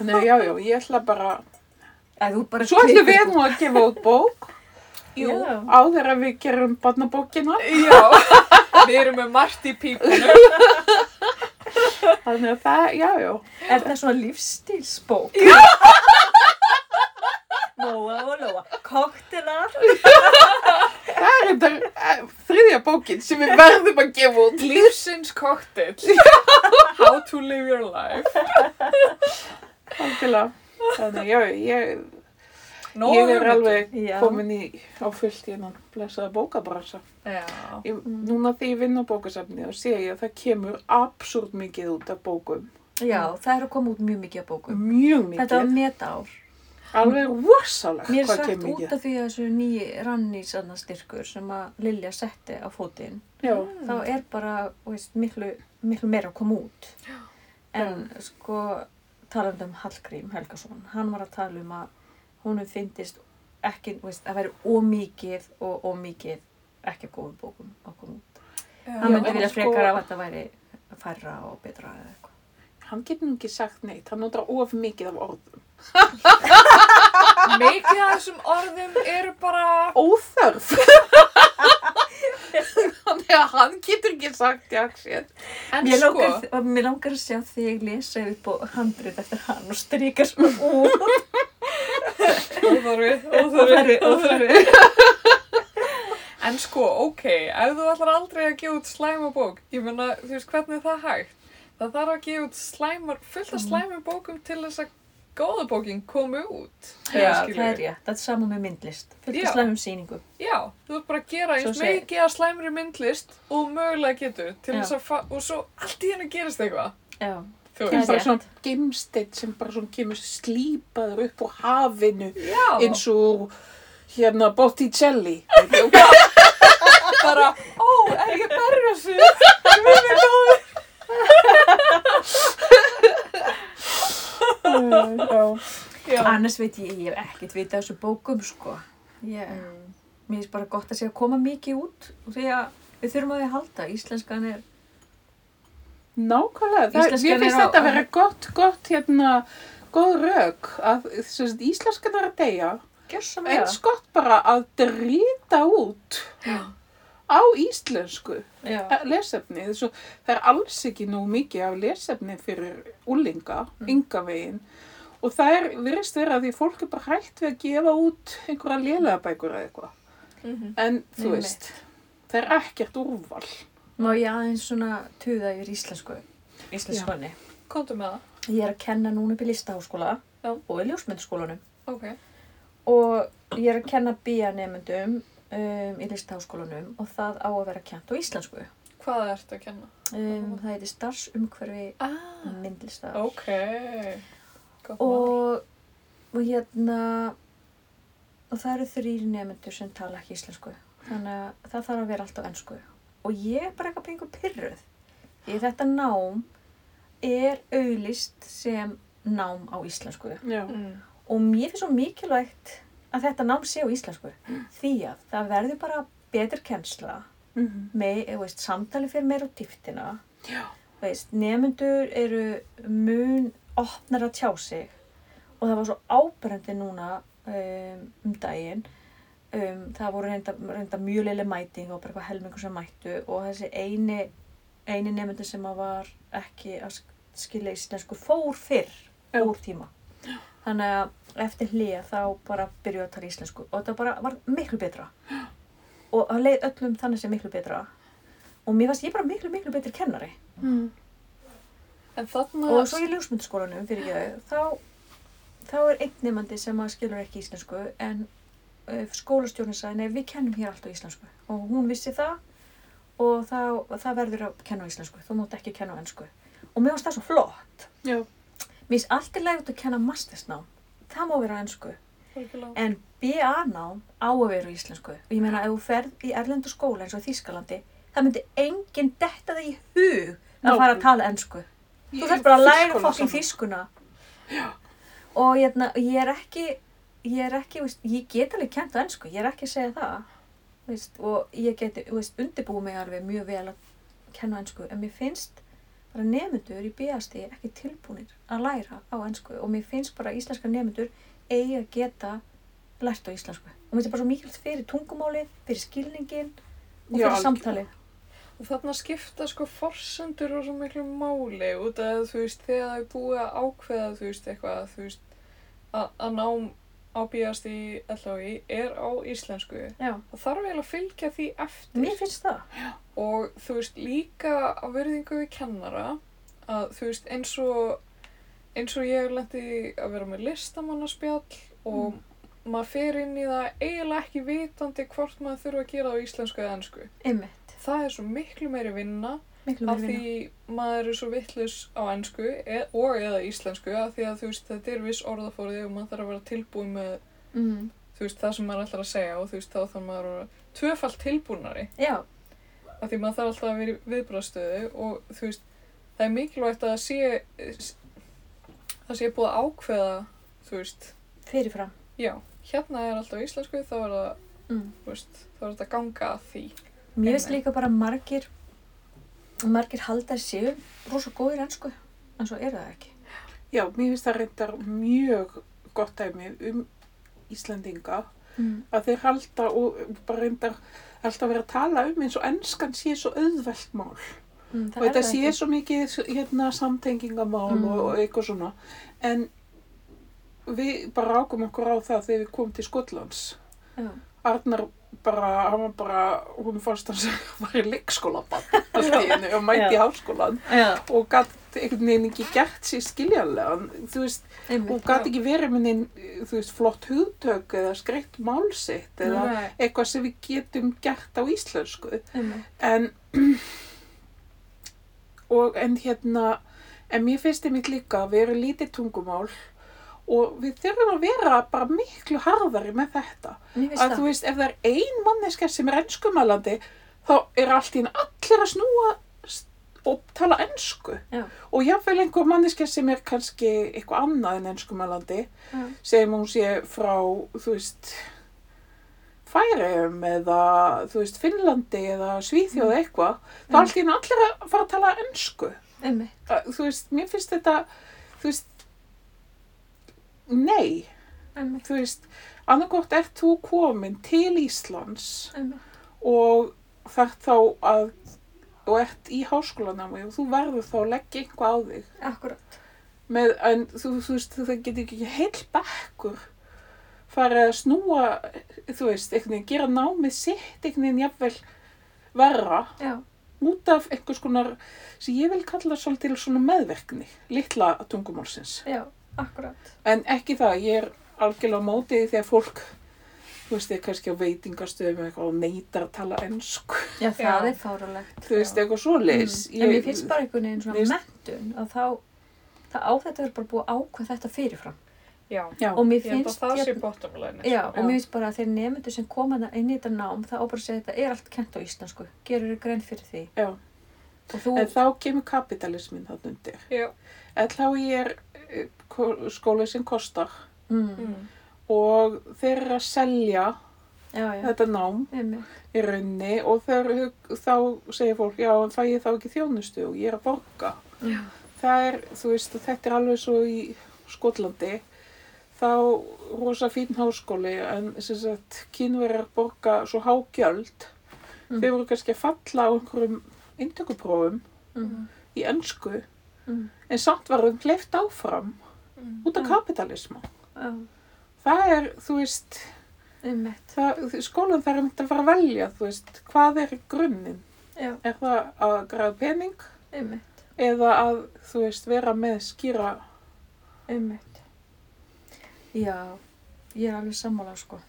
Nei, já, já, ég ætla bara... Að þú bara Svo ætlum við nú að gefa út bók Jú. áður að við gerum barnabókina. Já, við erum með margt í pípunum. Þannig að það, já, já. Er það svona lífstílsbók? Lóa og Lóa Koktelar Það er þetta eh, þriðja bókin sem við verðum að gefa út. Lífsins cocktail. [laughs] How to live your life. Þannig, já, ég, Nó ég er alveg Já. komin í, á fullt í hennan blessaða bókabrasa. Já. Ég, núna þegar ég vinn á bókasafni og sé ég að það kemur absúrt mikið út af bókum. Já, það er að koma út mjög mikið af bókum Mjög mikið. Þetta var metár Alveg rosalegt Mér er sagt kemur út af því að þessu nýji rannísanna styrkur sem að Lilja setti á fótinn Já, þá er bara þú veist, miklu, miklu meira að koma út. En sko talandi um Hallgrím Helgason hann var að tala um að húnum fyndist ekki, þú veist, að væri ómikið og ómikið ekki að góðum bókum að koma út hann Já, myndi en vilja sko- frekar að þetta væri færra og betra eða eitthvað. Hann getur nú ekki sagt neitt. Hann notar of mikið af orðum. [laughs] Mikið af þessum orðum eru bara... Óþörf. Þannig að hann getur ekki sagt jaksið. En Mér sko, langar, mér langar að sjá þig lesa upp á handrið eftir hann og strika svona út óþarfi, óþarfi. óþarfi. En sko, ok, ef þú ætlar aldrei að gefa út slæmabók, ég meina, þú veist, hvernig er það hægt? Það þarf að gefa út slæmar, fullt af slæmabókum til þess að góða bókin komi út. Já, það er rétt, það er sama með myndlist fullt af slæmum sýningu Já, þú ert bara að gera eins mikið af slæmri myndlist og mögulega getur til þess að, og svo allt í hennu gerist eitthvað. Já, Þú Það er veist, bara rétt. svona gimsteitt sem bara svona kemur slípaður upp úr hafinu já, eins og hérna Botticelli [laughs] bara, ó, er ég að berja sig? já. Já. annars veit ég, ég hef ekkert vita af þessu bókum sko ég, Mm. mér finnst bara gott að sé að koma mikið út og því að við þurfum að að halda. Íslenskan er, Nákvæmlega, það, Íslenskan mér finnst er þetta að vera gott, gott, hérna, góð rauk að sem sagt, íslenskan er að deyja, gjörsamlega. eins gott bara að drýta út Já. Á íslensku eh, lesefni. Þessu, það er alls ekki nú mikið af lesefni fyrir úlinga, Mm. ynga veginn. Og það er, virðist vera að því fólk er bara hægt við að gefa út einhverja lélega bækur eða eitthvað. Mhm. En þú Einmitt. veist, það er ekkert úrval. Má ég aðeins svona tuða yfir íslensku, íslenskunni. Komdu með það. Ég er að kenna núna upp í listaháskóla Já. og í ljósmyndaskólanum. Ok. Og ég er að kenna bíanemendum um, í listaháskólanum og það á að vera kent á íslensku. Hvað ertu að kenna? Um, það heitir starfsumhverfi Ah. myndlistar. Ok. Gott mál. Og, og hérna, og það eru þrýr nefnendur sem tala ekki íslensku. Þannig að það þarf að vera allt á ennsku. Og ég er bara eitthvað pengur pyrruð. Því þetta nám er auðlist sem nám á íslensku. Já. Mm. Og mér finnst svo mikilvægt að þetta nám sé á íslensku. Því að það verður bara betur kennsla. Mm Með, þú veist, samtali fyrir meira á dýftina. Já. Nefnendur eru mun opnar að tjá sig. Og það var svo áberandi núna um, um daginn. Um, það voru reynda, reynda mjög leili mæting og bara eitthvað helmingur sem mættu og þessi eini, eini nefnendur sem var ekki að sk- skilja íslensku fór fyrr Já. úr tíma. Þannig að eftir hlýja þá bara byrjuðu að tala íslensku og þetta bara var miklu betra. [gasps] Og það leið öllum þannig sem miklu betra. Og mér fannst ég bara miklu, miklu betri kennari. Mm. Þarna... Og svo í ljósmyndaskólanum fyrir ég, þá, þá er einn nefandi sem að skilur ekki íslensku en uh, skólastjórnin sagði, nei við kennum hér allt á íslensku. Og hún vissi það og það, það verður að kenna íslensku, þú mátt ekki kenna á ennsku. Og mér fannst það svo flott. Já. Mér finnst allt í lagi út að kenna mastersnám, það má vera ennsku. En BA-nám á að vera íslensku. Og ég meina, ef þú ferð í erlendu skóla eins og í Þýskalandi, það myndi enginn detta það í hug að fara að tala ennsku. Þú þarf bara að læra fokkin þýskuna. Og hérna, ég er ekki, ég er ekki, veist, ég get alveg kent á ennsku, ég er ekki að segja það. Veist, og ég geti, veist, undirbúið mig alveg mjög vel að kenna ennsku. En mér finnst bara nefnendur í BST ekki tilbúinir að læra á ennsku. Og mér finnst bara íslenska nefnendur eigi að geta lært á íslensku. Og mér finnst bara svo mikilvægt fyrir tungumáli, fyrir skilningin og Já, fyrir algjörlega. samtalið. Og þarna skipta sko forsendur og svo miklu máli út af þú veist þegar það er búið að ákveða þú veist eitthvað þú veist að, að nám á í LHI er á íslensku. Já, það þarf eiginlega að fylgja því eftir. Mér finnst það. og þú veist líka á verðingu við kennara að þú veist eins og eins og ég lendi að vera með listamannaspjall og maður fer inn í það eiginlega ekki vitandi hvort maður þurfa að gera á íslensku eða ennsku Einmitt, það er svo miklu meiri vinna miklu af því vinna. maður er svo vittlus á ennsku e og eða íslensku af því að þú veist þetta er viss orðafóriði og maður þarf að vera tilbúin með Mm. þú veist það sem maður ætlar að segja og þú veist þá þarf maður að vera tvöfalt tilbúnari Já, af því maður þarf alltaf að vera í viðbrastöðu og þú veist það er mikilvægt að sé það sé búið að ákveða þú veist, fyrirfram. já hérna er alltaf íslensku þá er það, Mm. veist, þá er þetta ganga að því Mér Einmitt. líka bara margir, margir haldar séu rosa góðir ennsku, en svo er það ekki. Já, mér finnst það reyndar mjög gott dæmi um Íslandinga Mm. að þeir halda og bara reyndar alltaf vera að tala um eins og ennskan sé svo auðvelt mál Mm, og þetta sé svo mikið hérna, samtengingamál Mm. og, og eitthvað svona en við bara rákum okkur á það þegar við komum til Skotlands. Arnar bara, hann var bara hún fannst hann sem [laughs] var í leikskólabann allt í henni og mætti í háskólan Já, og gætt einhvern veginn ekki gert sér skiljanlega. Þú veist, einmitt. og gæti ekki verið með neinn, þú veist, flott hugtök eða skreitt málsitt eða Nei. eitthvað sem við getum gert á íslensku. En [clears throat] og en hérna en mér finnst einmitt líka að við erum lítið tungumál og við þurfum að vera bara miklu harðari með þetta að þú veist, ef það er ein manneska sem er ennskumælandi þá er allt í enn allir að snúa og tala ennsku og jáfnveil einhver manneska sem er kannski eitthvað annað en ennskumælandi Já. segjum hún sé frá þú veist Færiðum eða, þú veist, Finnlandi eða Svíþjóð eitthvað, þá Mm. allt í hennu allir að fara að tala ennsku. Þú veist, mér finnst þetta, þú veist, nei, Einmitt. þú veist, annarkort ert þú komin til Íslands Einmitt. og þarf þá að, og ert í háskólanámi og þú verður þá að leggja eitthvað á þig. Akkurat. Með, en þú, þú veist, það getur ekki heil bekkur farið að snúa, þú veist, einhvern veginn, gera námið sitt einhvern veginn jafnvel verra Já. út af einhvers konar sem ég vil kalla svolítið svona meðverkni, litla tungumálsins. Já. Akkurat. En ekki það, ég er algjörlega á móti því þegar fólk, þú veist, er kannski á veitingastöðum eitthvað og neytar að tala ennsku, Já, það Já. er fáralegt. þú veist, eitthvað svoleiðis. Mm. En mér finnst bara einhvern veginn svona finnst- mentun að þá, það á þetta er bara búið að ákveð þetta fyrirfram. Já, Já, Og mér ég að finnst, það sé bottom line. já, sko. og mér finnst bara að þeir nefndu sem koma inn í þetta nám, það á bara að segja þetta er allt kent á íslensku. Gerur þér grein fyrir því. já. Þú, En þá kemur kapitalismin þarna skóli sem kostar mm, Mm. og þeir eru að selja já, já, þetta nám einmitt. í raunni og þeir, þá segir fólk, já, en fæ ég þá ekki þjónustu og ég er að borga. Já. Það er, þú veist, og þetta er alveg svo í Skotlandi, þá rosa fín háskóli, en kínverjar borga svo hágjöld, Mm. þeir voru kannski að falla á einhverjum inntökuprófum Mm, í ennsku, mm, en samt var þeim hleyft áfram Mm. út af já, Það er, þú veist, einmitt. það, skólan þarf einmitt að fara að velja, þú veist, hvað er grunninn? Er það að græða pening einmitt. eða að, þú veist, vera með skýra, Einmitt. Já, ég er alveg sammála sko.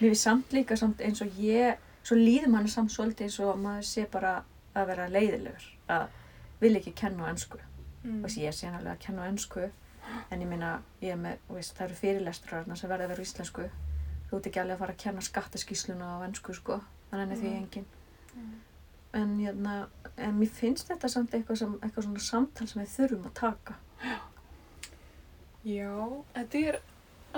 Mér finnst samt líka samt eins og ég, svo líður manni samt svolítið eins og maður sé bara að vera leiðilegur, að vil ekki kenna á ennsku. Mm. Veist, ég sé nálega að kenna á ennsku, en ég minna, ég er með, veist, það eru fyrirlestrarna sem verða að vera íslensku. Þú ert ekki alveg að fara að kenna skattaskísluna á ennsku sko, þannig er því Mm. engin. Mm. En, hérna, en mér finnst þetta samt eitthvað, sem, eitthvað svona samtal sem við þurfum að taka. Já, þetta er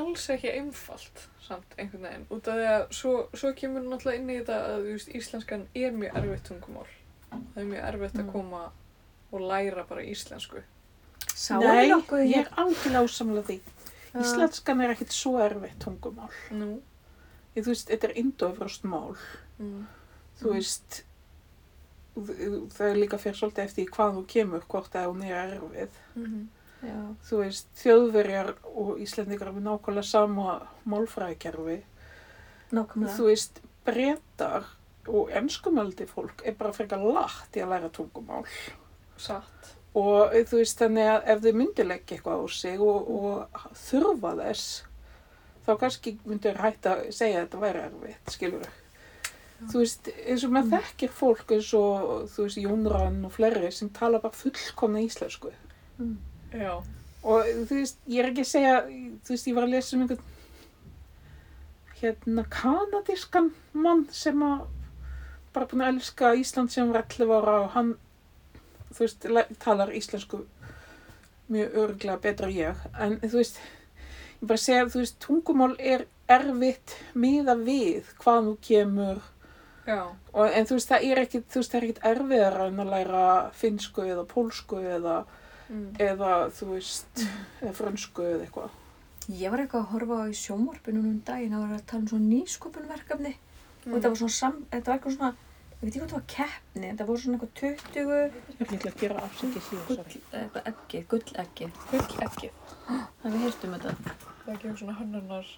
alls ekki einfalt samt einhvern veginn. Út af því að svo, svo kemur náttúrulega inn í þetta að veist, íslenskan er mjög erfitt tungumál. Það er mjög erfitt að Mm. koma og læra bara íslensku. Sáum nei, við nokkuð ég er algjörlega ásamlega því. Íslenskan er ekkit svo erfitt tungumál. Nú. Ég, þú veist, þetta er indofröst mál. Mm. Þú veist, það er líka fyrir svolítið eftir hvað þú kemur, hvort að hún er erfið. Mm Já. Þú veist, þjóðverjar og Íslendingar er með nákvæmlega sama málfræðikerfi. Nákvæmlega. Þú veist, breytar og ennskumöldi fólk er bara frekar látt í að læra tungumál. Satt. Og þú veist, þannig að ef þau myndir leggja eitthvað á sig og, og þurfa þess, þá kannski myndir hætta að segja að þetta væri erfitt, skilur Þú veist, eins og maður Mm. þekkir fólk eins og, þú veist, Jónrann og fleiri sem tala bara fullkomna íslensku. Mm. Já. Og þú veist, ég er ekki að segja, þú veist, ég var að lesa um einhvern, hérna, kanadískan mann sem að bara búin að elska Ísland sem var 11 ára og hann, þú veist, talar íslensku mjög örglega betra en ég. En þú veist, ég bara segja, þú veist, tungumál er erfitt miða við hvað nú kemur og, en þú veist, það er ekkit, þú veist, það er ekkit erfiðara en að læra finsku eða pólsku eða, Mm. eða þú veist, eða frönsku eða eitthvað. Ég var eitthvað að horfa á í sjónvarpinu um daginn að vera að tala um svona nýsköpunverkefni og þetta var svona sam, þetta var eitthvað svona, ég veit ekki hvað þetta var keppni, þetta voru svona eitthvað 20 Ég ætla að gera afsækið síðan, gull, sorry. eitthvað eggið, gulleggið, Gull ekki. það [gasps] við hirtum þetta. Það er ekki svona hönnunar.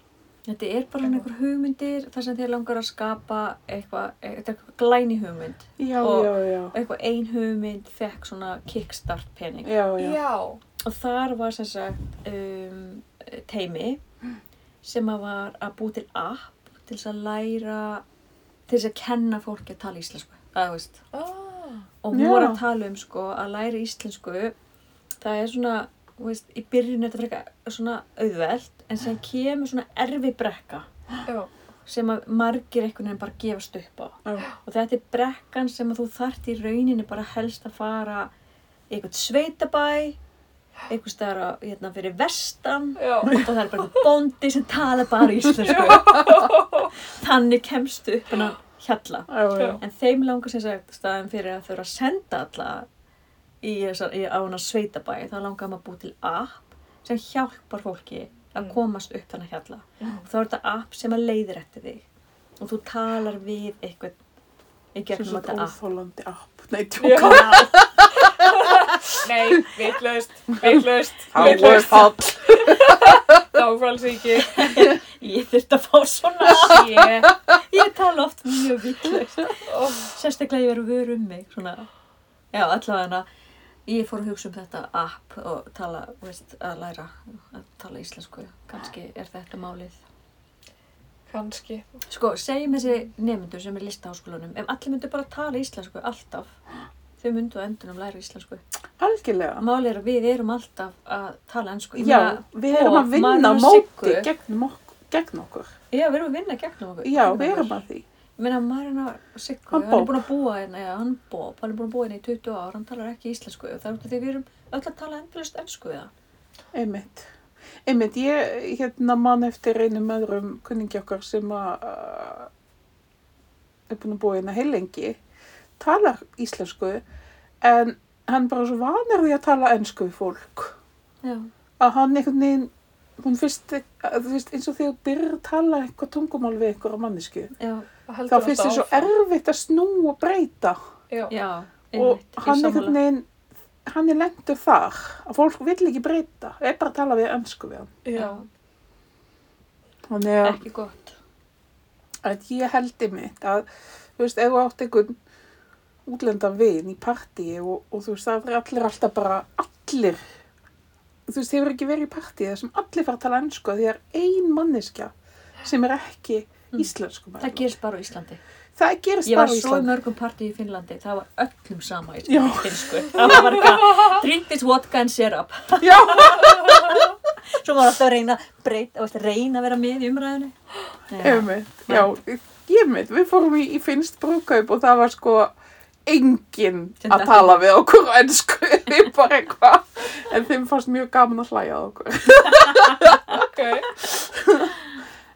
Þetta er bara svona einhver hugmyndir þar sem þeir langar að skapa eitthvað, þetta er eitthvað glæni hugmynd Já, Og- já, já. eitthvað ein hugmynd fekk svona kickstart pening Já, já. Já. og þar var sem sagt um, teimi [gasps] sem að var að búi til app til þess að læra til þess að kenna fólki að tala íslensku að. Ah. og hún var að tala um sko að læra íslensku það er svona veist, í byrjun er þetta frekar svona auðvelt en sem kemur svona erfi brekka Já. sem að margir einhvern veginn bara gefast upp á Já, og þetta er brekkan sem að þú þart í rauninni bara helst að fara í eitthvað sveitabæ einhvers staðar á, hérna fyrir vestan Já. og það er bara einhver bóndi sem tala bara íslensku. Þannig kemstu upp hennar hjalla. Já, já. En þeim langar sem sagt staðan fyrir að þurfa að senda alla í, þessar- í, á hennar sveitabæ, þá langar maður að búi til app sem hjálpar fólki að Mm. komast upp þennan hjalla. Mm. Og þá er þetta app sem að leiðir eftir þig og þú talar við eitthvað í gegnum svona þetta app. óþólandi app. Nei, vitlaust, vitlaust, Það vitlaust, fall. þá frálsi ekki. Ég þurfti að fá svona. Ég, ég tala oft mjög vitlaust. Oh, Sérstaklega ég verið vör um mig. Svona. Já, allavega ég fór að hugsa um þetta app og tala, veist, að læra að tala íslensku. Kanski er þetta málið. kannski. Sko, segjum þessi nefndur sem er listaháskólanum, ef allir myndu bara tala íslensku alltaf, þau myndu á endunum læra íslensku. Algjörlega. Málið er að við erum alltaf að tala ennsku. Já, við erum að vinna móti okkur. Gegn okkur. Já, við erum að vinna gegnum okkur. Já, gegnum við erum að því. Ég meina, Marina Siggu, Hann hann, er búin að búa hérna, já, hann Bob, hann er búin að búa hérna í 20 ár, hann talar ekki íslensku og það er út af því við erum öll að tala endurist ennsku við það. Einmitt. Einmitt, ég hérna man eftir einum öðrum kunningi okkar sem að uh, er búin að búa hérna heilengi, talar íslensku, en hann bara svo vanur því að tala ennsku við fólk. Já. Að hann einhvern veginn, hún fyrst, þú veist, eins og þegar að tala eitthvað tungumál við einhverja mannesku, Já, þá finnst þið svo erfitt að snú og breyta. Já, já, og hann einhvern veginn, hann er lendur þar, að fólk vill ekki breyta, er bara að tala við ennsku við hann. já, Þannig að Ekki gott. að ég held einmitt að, þú veist, ef þú átt einhvern útlendan vin í partíi og, og þú veist, það er allir alltaf bara, allir, þú veist, hefur ekki verið í partíi þar sem allir fara að tala ennsku því það er ein manneskja sem er ekki Mm. íslensku Það gerist bara á Íslandi. Það gerist Ég var bara í svo í Íslandi. mörgum partí í Finnlandi, það var öllum sama í finnsku. Það var bara eitthvað, drink this vodka and syrup. Já, [laughs] Svo var alltaf að reyna, breyta, reyna að vera með í umræðinu. einmitt, já, ég mitt, við fórum í, í finnst brúkaup og það var sko enginn að tala við okkur á ennsku, við [laughs] bara eitthvað, en þeim fannst mjög gaman að hlæja okkur. [laughs] ok.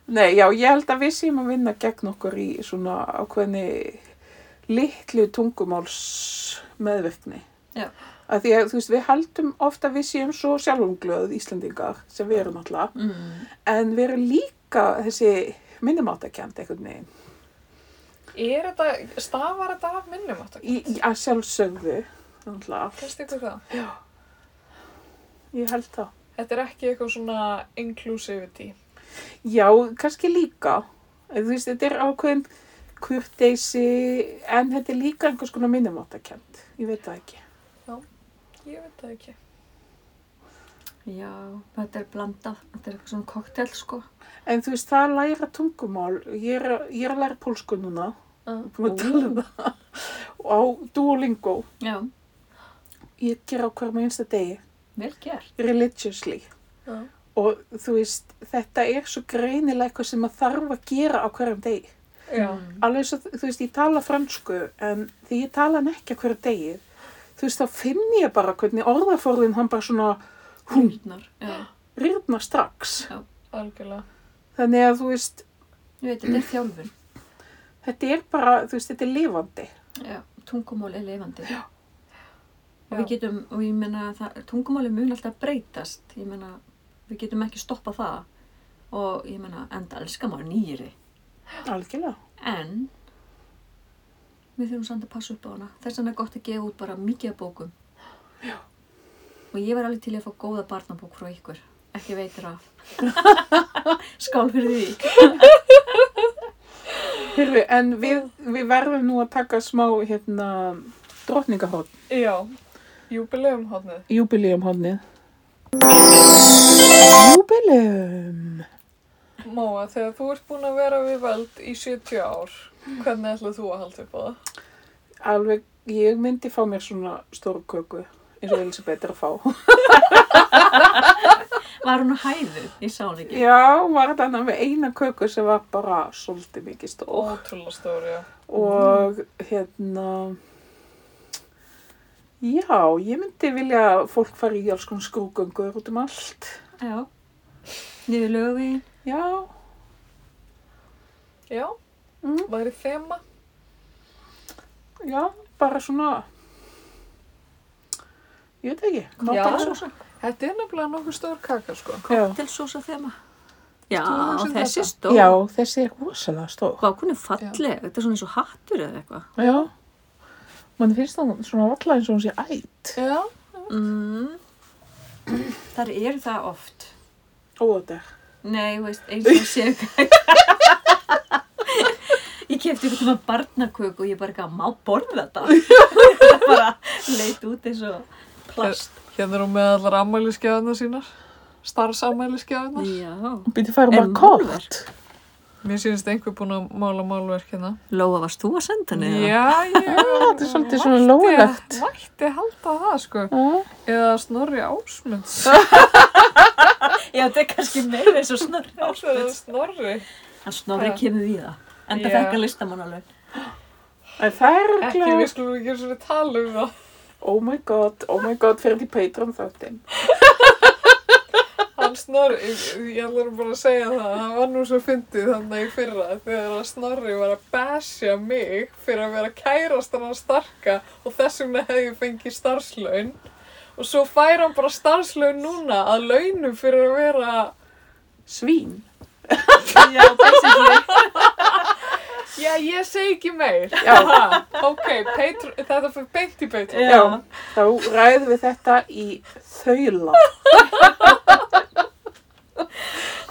Nei, já, ég held að við séum að vinna gegn okkur í svona ákveðni litlu tungumáls meðvirkni. Að því að, þú veist, við haldum ofta að við séum svo sjálfumglöð Íslendingar, sem við erum alltaf, Mm. en við erum líka þessi minnumáttakjönd einhvern veginn. Er þetta, stafar þetta af minnum átt? Í, í að sjálfsögðu, alltaf, Fyrst ykkur það? ég held það. Þetta er ekki eitthvað svona inclusivity. Já, kannski líka. Þú veist, þetta er ákveðin kurteisi, en þetta er líka einhvers konar minnumáttakjönd. Ég veit það ekki. Ég veit það ekki. Já, þetta er blandað, þetta er eitthvað svona koktel sko. En þú veist, það að læra tungumál, ég er, að- ég er að læra pólsku núna. Búin að tala um það, og á Duolingo, Já, ég ger á hverjum einsta degi, vel gert. religiously. Uh. Og þú veist, þetta er svo greinilega eitthvað sem maður þarf að gera á hverjum degi. Já. Mm. Alveg svo, þú veist, ég tala fransku, en því ég tala hann ekki á hverju degi, þú veist, þá finn ég bara hvernig orðaforðin hann bara svona, hún Húndnar. Já, rýrna strax. Algjörlega. Þannig að þú veist, ég veit, þetta er þjálfun. Þetta er bara, þú veist, þetta er lifandi. Já, tungumál er lifandi. Já. Og Já. við getum, og ég meina, það, tungumáli mun alltaf breytast. Ég meina, við getum ekki stoppa það. Og ég meina, enda elskar maður nýri. Algjörlega. En við þurfum samt að passa upp á hana. Þess vegna er gott að gefa út bara mikið af bókum. Já. Og ég var alveg til að fá góða barnabók frá ykkur. Ekki veitir af. [laughs] Skál fyrir því. [laughs] Hyrfi, en við, við verðum nú að taka smá, hérna, drottningahótt, Já. Júbilegum hodnið. júbileum. Móa, þegar þú ert búin að vera við völd í 70 ár, hvernig ætlað þú að halda upp á það? Alveg, ég myndi fá mér svona stóru köku, eins og Elisabeth er að fá. [laughs] Var hún á hæðu? Ég sá hann ekki. Já, var þarna með eina köku sem var bara svolítið mikið stór. Ótrúlega stóri, já. Og hérna, Já, ég myndi vilja að fólk fari í alls konar skrúgöngur út um allt. Já. Niður lögvegin. Já, Já, mm, væri þema. já, bara svona, ég veit ekki. Koktelsósa. Þetta er nefnilega nokkuð stór kaka, sko. Koktelsósa þema. Já, þessi stór. já, þessi er rosalega stór. Hvað, hún er falleg. Þetta er svona eins og hattur eða eitthvað. Já, mann finnst það svona valla eins og hún sé ætt. Já. Mm. Þar eru það oft. Óður. Nei, þú veist, eins og sé Ég kefti ykkur tíma barnaköku og ég bara ekki má borða þetta. það [laughs] bara leit út eins og plast. Hérna er hún með allar ammæliskefna sínar. Starfsammæliskefna. Já. Býtti færa bara kort. Mér sýnist einhver búin að mála málverk hérna. Lóa, varst þú að senda henni? Já, ég... [laughs] þetta er svolítið svona lóðilegt. Mætti halda það, sko. Já, Eða Snorri Ásmunds. [laughs] [laughs] Já, þetta er kannski meira eins og Snorri Ásmunds. Snorri. Hann Snorri Já. kemur við það. En það Já. fekk að listamann alveg. en það er Ekki, við skulum ekki svona tala um það. Oh my god, oh my god, fyrir til Patreon þáttinn. Hann Snorri, ég, ég ætla nú bara að segja það, hann var nú svo fyndið þannig í fyrra þegar að Snorri var að basja mig fyrir að vera kærastan hann starka og þess vegna hefði ég fengið starfslaun og svo fær hann bara starfslaun núna að launum fyrir að vera, Svín. Já, basically. Já ég segi ekki meir, Já. Ha, ok, Patreon, þetta fyrir beint í Patreon. Já. Þá ræðum við þetta í þaula.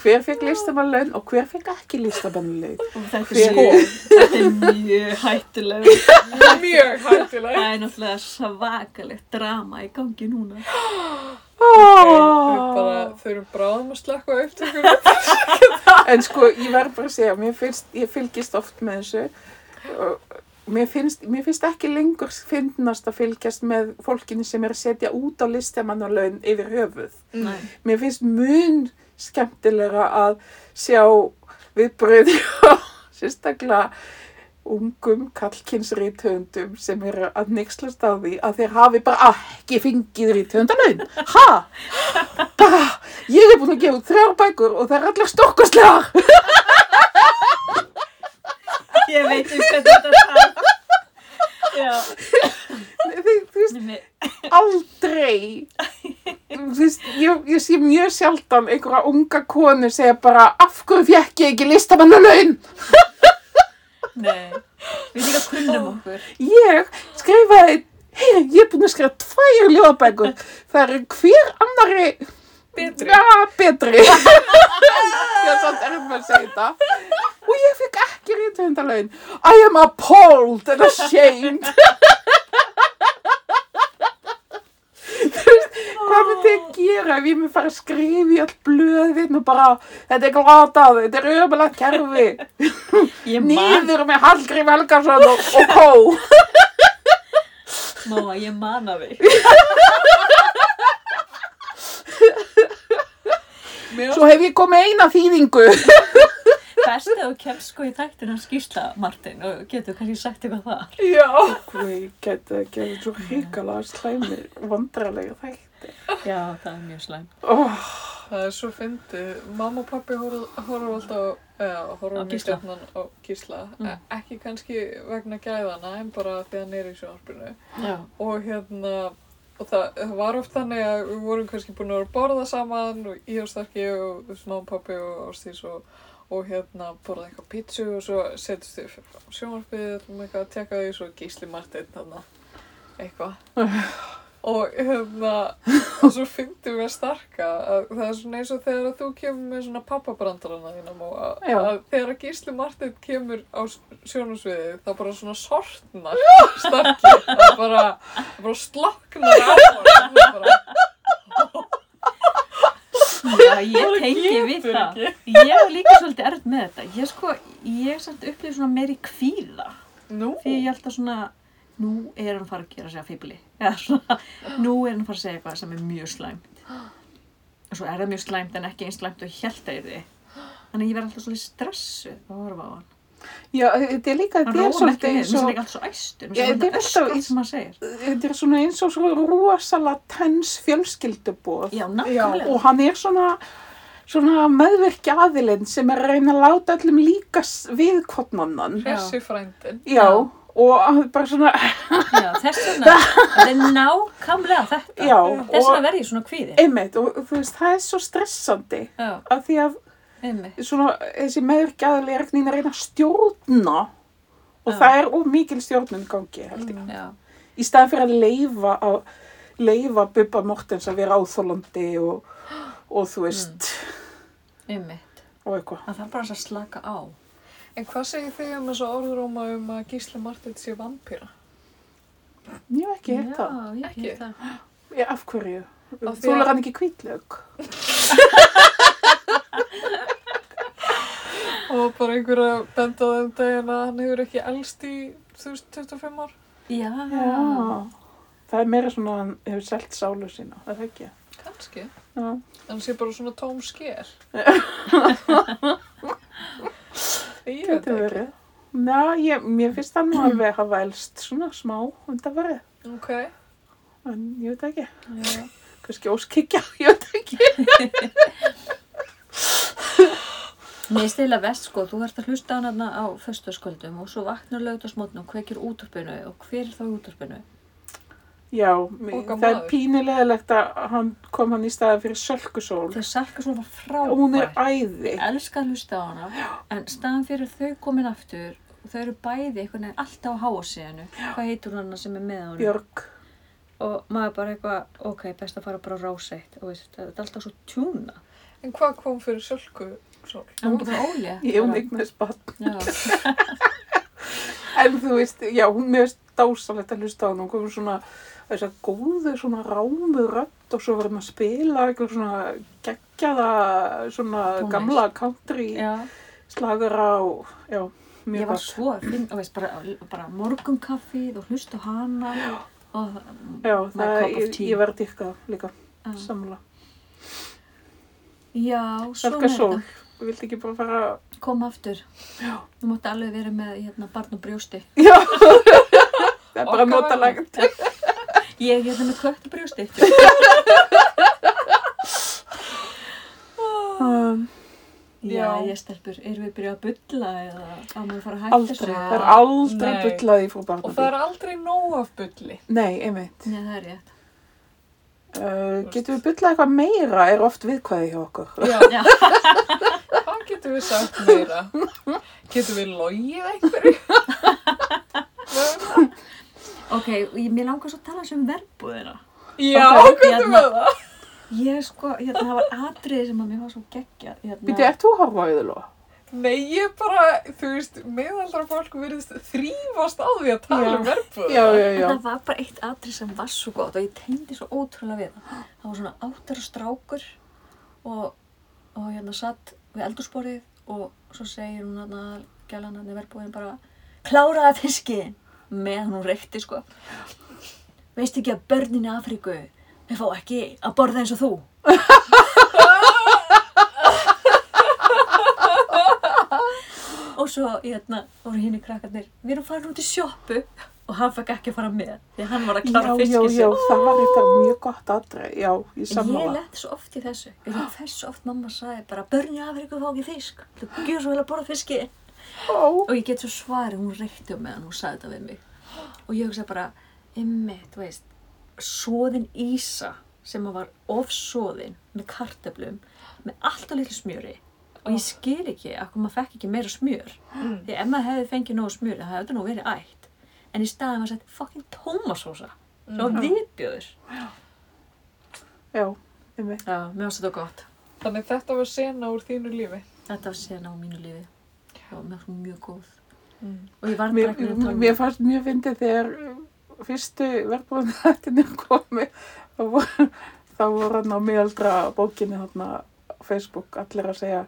hver fekk listamannlaun og hver fekk ekki listamannlaun. Þetta Hver- er mjög, þetta er mjög hættuleg. Mjög hættilega. Það er náttúrulega svakalegt drama í gangi núna. [gasps] Við bara þurfum bráðum að slakka á upptökunum. [laughs] En sko, ég verð bara að segja, mér finnst, ég fylgist oft með þessu. og Mér finnst, mér finnst ekki lengur finnast að fylgjast með fólkinu sem er að setja út á listamannalaun yfir höfuð. Nei. Mér finnst mun skemmtilega að sjá viðbröði og [laughs] sérstaklega ungum kallkynsríthöndum sem eru að nexlast á því að þeir hafi bara ekki fengið ríthöndalaun. Ha? Bara, ég er búin að gefa þrjár bækur og það er allar stokkoslegar. Ég veit um hvað þetta. Já. Þú veist, aldrei Þú veist, ég, ég sé mjög sjaldan einhverja unga konu segja bara af hverju fekk ég ekki listamannalaun Nei. Við líka kunnum okkur. ég skrifaði hei, ég er búin að skrifa tvær ljóðabækur það eru hver annari Betri. ja, betri [laughs] ég er samt erfum að segja þetta og ég fekk ekki rítvöndalaun I am appalled and ashamed [laughs] hvað myndi ég gera ef ég myndi fara að skrifa í all blöðin og bara, þetta er glatað, þetta er ömulegt kerfi, nýður með Hallgrím Helgason og, og kó. Móa, ég man að þig. Mér Svo hef ég komið eina þýðingu. Best að þú kemst sko í þættin að skýrsla, Martin, og getur kannski sagt eitthvað þar. Já. Ég geti ekki að svo hrikalega slæmir, vandralega þætti. Já, það er mjög slæm. Oh, Það er svo fyndið. Mamma og pappi horfa alltaf, eða mjög Gísla. gætnan á gísla. Mm. E- Ekki kannski vegna gæðana, en bara því hann er í sjónarpinu. Já. Og hérna, og það, það var oft þannig að við vorum kannski búin að vera að borða saman og ég og Starki og mamma og pappi og Ástís og, og hérna borða eitthvað pítsu og svo setjast við fyrir sjónarpið, ætlum eitthvað að tekka því svo gísli Martin þarna eitthvað. [laughs] og hérna, [laughs] og svo fyndum við að starka að það er svona eins og þegar að þú kemur með svona pappabrandarana þínum og að, að þegar að Gísli Martin kemur á sjónasviði þá bara svona sortnar starki, það bara, það bara sloknar á hann það bara, Já, ég tengi við það. Ég var líka svolítið erð með þetta. Ég sko, ég samt upplýði svona meiri kvíða. nú, Því ég held að svona, nú er hann fara að gera sig að svona, nú er hann fara að segja eitthvað sem er mjög slæmt. Og svo er það mjög slæmt en ekki eins slæmt og er því. Þannig að ég verð alltaf svolítið stressuð að horfa á hann. Já, þetta er líka, þetta er svolítið eins og, finnst ekki alltaf svo æstur, Já, þetta er eins- sem hann segir. þetta er svona eins og svo rosalega tens fjölskyldubóð. Já, nákvæmlega. Og hann er svona, svona meðvirkja aðilinn sem er að reyna að láta öllum líka við kvotnannan. Hressi frændin. Já, og bara svona, Já, þess vegna, þetta er nákvæmlega þetta. já, Þess vegna verð ég svona kvíði. einmitt, og þú veist, það er svo stressandi Já, af því að einmitt. svona, þessi meðvirkja aðili er að reyna að stjórna og Já. það er of mikil stjórnun í gangi, held ég. Já, í staðan fyrir að leifa að leifa Bubba Mortens að vera áþólandi og, og þú veist einmitt. og eitthvað. Það þarf bara að slaka á. En hvað segir þið um þessu orðróma um að Gísli Martin sé vampýra? Ég hef ekki hitt það. Já, ég Ekki? hef það. Ég, af hverju? Þú er hann ekki kvítlög? [laughs] Og bara einhver að benda á þeim daginn að hann hefur ekki elst í, þú veist, 25 ár. Já. Já. Það er meira svona að hann hefur selt sálu sína, það er ekki. Kanski. Já. Hann sé bara svona tóm skél. [laughs] Ég veit Þetta ekki. verið. Já, ég, mér finnst það nú alveg að hafa elst svona smá undan verið. Ok. En ég veit ekki. Já. Kannski óskikja, [laughs] ég veit ekki. Mér stila vest sko, þú ert að hlusta á hana á föstaskvöldum og svo vaknar lögdagsmótn og kveikir útvarpinu og hver er þá í útvarpinu? Já, það er maður. pínulegilegt að hann kom hann í staðan fyrir sölkusól. Þegar Sarka svo var frábær. Og hún er æði. Ég elska að hlusta á hana, en staðan fyrir þau komin aftur þau eru bæði einhvern veginn alltaf á háasíðanu. Hvað heitur hana sem er með honum? Björg. Og maður bara eitthvað, ok, best að fara bara veist, þetta er alltaf svo tjúna. En hvað kom fyrir sölku sól? En hún er bara ólétt. [laughs] Ég barn. Já, [laughs] En þú veist, já, hún mér veist dásalegt að hlusta á hún. Hún kom svona þess að góðu svona rámu rödd og svo verðum að spila eitthvað svona geggjaða svona Tónlist. gamla country slagara og já, mjög Ég var gott. svo að finna, veist, bara, bara morgunkaffið og hlusta á hana og Já, my það, cup of tea. ég verði dyrka líka, Já. samla. Já, er sól, þetta. þú vilt ekki bara fara, Kom aftur. já, Þú mátti alveg vera með hérna, barn og brjósti. já, [laughs] það er bara notalegt. Ég er hérna með kött og brjósti. [laughs] Um, Já, Já. ég stelpur, erum við byrjað að bulla eða á maður að fara að hætta aldrei, það er aldrei Nei. bullaði frá Og það er aldrei nóg af bulli. Nei, einmitt. Nei, það er rétt. Uh, getum við bullað eitthvað meira er oft viðkvæði hjá okkur. Já. [laughs] Já. Hvað getum við sagt meira? Getum við logið einhverju? [laughs] Ok, mér langar svo að tala sem verbúðina. Já, Ok, hvað hérna. með það? Ég sko, hérna, það var atriði sem að mér var svo geggja. Hérna, Býtu, ert þú að horfa á yðurlóa? Nei, ég bara, þú veist, meðaldra fólk virðist þrýfast á því að tala Já. um verbúð. Já, já, En já. það var bara eitt atrið sem var svo gott og ég tengdi svo ótrúlega við það. Það var svona áttara strákur og, og hérna satt við eldursporið og svo segir hún hérna, gælan hann er verbúin bara kláraði fiskinn meðan hún reykti sko. Veist ekki að börnin í Afríku þau fá ekki að borða eins og þú. [laughs] og svo hérna voru hinn í krakkarnir við erum farin út í sjoppu og hann fekk ekki að fara með því hann var að Já, klára já, já, það var eitthvað mjög gott aðrið, já, ég Ég sammála. lett svo oft í þessu. Ég lett þessu oft mamma sagði bara börn í Afríku fá ekki fisk. Þú gjör svo vel að borða fiski. Ó, Og ég get svo svarið, hún reykti um meðan hún sagði þetta við mig. Og ég hugsa bara, ymmi, þú veist, soðin ísa sem var ofsoðin með kartöflum, með allt á litlu smjöri. Og ég skil ekki að maður fekk ekki meira smjör. Mm. Því ef maður hefði fengið nógu smjör, það hefði nú verið ætt. En í staðin var sett fucking tómasósa. Það var viðbjöður. já, einmitt. Já, mér finnst þetta gott. Þannig þetta var sena úr þínu lífi. Þetta var sena á mínu lífi. Já, hún mjög góð. Mm. Og ég var Mér, bara ekki að tala mér fannst mjög fyndið þegar fyrstu verðbúin þættinir [laughs] komi, þá voru, voru hann á miðaldra bókinni þarna á Facebook allir að segja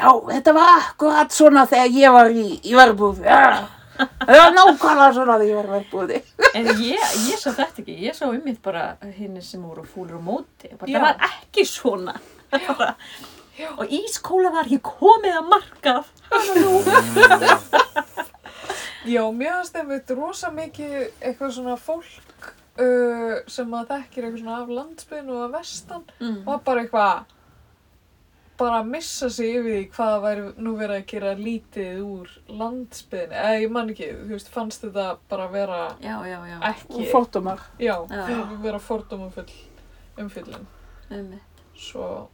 Já, þetta var akkurat svona þegar ég var í, í verbúð, já, það var nákvæmlega svona þegar ég var í verbúði. [laughs] En ég, ég sá þetta ekki. Ég sá um mitt bara hinn sem voru fúlir á móti. Bara, það var ekki svona. Bara, og ískóla var ekki komið að markað. [laughs] Já, mér finnst einmitt rosa mikið eitthvað svona fólk uh, sem að þekkir eitthvað svona af landsbyðinu og að vestan Mm. var bara eitthvað bara að missa sig yfir því hvað væri nú verið að gera lítið úr landsbyðinu, eða ég man ekki, þú veist, fannst þetta bara vera Já, já, já. Og ekki, fótumar. já, Já. vera fordómafull umfyllin, Um, svo,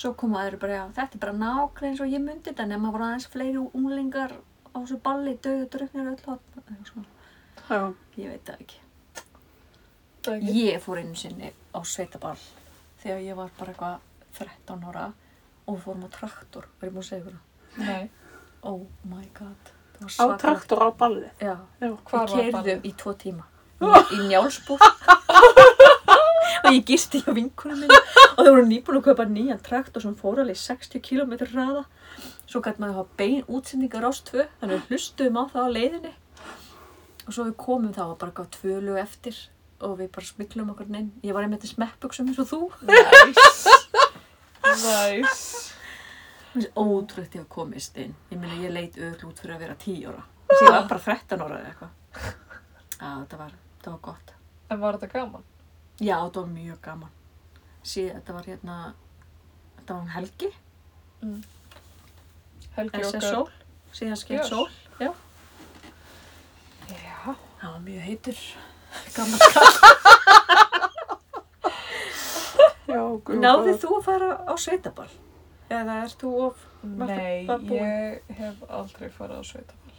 svo kom aðeir bara, já, þetta er bara nákvæmlega eins og ég myndi þetta, nema voru aðeins fleiri unglingar á þessu balli, döðu druknir öll hot. eitthvað svona. Já. Ég veit það ekki. það ekki, Ég fór einu sinni á sveitaball þegar ég var bara eitthvað 13 ára og við fórum á traktor, ég búin að segja ykkur það? nei, Oh my god. Á traktor á ballið. Já, við var keirðum ballið? í tvo tíma [laughs] í njálsbúr [laughs] og ég gisti hjá vinkunum minni. Og þau voru nýbúin að kaupa nýjan traktor sem fór alveg 60 km hraða. Svo gæti maður hafa bein útsendingar ást tvö þannig við hlustuðum á það á leiðinni. Og svo við komum þá bara gátt tvö lög eftir. Og við bara smiklum okkur inn. Ég var einmitt í smeppbuxum eins og þú. Næs, næs, Mér finnst ótrútt ég að komist inn. Ég meina ég leit öll út fyrir að vera 10 ára. Þess að ég var bara 13 ára eða eitthvað. Já, þetta var, þetta var gott. En var þetta gaman? Já, þetta var mjög gaman. Síðan, þetta var hérna, þetta var um helgi, Helgi SS okkar, Sól, síðan skeitt sól. Já. já, Það var mjög heitur, [laughs] gaman guð. Náðið þú að fara á sveitaball? Eða ert þú of, nei, ég hef aldrei farið á sveitaball.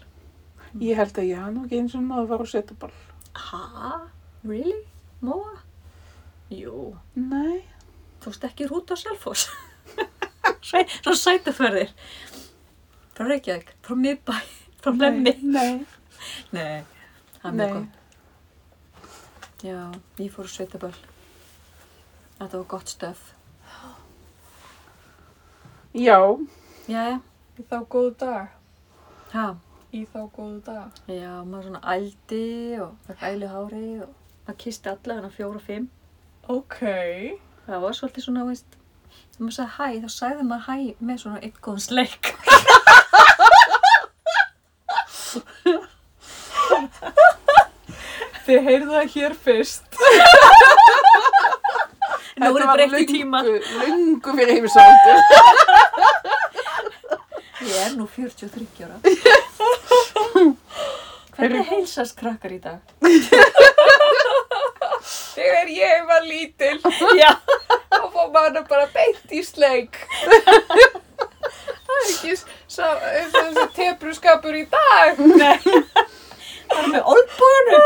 Ég held að ég eins og maður var á setjaball. ha? Really? Móa? Jú, Nei. veist ekki rút á Selfoss. [laughs] Sve- Svo sætaferðir. Frá Reykjavík, frá miðbæ, frá lemmi. Nei. [laughs] Nei, það er mjög gott. Já, ég fór sveitaböll. Þetta var gott stöf. Já. Jæja, Í þá góðu dag, ha, í þá góðu dag. já, maður svona ældi og fekk ælu hári og maður kisti alla hana fjóra og fimm. Ok, Það var svolítið svona, veist, þegar maður sagði hæ, þá sagði maður hæ með svona einn góðan sleik. þið heyrðu það hér fyrst. Nú er breytt í tíma. Lungu fyrir heimsáldur. Ég er nú 43 ára. [laughs] Hvernig heilsast krakkar í dag? [laughs] Þegar ég var lítil, [laughs] Já. þá fór maður bara beint í sleik. Það er ekki þessi tebruskapur í dag. Nei. Það er með olbúinu.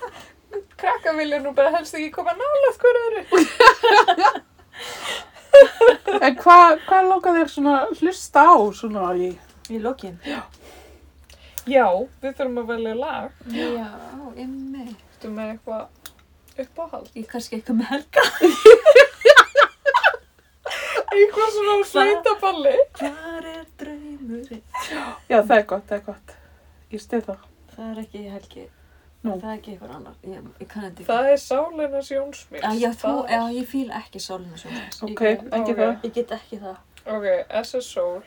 [laughs] Krakka vilja nú bara helst ekki koma nálaðt hver öðru. En hvað hva langar þér svona hlusta á svona í? Í lokin. Já, við þurfum að velja lag. Já, ymmi. Þú með eitthvað uppáhald. Ég kannski eitthvað með helga. Eitthvað svona á sveitaballi. Hvar er draumurinn? Já, það er gott, það er gott. Ég stið það. Það er ekki helgi. Nú. Það er ekki eitthvað annar. Ég, ég kann þetta ekki. Það er sálinas Jónsmils. Já, þú, já, ég fíl ekki sálinu svona. Ok, Ég, ekki ok. það. ég get ekki það. Ok, SS Soul.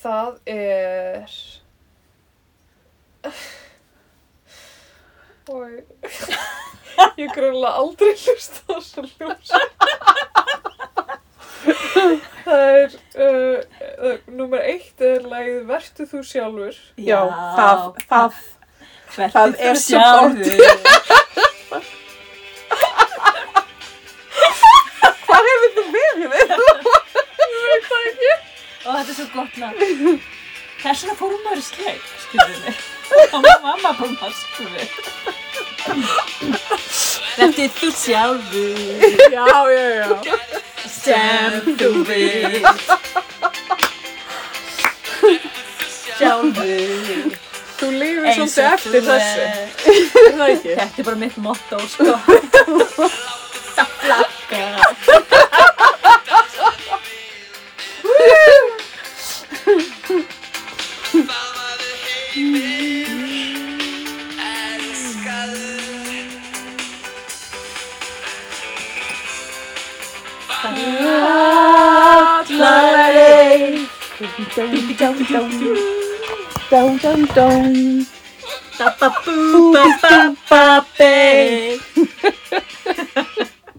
Það er... Ói, [laughs] ég grunlega aldrei hlusta á þessu hljóms. [laughs] Það er, uh, uh, nummer eitt er lagið Vertu þú sjálfur. Já, það, það, Vertu það þú er svo sjálfur. hvað hefur þú verið? Og [laughs] þetta er svo gott lag. Þess vegna fórum maður í sleik, skilur við. Mamma bara maskur við. Vertu þú sjálfur. Já, já, já. sem þú vilt sjálfur Þú lifir svolítið eftir þessu. Er það ekki? þetta er bara mitt motto sko það flakka það Dun, dun, dun, [laughs] dun, dun. Ba, ba, boo, ba, ba, ba, ba. [laughs]